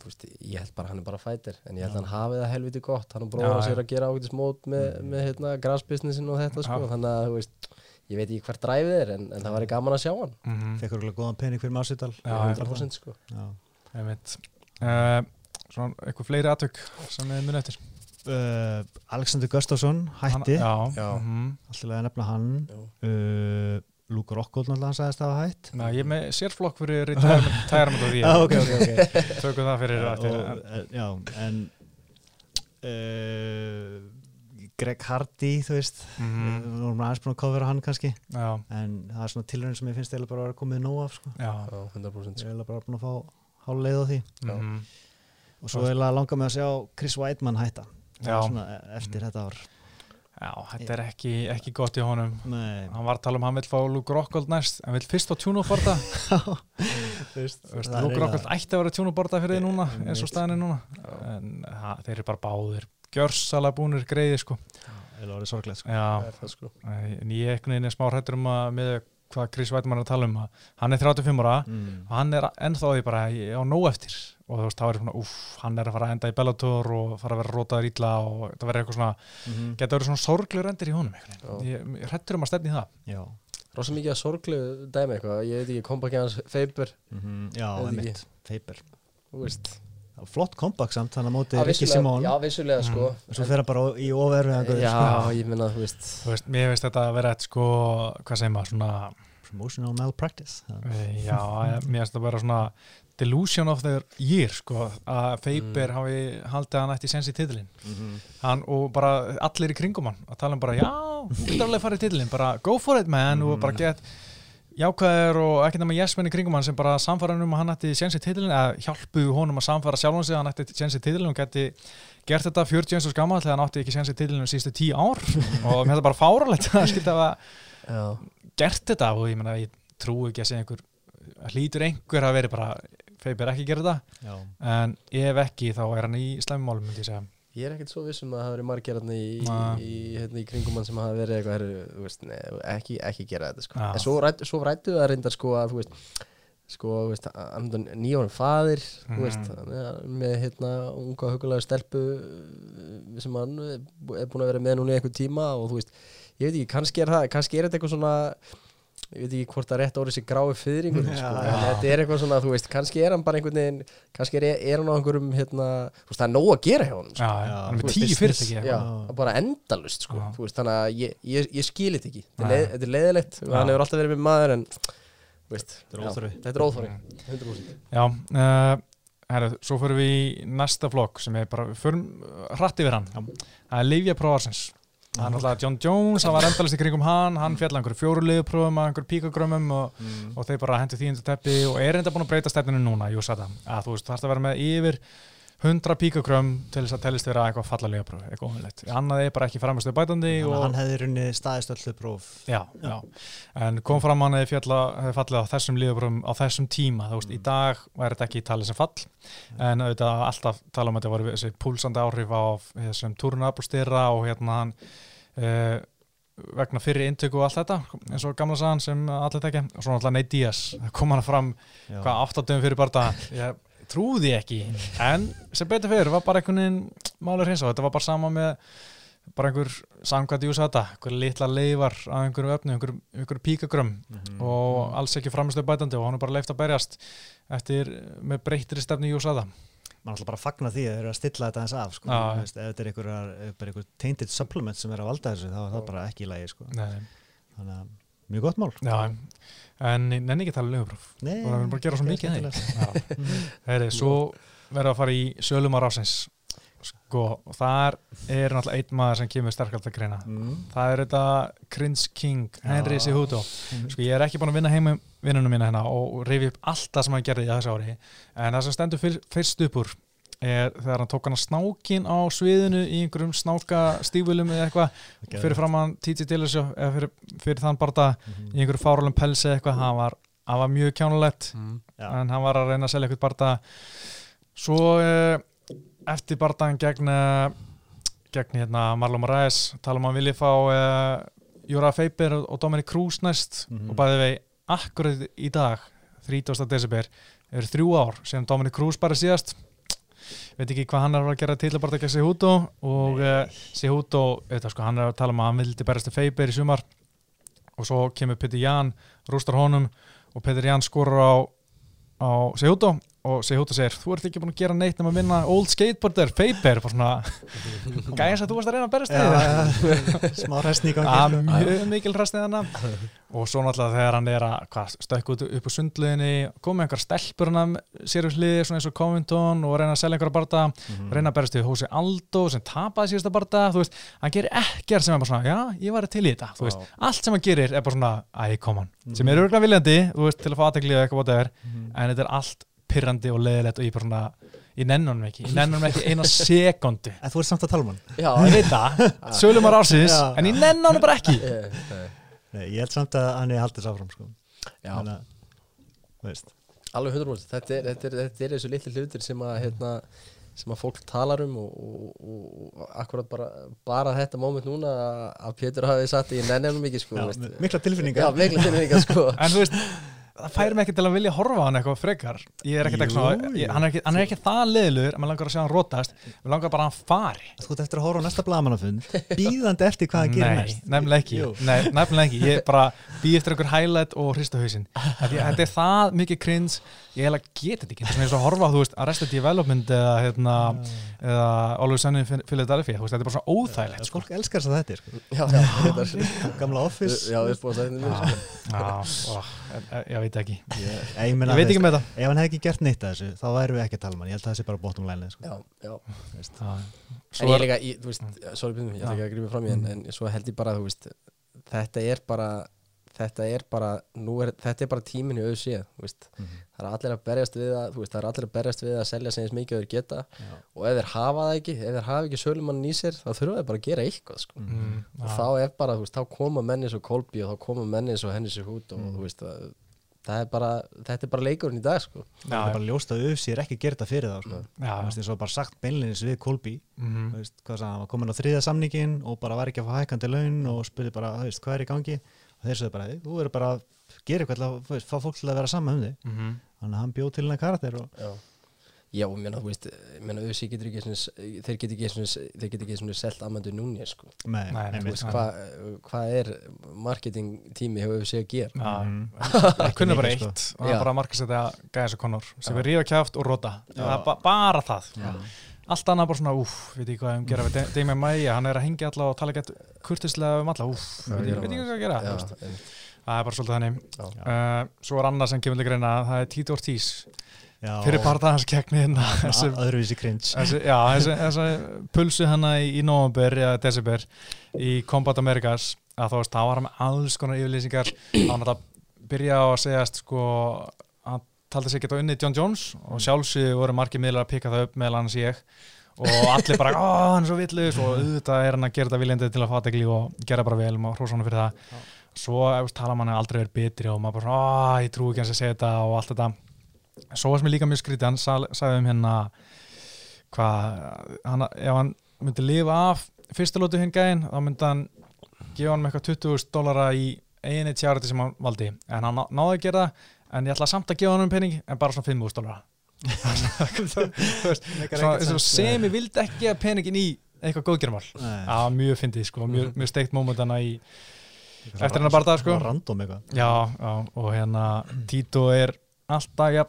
þú veist, ég held bara hann er bara fætir en ég held að hann hafi það helviti gott hann er Já, bróður já. sér að gera ágætis mót með, með hérna, grassbusinessin og þetta sko, þannig að þú veist ég veit ekki hvert dræfið er en, en það væri gaman að sjá hann. Mm fekk örgulega góðan pening fyrir Masvidal Já, 100% sko. Uh, svona eitthvað fleiri aðtök sem við munið eftir? Uh, Alexander Gustafsson hætti, mhm. alltaf að nefna hann. Uh, Luke Rockhold náttúrulega sagðist að hafa hætt Ná, ég er með sérflokk fyrir tæjarmönd og *laughs* því Já, ok, ok, ok tökum það fyrir og, eh, já, en uh, Greg Hardy þú veist, mm Mhm. við vorum aðeins búin að kofera hann kannski já, en það er svona tilhörun sem ég finnst eiginlega bara að vera komið nóg af sko. já, Já, 100% ég sko. er bara búin að fá háleið á því Já. mhm. og svo eiginlega langar mig að sjá Chris Weidmann hætta Það Já. svona e- eftir þetta ár já, þetta er ekki, ekki gott í honum. Nei, hann var að tala um að hann vil fá Luke Rockhold næst hann vil fyrst á tjúnuborda *laughs* Luke Rockhold ætti að vera tjúnuborda fyrir þið núna eins og ég- staðin er núna. En ha, þeir eru bara báðir gjörsalega búnir greiði sko. Eiginlega orðið sorglegt sko. já, Það er það sko. En ég er einhvern veginn smá hrættur um að með hvað Chris Weidmann er að tala um að hann er 35 ára mm. og hann er ennþá því bara á nóg eftir og þú veist, þá er svona, úff, hann er að fara að enda í Bellator og fara að vera rótaður ítla og það verður eitthvað svona, Mhm. geta verið svona sorglegur endir í honum veginn. ég, ég hrættur um að stefni í það Já, Rosa mikið að sorglegu dæmi eitthvað Ég veit ekki, kompakið hans Faber Mhm. já, Veit ekki. emitt, Faber Þú veist Flott kompakt samt, þannig að móti Rikki Simón. Já, vissulega sko. Svo fer það bara í En- Já, ég minna, þú veist. Þú veist, mér veist þetta að vera eitt sko, hvað segir maður, svona Promotional malpractice. E, já, mér veist þetta að vera svona delusion of their year, sko að Faber Mm. hafi haldið hann ætti sensi titilinn. Mhm. hann, og bara allir í kringum hann að tala um bara, já, þú getur alveg að fara í titilinn bara go for it man og bara get jákvæðir og ekkert nema jesmenn í kringum hann sem bara samfara um að hann ætti sensi titilinn eða hjálpu honum að samfara sjálfan sig að hann ætti sensi titilinn og geti gert þetta 40 eins og skamma þegar hann átti ekki sensi titilinn síðustu 10 ár. *laughs* Og finnst það bara fáralegt að skilta að gert þetta og ég menna, ég trú ekki að segja einhver hlýtur einhver að veri bara feibir ekki gera þetta. Já, en ef ekki þá er hann í slæmumálum myndi ég segja ég er ekkert svo viss um að það hafi verið margir hérna í, Nei. í, hérna í kringum hann sem hafa verið eitthvað herru, þú veist, nei, ekki, ekki gera þetta sko. Já. En svo, rætt, svo rættu það reyndar sko að þú veist sko, veist, nýjórum faðir Mhm. veist, með hérna unga hugulega stelpu uh, sem hann er búin að vera með núna í einhver tíma og þú veist, ég veit ekki, kannski er það kannski er þetta eitthvað svona ég veit ekki hvort það rétt orðið sér grái fyrringur sko. Já. en þetta er eitthvað svona, þú veist, kannski er hann bara einhvern veginn, kannski er, er hann á einhverjum hérna, þú veist, það er nóg að gera hjá hann sko. já, Já, hann er með tíu. Já. bara endalust sko. Já. Þú veist, þannig að ég, ég, ég skil þetta ekki þetta er, leið, þetta er leiðilegt hann hefur alltaf verið með maður en þú veist, Þetta er er 100% Já, uh, herru, svo fyrir við í næsta flokk sem er bara, við förum uh, hratt yfir hann. Það er Livia Prófarsins. Það er náttúrulega John Jones, það var endalist í kringum hann, hann fjalla einhverju fjóruliðu prófum að einhverju píkagrömmum og, og þeir bara hendur því undir teppi og er enda búin að breyta stefninu núna, jú, sæta. Að þú veist, þú þarfst að vera með yfir 100 píkakrömm til þess að telist vera eitthvað fallalega próf, eitthvað ómulegt. Annað er bara ekki framastuð bætandi Þannig að og hann hefði runni staðist öllu próf. Já, já, en kom fram hann hefði fjalla, hefði fallið á þessum liðabrum á þessum tíma, þú veist, í dag væri þetta ekki talið sem fall, en auðvitað alltaf tala um að þetta voru þessi púlsandi áhrif á þessum turnabústýra og hérna hann uh, vegna fyrir intöku og allt þetta, eins og gamla sagan sem allir tekja, og svo náttúrulega Ney Díaz kom hann fram, Já. hvað, áttatum fyrir bara *laughs* ég trúði ekki, en sem betur fyrir var bara einhvern veginn málur hins og þetta var bara sama með bara einhver samkvæmt júsa þetta, einhver litla leifar af einhverju öfnu, einhver, einhver píkagrömm Mhm. og alls ekki framistöð bætandi og hann er bara leift að berjast eftir með breyttri stefni júsa þetta mann ætla bara að fagna því að þeir eru að stilla þetta eins af sko. Þú veist, ef þetta er einhver, einhver tainted supplement sem er að valda þessu þá er það bara ekki í lagi sko. Þannig að mjög gott mál. Já, en nenni ekki að tala um lögupróf Nei, það verður bara að gera svo mikið. *laughs* Heyri, svo verður að fara í sölumar ásins sko, og þar er náttúrulega einn maður sem kemur sterkalt að greina. Mm. það er þetta Krins King Henry Já. Cejudo sko ég er ekki búin að vinna heima vinnunum mína hérna og rifi upp allt það sem hann gerði í þessu ári. En það sem stendur fyr, fyrst upp úr er þegar hann tók hann snákin á sviðinu í einhverjum snáka stífulum eða eitthvað fyrir fram hann TJ Dillasjó eða fyrir, fyrir þann bara Mhm. í einhverju fáralum pelsi eða eitthvað hann var, hann var mjög kjánulegt Já. en hann var að reyna að selja eitthvað barða svo uh, eftir barðan gegn uh, gegn hérna Marlon Moraes tala um að hann vilji fá uh, Jura Feiber og, Dominic Cruz næst Mhm. og bæði vei akkurat í dag 30. desember eru þrjú ár sem Dominic Cruz bara síðast veit ekki hvað hann er að gera til að bara gegn Cejudo og uh, Cejudo, þetta sko, hann er að tala um að hann vildi berast til Feiber í sumar og svo kemur Peter Jan, rústar honum og Peter Jan skorur á á Cejudo og Cejudo segir, þú ert ekki búin að gera neitt nema að vinna old skateboarder, Faber gæðis að þú varst að reyna að berast við. Já, *laughs* smá restni í gangi að sko. mjög mikil restið hana og svo náttúrulega þegar hann er að hvað, stökk út upp á sundluðinni komið einhver stelpur hann sér við hlið svona eins og Covington og reyna að selja einhverja barða Mhm. reyna að berast við Hósi Aldo sem tapaði síðasta barða þú veist, hann gerir ekkert sem er bara svona já, ég var til í þetta, þú veist, allt sem hann gerir er bara svona, æ, kom hann, sem er pyrrandi og leðilegt og ég bara svona ég nenn honum ekki, ég nenn honum ekki eina sekundu. En þú ert samt að tala um hann. Já, ég veit það, sölumar ársins Já. en ég nenn honum bara ekki. Nei. Nei, Ég held samt að hann er haldið sáfram sko. Já, Þannig að, þú veist. Alveg 100% þetta er, þetta er, þetta er þessu litli hlutir sem að hérna, sem að fólk talar um og, og, og, og akkurat bara, bara þetta moment núna að- að Pétur hafi satt í nennum mikið sko, Já, veist. Mikla tilfinningar. Já, mikla tilfinningar sko. En þú veist, það færi mig ekki til að vilja horfa á hann eitthvað frekar. Ég er Jú, svona, ég, hann, er ekki, hann er ekki það leðilur en maður langar að sjá hann rótast maður langar bara að hann fari. Þú ert eftir að horfa á næsta blagamannafund Bíðandi eftir hvað gerir Nei, næst. nefnilega ekki. Nei, nefnilega ekki. Ég bara býð eftir einhver highlight og hrista hausinn Þetta þetta er það mikið krins ég eiginlega geti þetta ekki, þetta er svona eins og að horfa þú veist, Arrested Development eða, hérna, eða Always Sunny in Philadelphia þú veist, þetta er bara svona óþægilegt sko. Fólk elskar þess að þetta er sko. Já, já, þetta er Gamla office. Já, við spóðum þetta mér sko. Já, ég, ég veit ekki. Ég, ég, Ég veit ekki með þetta Ef hann hefði ekki gert neitt að þessu þá væru við ekki að tala um hann. Ég held að það sé bara bottom line sko. Já, já. Já. En Svo ég er, líka, ég, þú veist, sorry ég ætla ekki að grípa fram í en, en svo held ég bara, þú veist, þetta er bara, þetta er bara, nú er, þetta er bara tíminn í auðsíð, þú veist, Mhm. það er allir að berjast við að, þú veist, það er allir að berjast við að selja sem eins mikið að þeir geta Já. og ef þeir hafa það ekki, ef þeir hafa ekki sölumann í sér, þá þurfa þeir bara að gera eitthvað, sko. mm, Og já. þá er bara, þú veist, þá koma menni svo Kolby og þá koma menni svo henni sér hút og Mm. þú veist, það, það er bara, þetta er bara leikurinn í dag, sko. Það er bara ljóst að UFC er ekki að gera þetta fyrir þá sko. Já, Þú veist, eins og bara sagt beinlinis við Kolby mhm. Þú veist, hvað sagði, hann var komin á þriða samningin og bara var ekki að fá hækandi laun og spurði bara, hvað er í gangi þeir sögðu bara, þú verður bara að gera eitthvað til að þú veist, fá fólk til að vera saman um þig Mhm. þannig að hann bjóð til hennar karakter og Já, já og mér þú veist, mér auðvitað getur ekki svona, þeir getur ekki svona, þeir getur ekki svona selt Amandu Núni, sko. Nei, nei, Þú einmitt. veist, hvað hva er marketing tími hefur við séð að gera? Já, Mhm. það kunni bara mikið, sko. eitt og það er bara að markasetja gæðis og konur sem er ríða kjáft og er ba bara það Já. Allt annað bara svona, úff, veit ekki hvað um gera við Damian Maia, hann er að hengja alla og tala gett kurtislega um alla, Já, veit ekki hvað að gera það er bara svolítið þannig. Uh, svo er annað sem kemur til greina, það er Tito Ortiz. Fyrir parta hans gegn hérna öðruvísi cringe. þessi, pulsu hana í, november eða desember í Combat Americas að það var hann með alls konar yfirlýsingar. Þá hann að byrja á að segjast sko taldi sig geta unnið John Jones og sjálfsögðu voru margir miðlar að pika það upp meðal annars ég. Og allir bara, ó, hann er svo villus og auðvitað er hann að gera þetta viljandi til að fata ekki og gera bara vel. Og hrósa hann fyrir það. Svo eftir, tala mann aldrei verið betri og maður bara, ó, ég trú ekki hans að segja þetta og allt þetta. Svo var sem ég líka mjög skrítið, hann sagði um hérna hvað, hann, ef hann myndi lifa af fyrsta lótu hinn gæðin, þá myndi hann gefa hann eitthvað 20.000 dólara í eini tjárati sem hann valdi. En hann ná- náði að gera það, en ég ætla samt að gefa hann um pening en bara svona 5.000 dólara *laughs* Þú veist, svona, eins og sem ég vildi ekki gefa peningin í eitthvað góðgerumál. Já, mjög fyndið sko, mjög, mjög steikt mómentana í eftir hennar barða sko. Já, já, og hérna Tito er alltaf ja,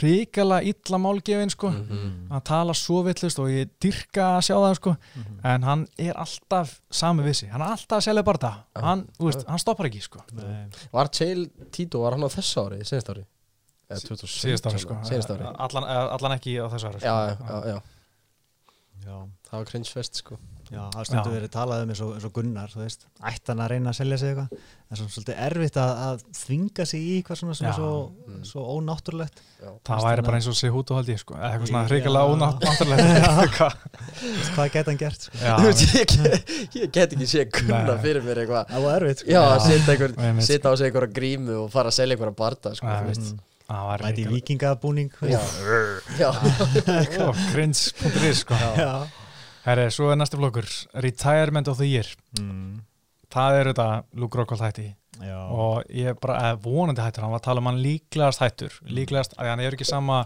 ríkala illa málgefin sko. Mhm. hann tala svo villust og ég dyrka að sjá það sko. Mhm. en hann er alltaf sami vissi, hann er alltaf að selja bara það. Já. hann, veist, hann stoppar ekki sko. Var Chael Tito, var hann á þessu ári, senast ári? Eða 2017 síðast ári sko. Síðast ári. Allan, eh, allan ekki á þessu ári sko. Já, já, já, Já, það var cringefest sko já, það stundu Já. verið talað um eins og, eins og Gunnar, þú veist, ætti hann að reyna að selja sig eitthvað, en svo svolítið erfitt að, að þvinga sig í eitthvað svona sem Já. er svo, Mm. svo ónáttúrulegt. Já. það væri bara eins og sé hút og haldi sko. eitthvað svona Þú veist, *laughs* Hvað geta hann gert? Sko? Já, Þú veist, ég, ég get ekki sé kunna Nei. fyrir mér eitthvað Það var erfitt, sko. Já, að Einmitt. setja á sig einhverja grímu og fara að selja einhverja barda sko, þú veist. Það var Mæti í ríkala vikingabúning. þú Já, já, cringe.is sko Já. Herri, svo er næsta flokkur Retirement of the Year Mm. það er þetta Luke Rockhold hætti Já. og ég er bara eh, vonandi hættur hann var að tala um hann líklegast hættur Mm. líklegast, að hann hefur ekki sama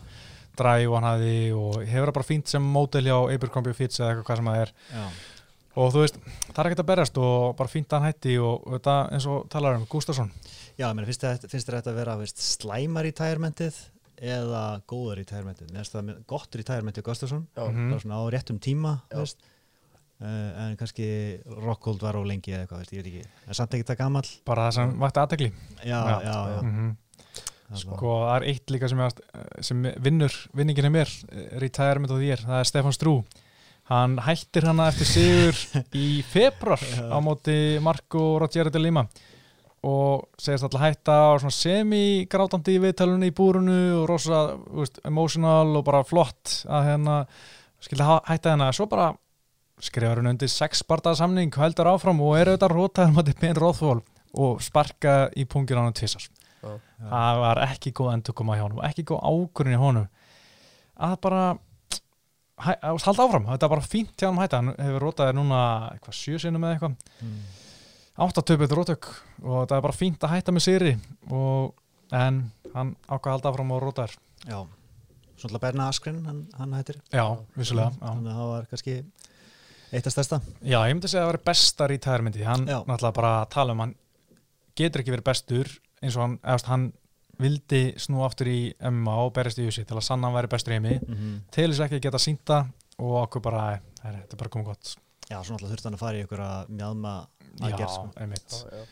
dræf og hann hafði og hefur það bara fínt sem mótel hjá Abercrombie Fitch eða eitthvað hvað sem það er Já. og þú veist, það er ekkert að berast og bara fínt að hann hætti og þetta eins og talar um Gustafsson Já, meina, finnst þetta að vera veist, slæmar í tærmentið eða góður í tærmentið? Mér finnst það gott í tærmentið Gustafsson, já, bara svona á réttum tíma, Já. veist. Uh, en kannski Rockhold var á lengi eða eitthvað, veist, ég veit ekki. En samt ekki það gamall. bara það sem vakti aðtegli Já, já, já. Mhm. Það sko, var- það er eitt líka sem, er, sem vinnur vinningin er mér, eh, Retirement of the Year það er Stefan Strú hann hættir hana eftir sigur *laughs* í februar á móti Marco Rogero de Lima og segist alltaf hætta og svona semi-grátandi í viðtalunni í búrunu og rosa veist, emotional og bara flott að hérna skilja hætta hennar, svo bara skrifar hann undir sex bardaða samning, heldur áfram og er auðvitað rótaður moti Ben Rothwell og sparka í pungin á hann tvisar já. það var ekki góð endur koma hjá honum og ekki góð ágrunni hjá honum. Að bara hæ, að halda áfram, þetta er bara fínt hjá hann hætta. Hann hefur rótaði núna eitthvað sjö sinnum eða eitthvað. Mm. Áttatöpið rótök og það er bara fínt að hætta með sigri og, en hann ákvað að halda áfram og rótaður Já. Svona Berna Askren, hann, hann hættir. já, vissulega. Þannig að það var kannski eitt að stærsta. já, ég myndi segja að það væri besta retirementi hann Já. náttúrulega bara tala um hann getur ekki verið bestur eins og hann, eðast, hann vildi snú aftur í MMA og berist í USA til að sanna hann væri bestur í heimi Mm -hmm. til þess ekki að geta sínta og okkur bara, þetta er bara komið gott Já, svona alltaf þurfti hann að fara í ykkur að mjadma aðgerð, sko.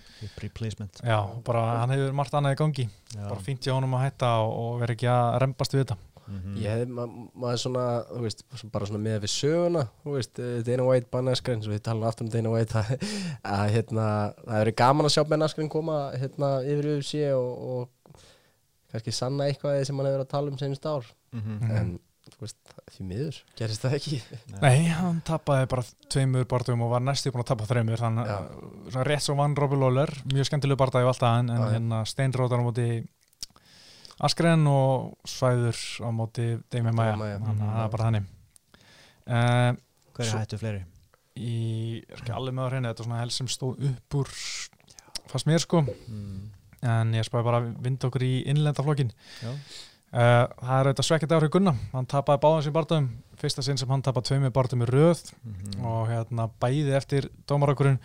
replacement. já, bara hann hefur margt annað í gangi Já. bara fínt hjá honum að hætta og, og vera ekki að rembast við þetta Mhm. Ég hefði, ma maður svona, þú veist, bara svona með við söguna, þú veist, eh, Dana White, svo við tala aftur um Dana White, að, að hérna, það hefur verið gaman að sjá Ben Askren koma, hérna, yfir UFC og, og kannski sanna eitthvað sem hann hefur verið að tala um senast ár, Mhm. Mhm. en, veist, því miður, gerist það ekki. nei, hann tapaði bara tveimur barndum og var næstu búin að tapa þreimur þannig að rétt svo vann Robby Lawler mjög skemmtilegu barndagi og alltaf en, en hérna steinrótar á móti Askren og Svæður á móti Demi Maja, þannig að Mhm. það er bara þannig uh, Hver er Svo- hættu fleiri? í, er ekki alveg með á hreinu þetta er svona helst sem stóð upp úr fannst mér sko Mm. en ég spáði bara að vinda okkur í innlendaflokkin Já. Uh, það er auðvitað svekkjandi árið Gunna hann tapaði báðans í barndum fyrsta sinn sem hann tapaði tveimur barndum í röð Mhm. og hérna bæði eftir dómarakurinn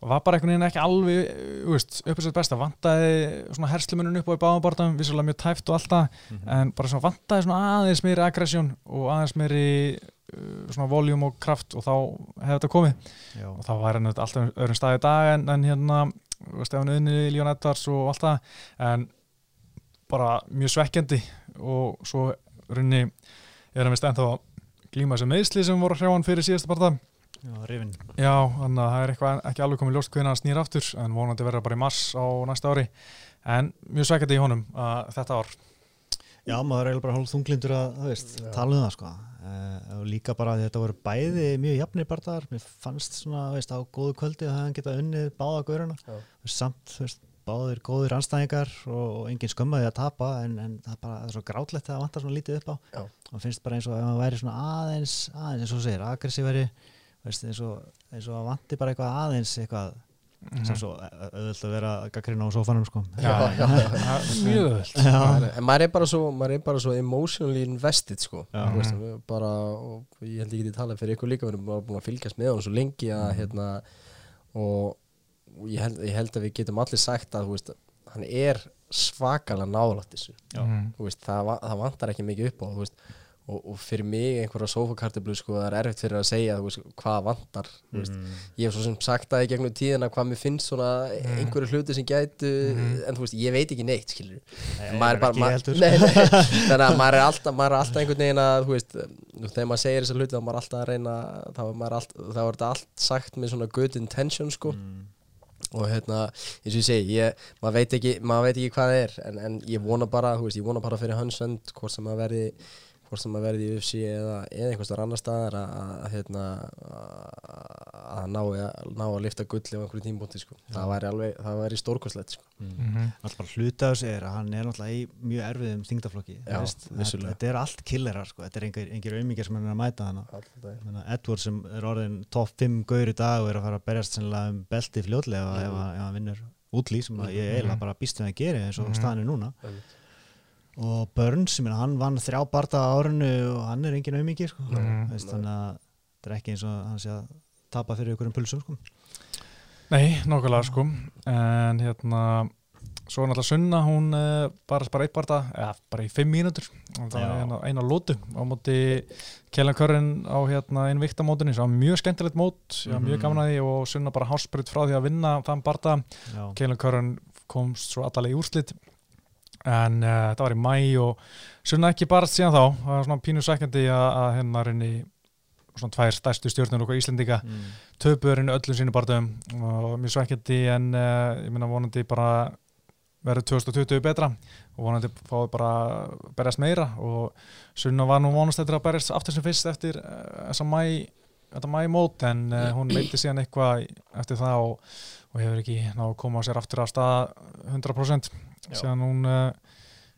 og var bara einhvern veginn ekki alveg sér besta, vantaði herslumunum upp á í báðum barndum, vissulega mjög tæft og alltaf Mhm. en bara svona vantaði svona aðeins meiri aggression og aðeins meiri uh, svona voljum og kraft og þá hefði þetta komið Já. og þá var hann alltaf öðrum staði í dag en, en hérna Stefán Unni, Líón Edvards og allt það en bara mjög svekkjandi og svo runni er hann vist ennþá að glíma sem meðsli sem voru að hrjá hann fyrir síðasta parta Já, rifin. já, þannig að það er eitthvað ekki alveg komið ljóst hvernig hann snýr aftur en vonandi verður bara í mars á næsta ári en mjög svekkjandi í honum uh, þetta ár Já, maður er eiginlega bara hálf þunglindur að, þú veist, tala um það, sko. Uh, og líka bara að þetta voru bæði mjög jafnir barðar. Mér fannst svona, þú veist, á góðu kvöldi að hann geta unnið báða gaurana. Samt, veist, báðir góðir anstæðingar og, engin skömmaði að tapa en, en það er bara það er svo grátlegt að það vantar svona lítið upp á. Já. Og finnst bara eins og ef hann væri svona aðeins, aðeins eins og segir, veist, eins og, eins og að vanti bara eitthvað aðeins eitthvað sem svo au- auðvelt að vera gaggrinn á sófanum, sko. Já, já, það *laughs* mjög er- en maður er bara svo, er svo emotionally invested sko. Veist, bara, og ég held ég geti talað fyrir ykkur líka við erum bara búin að fylgjast með hann svo lengi að hérna og, og ég, held, ég held að við getum allir sagt að þú veist, hann er svakalega nálægt þessu Já. Mhm. Þú veist, það, það vantar ekki mikið upp á þú veist, og, og fyrir mig einhverja sofakartiblu sko, það er erfitt fyrir að segja þú veist, hvað vantar þú veist, Mm. ég hef svo sem sagt það í gegnum tíðina hvað mér finnst svona einhverju hluti sem gætu en þú veist, ég veit ekki neitt Nei, maður er bara ekki ma heldur. nei, nei, *laughs* þannig að maður er alltaf, maður er alltaf einhvern veginn að þú veist, nú, þegar maður segir þessa hluti þá er maður alltaf að reyna þá er, maður allt, þá er þetta allt sagt með svona good intention sko Mm. Og hérna, eins og ég segi ég, maður, veit ekki, maður veit ekki hvað það er en, en ég vona bara, veist, ég vona bara fyrir hans önd hvort sem maður verði hvort sem maður verði í UFC eða, eða einhvers þar annar staðar að, að, að, hérna, að ná, að að lifta gulli á einhverju tímbúti sko. það væri alveg, það væri stórkostlegt sko. Mhm. Alltaf bara hluta á sig er að hann er náttúrulega í mjög erfiðum vissulega. þetta er allt killerar sko. þetta er engir, engir auðmíkjar sem hann er að mæta hana Edward sem er orðin top 5 gaur í dag og er að fara að berjast sennilega um belti fljótlega ef, hann vinnur útlý sem að ég eiginlega bara býst við að gera eins og staðan er núna Einmitt. Og Burns, ég meina, hann vann þrjá barða á árinu og hann er engin auðmíkir sko. Veist, þannig að þetta er ekki eins og hann sé að tapa fyrir ykkur um pulsum sko. Nei, nokkulega sko en hérna svo er náttúrulega Sunna, hún uh, bara, bara eitt barða, eða bara í fimm mínútur og það Já. er eina, eina lótu á móti Kjellan Körrin á hérna innvikta mótunni, það var mjög skemmtilegt mót var mjög Mhm. gaman að því og Sunna bara hásbreytt frá því að vinna þann barða Já. Kjellan Körrin komst svo allalega í úrslit en uh, þetta var í mæ og Sunna ekki bara síðan þá, það var svona pínu sækjandi að, reyni svona tvær stærstu stjórnur okkur Íslendinga Mm. töpuðurinn öllum sínu barndöfum og mjög svekkjandi en uh, ég meina vonandi bara verður 2020 betra og vonandi fáið bara að berjast meira og Sunna var nú vonast eftir að berjast aftur sem fyrst eftir uh, þessa mæ þetta mæ mót en uh, hún meiti síðan eitthvað eftir það og, og hefur ekki náðu að koma á sér aftur að staða 100% Já. Síðan hún uh,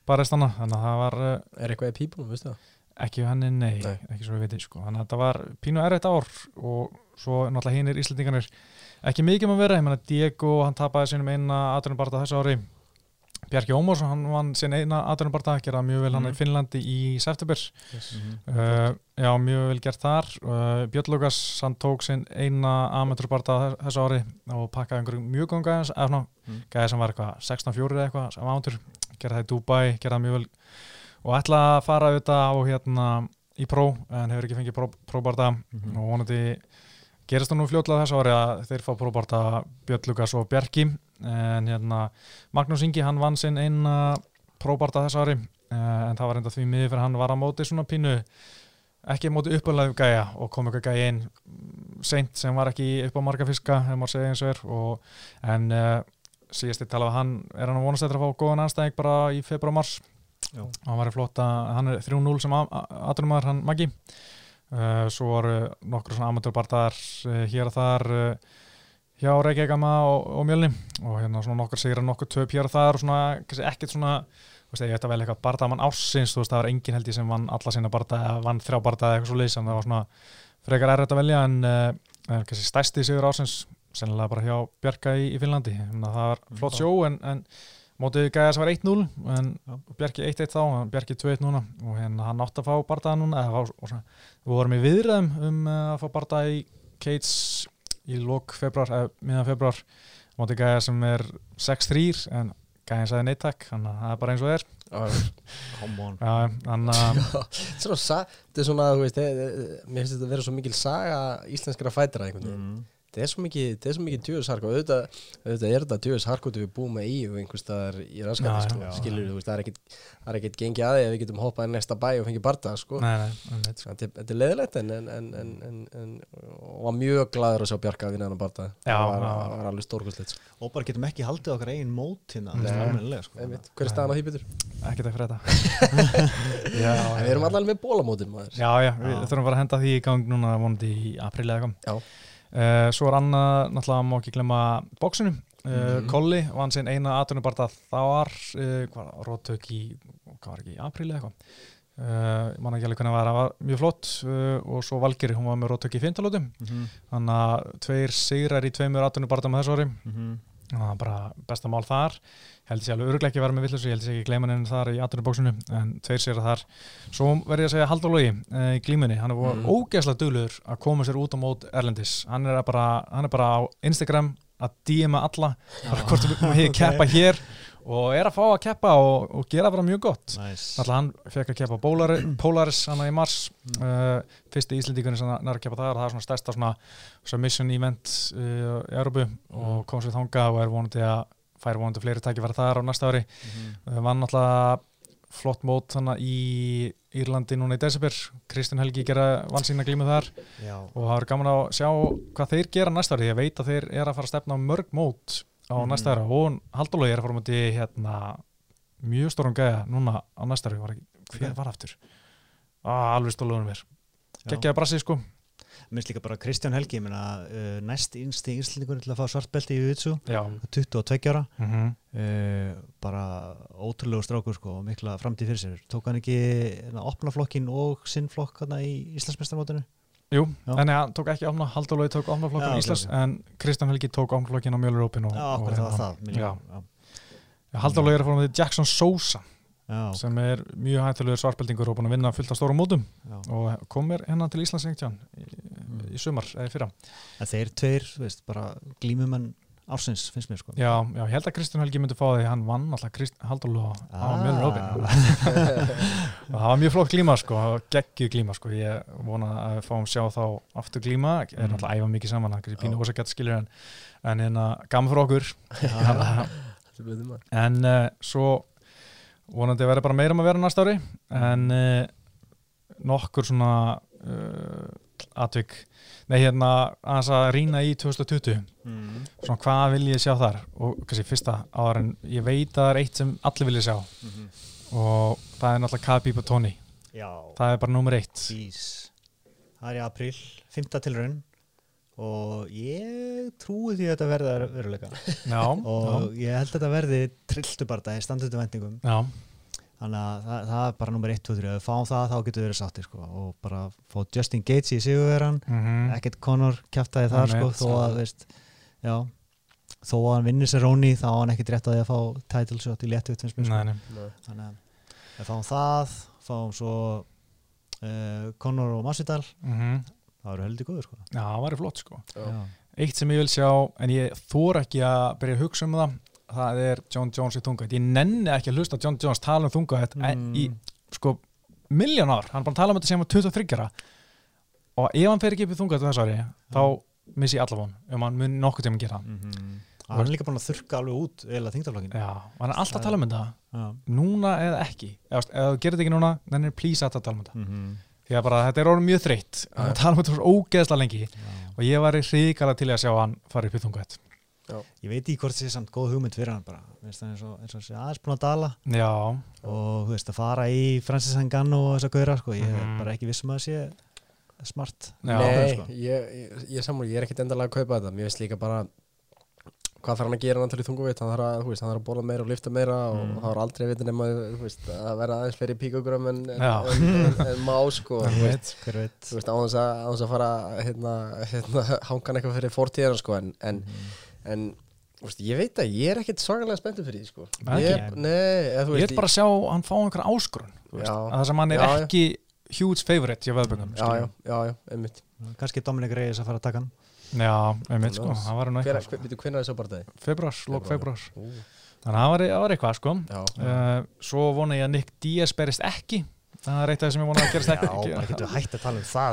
barist hana þannig að það var uh, er eitthvað í pípunum, veistu það? ekki henni, nei, Nei. ekki svo við veitum sko. þannig að þetta var pínu erfitt ár og svo náttúrulega hinir Íslandingarnir ekki mikið um að vera, ég menna Diego hann tapaði sínum eina aðrunbarta þessu ári Bjarki Ómarsson, hann vann sín eina aðrunbarta, gerða mjög vel hann Mhm. í Finnlandi í september Mhm. uh, já, mjög vel gert þar uh, Björn Lukas, hann tók sinn eina amaturbarta þessu ári og pakkaði einhverjum mjög góðum gæðans eða svona, Mhm. gæði sem var eitthvað 16-4 eða eitthvað, sem ántur, gerði það í Dubai gerði það mjög vel og ætla að fara auðvitað á hérna í pró, en hefur ekki fengið pró, próbarta Mhm. og vonandi gerist það nú fljótlega þessu ári að þeir fá próbarta Björn Lukas og Bjarki. En hérna Magnús Ingi hann vann sinn eina próbarta þessu ári eh, en það var enda því miður fyrir hann var að móti svona pínu ekki móti uppalegu gæja og kom eitthvað gæja inn seint sem var ekki upp á marga fiska ef maður segja eins og er. Og, en uh, síðast ég talaði hann er hann að vonast eftir að fá góðan anstæðing bara í februar mars? Já. hann var í flotta, hann er 3-0 sem aðrunumæður hann Maggi svo voru nokkur svona amatörbartaðar uh, hér og þar uh, hjá Reykjavíkama og, og Mjölni. Og hérna svona nokkur sigur nokkur töp hér og þar og svona ekkert svona veist, ég ætti að velja eitthvað bardaðamann ársins þú veist, það var engin held ég sem vann alla sína bardaða eða vann þrjá bardaða eitthvað svo leys en það var svona frekar errætt að velja en uh, stærsti sigur ársins sennilega bara hjá Bjarka í, í Finnlandi. Það var flott sjó en, en mótið gæða sem var 1-0 en Já. Bjarki 1-1 þá, en Bjarki 2-1 núna og hérna hann átti að fá bardaða núna eða, og svona, við vorum í viðræðum um uh, að fá bardaða í Cates í lok februar, eða miðan februar mótið gæða sem er 6-3 en gæðin sagði neittak þannig að það er bara eins og er come on *laughs* þetta er svona, þú veist, eh, eh, mér finnst þetta að vera svo mikil saga íslenskara fætira einhvern veginn. mm. Þetta er svo mikið, þetta er svo mikið djöðshark og auðvitað, auðvitað er þetta djöðshark út við búum með í og einhvers staðar í raskandi sko, skilur þú veist, það er ekkit það er ekkit gengið aðeins að við getum hoppað í næsta bæ og fengið barða sko. Nei, nei, einmitt, sko. þetta er- leðilegt en, en, en, en, en, en og var mjög glaður að sjá Bjarka að vinna hann barða Já, það var, var alveg stórkostlegt sko. og bara getum ekki haldið okkar eigin mót hérna sko. Hver er staðan á því betur? ekki það fyrir þetta *laughs* við erum allan með bólamótin maður. Já, já, við þurfum bara að henda því í gang núna uh, svo er annað, náttúrulega má ekki glemma bóksinu, uh, Mhm. Kolli vann sinn eina atvinnubarta þar uh, hvað, róttök í hvað var ekki, í apríl eða eitthvað. Uh, ég man ekki alveg hvernig það var, það var mjög flott uh, og svo Valgeri, hún var með róttök í fintalótum Mhm, þannig að tveir sigrar í tveimur atvinnubarta með þessu ári. Mhm. það var bara besta mál þar held sér alveg að vera með villis ég held sér ekki gleyma henni þar í atvinnubóksinu en tveir sér þar. Svo verð ég að segja Haldur Lógi uh, í glímunni hann er mm. Ógeðslega duglegur að koma sér út á mót Erlendis. Hann er, að bara, hann er bara á Instagram að DM-a alla bara hvort við hefum *laughs* keppa hér og er að fá að keppa og, og gera bara mjög gott. Nice. Alltaf hann fekk að keppa *clears throat* Polaris, Polaris hann í mars uh, fyrsti íslendingunni sem hann er að keppa það það er svona stærsta svona submission event uh, í Európu og kom sér þangað og er vonandi að fær vonandi fleiri tækifæri þar á næsta ári Mhm. uh, vann alltaf flott mót þannig í Írlandi núna í desember Kristinn Helgi gera vann sína glímu þar Já. og það er gaman að sjá hvað þeir gera næsta ári ég veit að þeir eru að fara að stefna mörg mót á Mhm. næsta ári og Haldólaug er að fara á móti hérna mjög stórum gæja núna á næsta ári hver var aftur? Ah, alveg stóluðum mér Já. geggjaði brassi sko minnst líka bara Kristján Helgi ég meina, uh, næst innsti íslendingur til að fá svartbelti í Jutsu já 22 ára mm -hmm. uh, bara ótrúlegu strákur sko, og mikla framtíð fyrir sér tók hann ekki hérna, opna flokkin og sinn flokk hérna í Íslandsmeistarmótinu Jú, Já. en hann tók ekki ámna Haldólaug tók ámna Já, flokkin ok, Íslands ok. en Kristján Helgi tók ámna flokkin á Mjölur Open og, Já, og okkur það var hérna. Haldólaug er að á móti Jackson Sousa Já, sem er mjög hættulegur svartbeldingur og búin að vinna fullt af stórum mótum já. og kom mér hérna til Íslands í, Mm. í sumar eða fyrra En þeir tveir, veist, bara glímumenn ársins, finnst mér sko Já, já, ég held að Kristján Helgi myndi fá því hann vann alltaf Krist, Haldólu á Ah. Mjölnir Ópin *laughs* og það var mjög flott glíma sko, geggju glíma sko, ég vona að við fáum sjá þá aftur glíma, er Mm. að æfa mikið saman það er pínu Já. ósakett skilur en en hérna, gaman fyrir okkur *laughs* en uh, svo vonandi verður bara meira um að vera næsta ári en uh, nokkur svona uh, atvik. Nei hérna aðeins að rýna í 2020 mm. svona hvað vil ég sjá þar? Og kannski fyrsta áður en ég veit að það er eitt sem allir vilja sjá. Mhm. og það er náttúrulega Khabib og Tony. Já, það er bara nummer eitt. Ís Það er í apríl, 5. tilraun. Og ég trúi því að þetta verði að veruleika. Já, *laughs* og ég held að þetta verði trilltubarda í standutu vendingum já, þannig að það, það er bara nummer 1, 2, 3 ef við fáum það þá getur við verið sáttir sko. og bara fá Justin Gates í sigurveran mm ekkert Conor kjaftaði þar sko, þó að veist, já, þó að hann vinnur sér Róni þá á hann ekkert rétt að því að fá title shot í léttu sko. nei, nei. Nei. þannig að við fáum það fáum svo uh, Conor og Masvidal Mm það eru heldur góður sko. já, það væri flott sko Já. eitt sem ég vil sjá, en ég þór ekki að byrja að hugsa um það það er John Jones í þungætt ég nenni ekki að hlusta á John Jones tala um þungætt Mm. í sko miljón ár, hann bara að tala um þetta sem að 23 ára. Og ef hann fer ekki upp í þungætt þess ári, þá missi ég allavon um hann mun nokkuð tíma gera. Það mm -hmm. hann er líka búin að þurka alveg út eða þingtaflokkin já, og hann er alltaf að tala um þetta. Já. núna eða ekki. Ef þú gerir þetta ekki núna, þannig er please að tala um þetta. Mm -hmm. því að bara þetta er orðið mjög þreytt að tala um þetta svo ógeðslega lengi. Og ég var í hríkala til að sjá hann fara upp í þungætt ég veit ekki hvort það sé samt góð hugmynd fyrir hann bara Veist, er eins og hann sé aðeins búin að dala já, og þú veist að fara í Francis Ngannou og þess að gauðra sko. ég er Mhm. bara ekki vissum að það sé smart Já. Nei, sko. ég, ég, ég, ég er ekkert endalega að kaupa þetta Mér finnst líka bara Hvað þarf hann að gera náttúrulega í þungavitt Hann þarf að, þú veist, hann þarf að borða meira og lifta meira Og Mm. það var aldrei að vita nema þú veist, að vera aðeins fleiri píkogrum en, en, Já. en, en, en má sko þú veist, veist, á þess að, að fara hérna, hérna, hangan eitthvað fyrir fortíðan sko, en, en, en þú veist, ég veit að ég er ekkert svagalega spenntur fyrir því sko. Ég, Nei, eða, þú ég veist vil bara sjá hann fá einhver áskrun Já. að það sem hann er Já, já. ekki huge favorite hjá veðböngum Já, já, já, já, einmitt. Kannski Dominic Reyes að fara að taka hann. Já, einmitt sko, það var nú Hver, eitthvað hver, sko. veitu, hvenær er þessu barndagi? februar, lók Febrúar. februar Ú, þannig að það var, það eitthvað sko. Já, uh, svo vona ég að Nick Diaz berist ekki. Það er eitt af það sem ég vona að gerast já, ekki. bara getur hægt að tala um það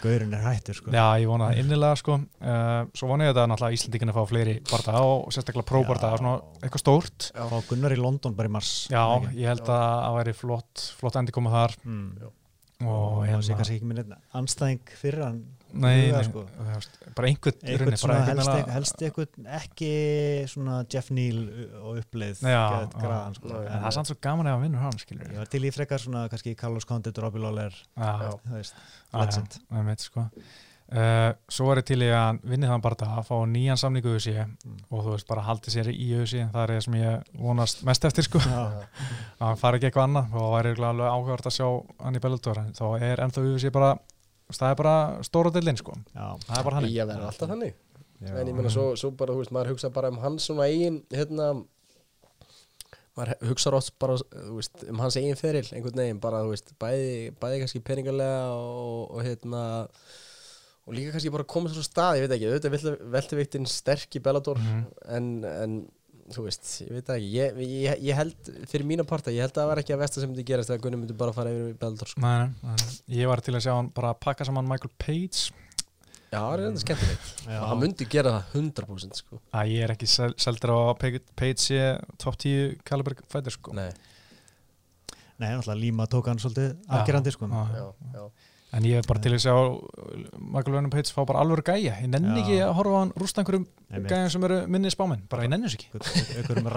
Já. Gaurin er hættur sko Já, ég vona það innilega sko uh, Svo vona ég þetta náttúrulega að fá fleiri bardaga og sérstaklega próbardaga, Já. svona eitthvað stórt Fá Gunnar í London bara í mars Já, ekki? ég held að það væri flott, flott endi koma þar mm. og og það sé hérna, kannski ekki minn anstæðing fyrir hann nei, huga, nei, sko. bara einhvern helst, einhvern helst eitthvað ekki svona Jeff Neal og uppleið Já, graðan, sko. En það er samt svo gaman að vinnur hann, skilur ég var til í frekar svona kannski Carlos Condit og Robbie Lawler legend já, einmitt, sko. uh, Svo er ég til í að vinni þann bara að fá nýjan samningu Mm. og þú veist bara haldi sér í sig það er það sem ég vonast mest eftir sko. Já, að hann fari ekki eitthvað annað og það væri örugglega alveg áhugavert að sjá hann í Bellator en þá er ennþá í sig bara það er bara stóra dildin sko já, það er bara hann Ég verður alltaf þannig já. En ég meina svo, svo bara, þú veist, maður hugsa bara um hans svona eigin, hérna maður hugsa oft bara, þú veist, um hans eigin feril einhvern veginn, bara, þú veist, bæði, bæði kannski peningalega og, og hérna og líka kannski bara koma svo stað, ég veit ekki, auðvitað velteviktin sterk í Bellator Mhm. en, en þú veist, ég veit ekki. Ég, ég, ég held, fyrir mína parta, ég held að það var ekki að versta sem myndi gerast þegar Gunni myndi bara fara yfir í Bellator sko. Nei, nei, nei. Ég var til að sjá hann bara pakka saman Michael Page. Já, það er enda skemmtilegt. Og hann myndi gera það 100% sko. að ég er ekki sel seldur á að Page top 10 caliber fighter sko. Nei, Nei, náttúrulega Líma tók hann svolítið afgerandi sko. Já, já, já En ég er bara til að sjá Michael Vernon Page fá bara alveg gæja. Ég nenni Já. ekki að horfa á hann rústa einhverjum gæjum sem eru minni spáminn bara ég nenni þess ekki. Einhverjum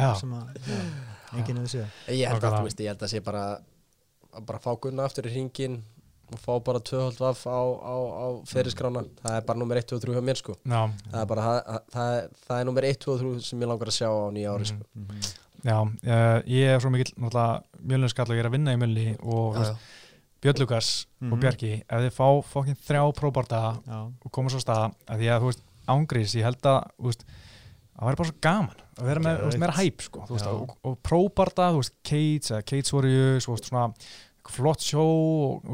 já, enginn hefur séð. Ég held að, Nákvæmlega. þú veist, ég held að sé bara að bara fá Gunna aftur í ringin og fá bara tvöhald vaff á, á, á ferilskrána, það er bara nummer 1, 2 og 3 hjá mér sko, Já, það er bara það, það, er- það er nummer 1, 2 og 3 sem ég langar að sjá á nýja ári sko. Já ég, ég er svo mikill mjölnskall og ég er að vinna í mjölni og Björn Lukas og Mhm. Bjarki ef þið fá fokkin þrjá próbarta Já, og koma svo stað að því að þú veist ángrís, ég held að veist, það væri bara svo gaman að vera með, veist, meira hæp sko, veist, og, og veist, Cates eða Cates Warriors, svona flott sjó og,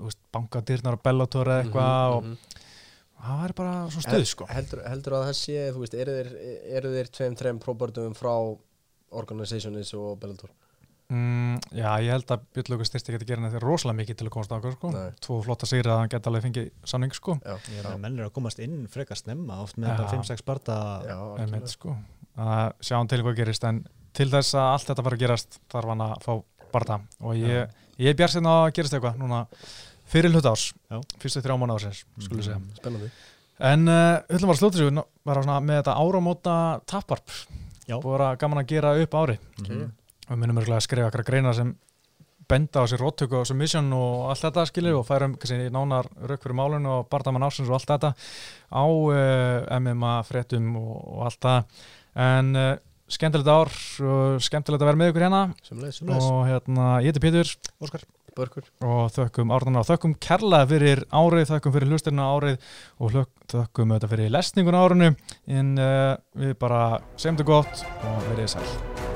*clears throat* veist, bankadyrnar og Bellator eða eitthvað og mhm. það væri bara svo stuð, sko. heldur, heldur að það sé, eru þeir, þeir tveim, þreim próbordum frá organizationis og Bellator mm, Já, ég held að Björn Lukas styrsti geti gerðin þetta rosalega mikið til að komast ákvæður, sko tvo flotta sigra að hann geti alveg fengið sanning, sko Já, ég er að menn er að komast inn frekar snemma oft með bara 5-6 barta já, Einmitt, sko. að sjáum til hvað gerist en til þess að allt þetta fara að gerast þarf hann að fá barða og ég, ég er bjart að gerist eitthvað núna fyrir hlut árs, Já. fyrstu þrjá mánu ársins skulum segja. Mhm. spennandi En uh, höllum var að slúta sig bara svona með þetta áramóta tapvarp Já. búið að gaman að gera upp ári Mhm. Og minnum örgulega að skrifa okkar greinar sem benda á sér róttöku og submission og allt þetta skilir og færum kannski nánar rauk fyrir málun og bardamann ársins og allt þetta á uh, MMA fréttum og, og allt það. En uh, skemmtilegt ár og skemmtilegt að vera með ykkur hérna. Sumleis, og hérna, ég heiti Pétur. Óskar. Börkur. Og þökkum árðana og þökkum kærlega fyrir árið, þökkum fyrir hlustirna árið og hlökk, þökkum þetta fyrir lesningun árinu. En uh, við bara þetta gott og verið sæl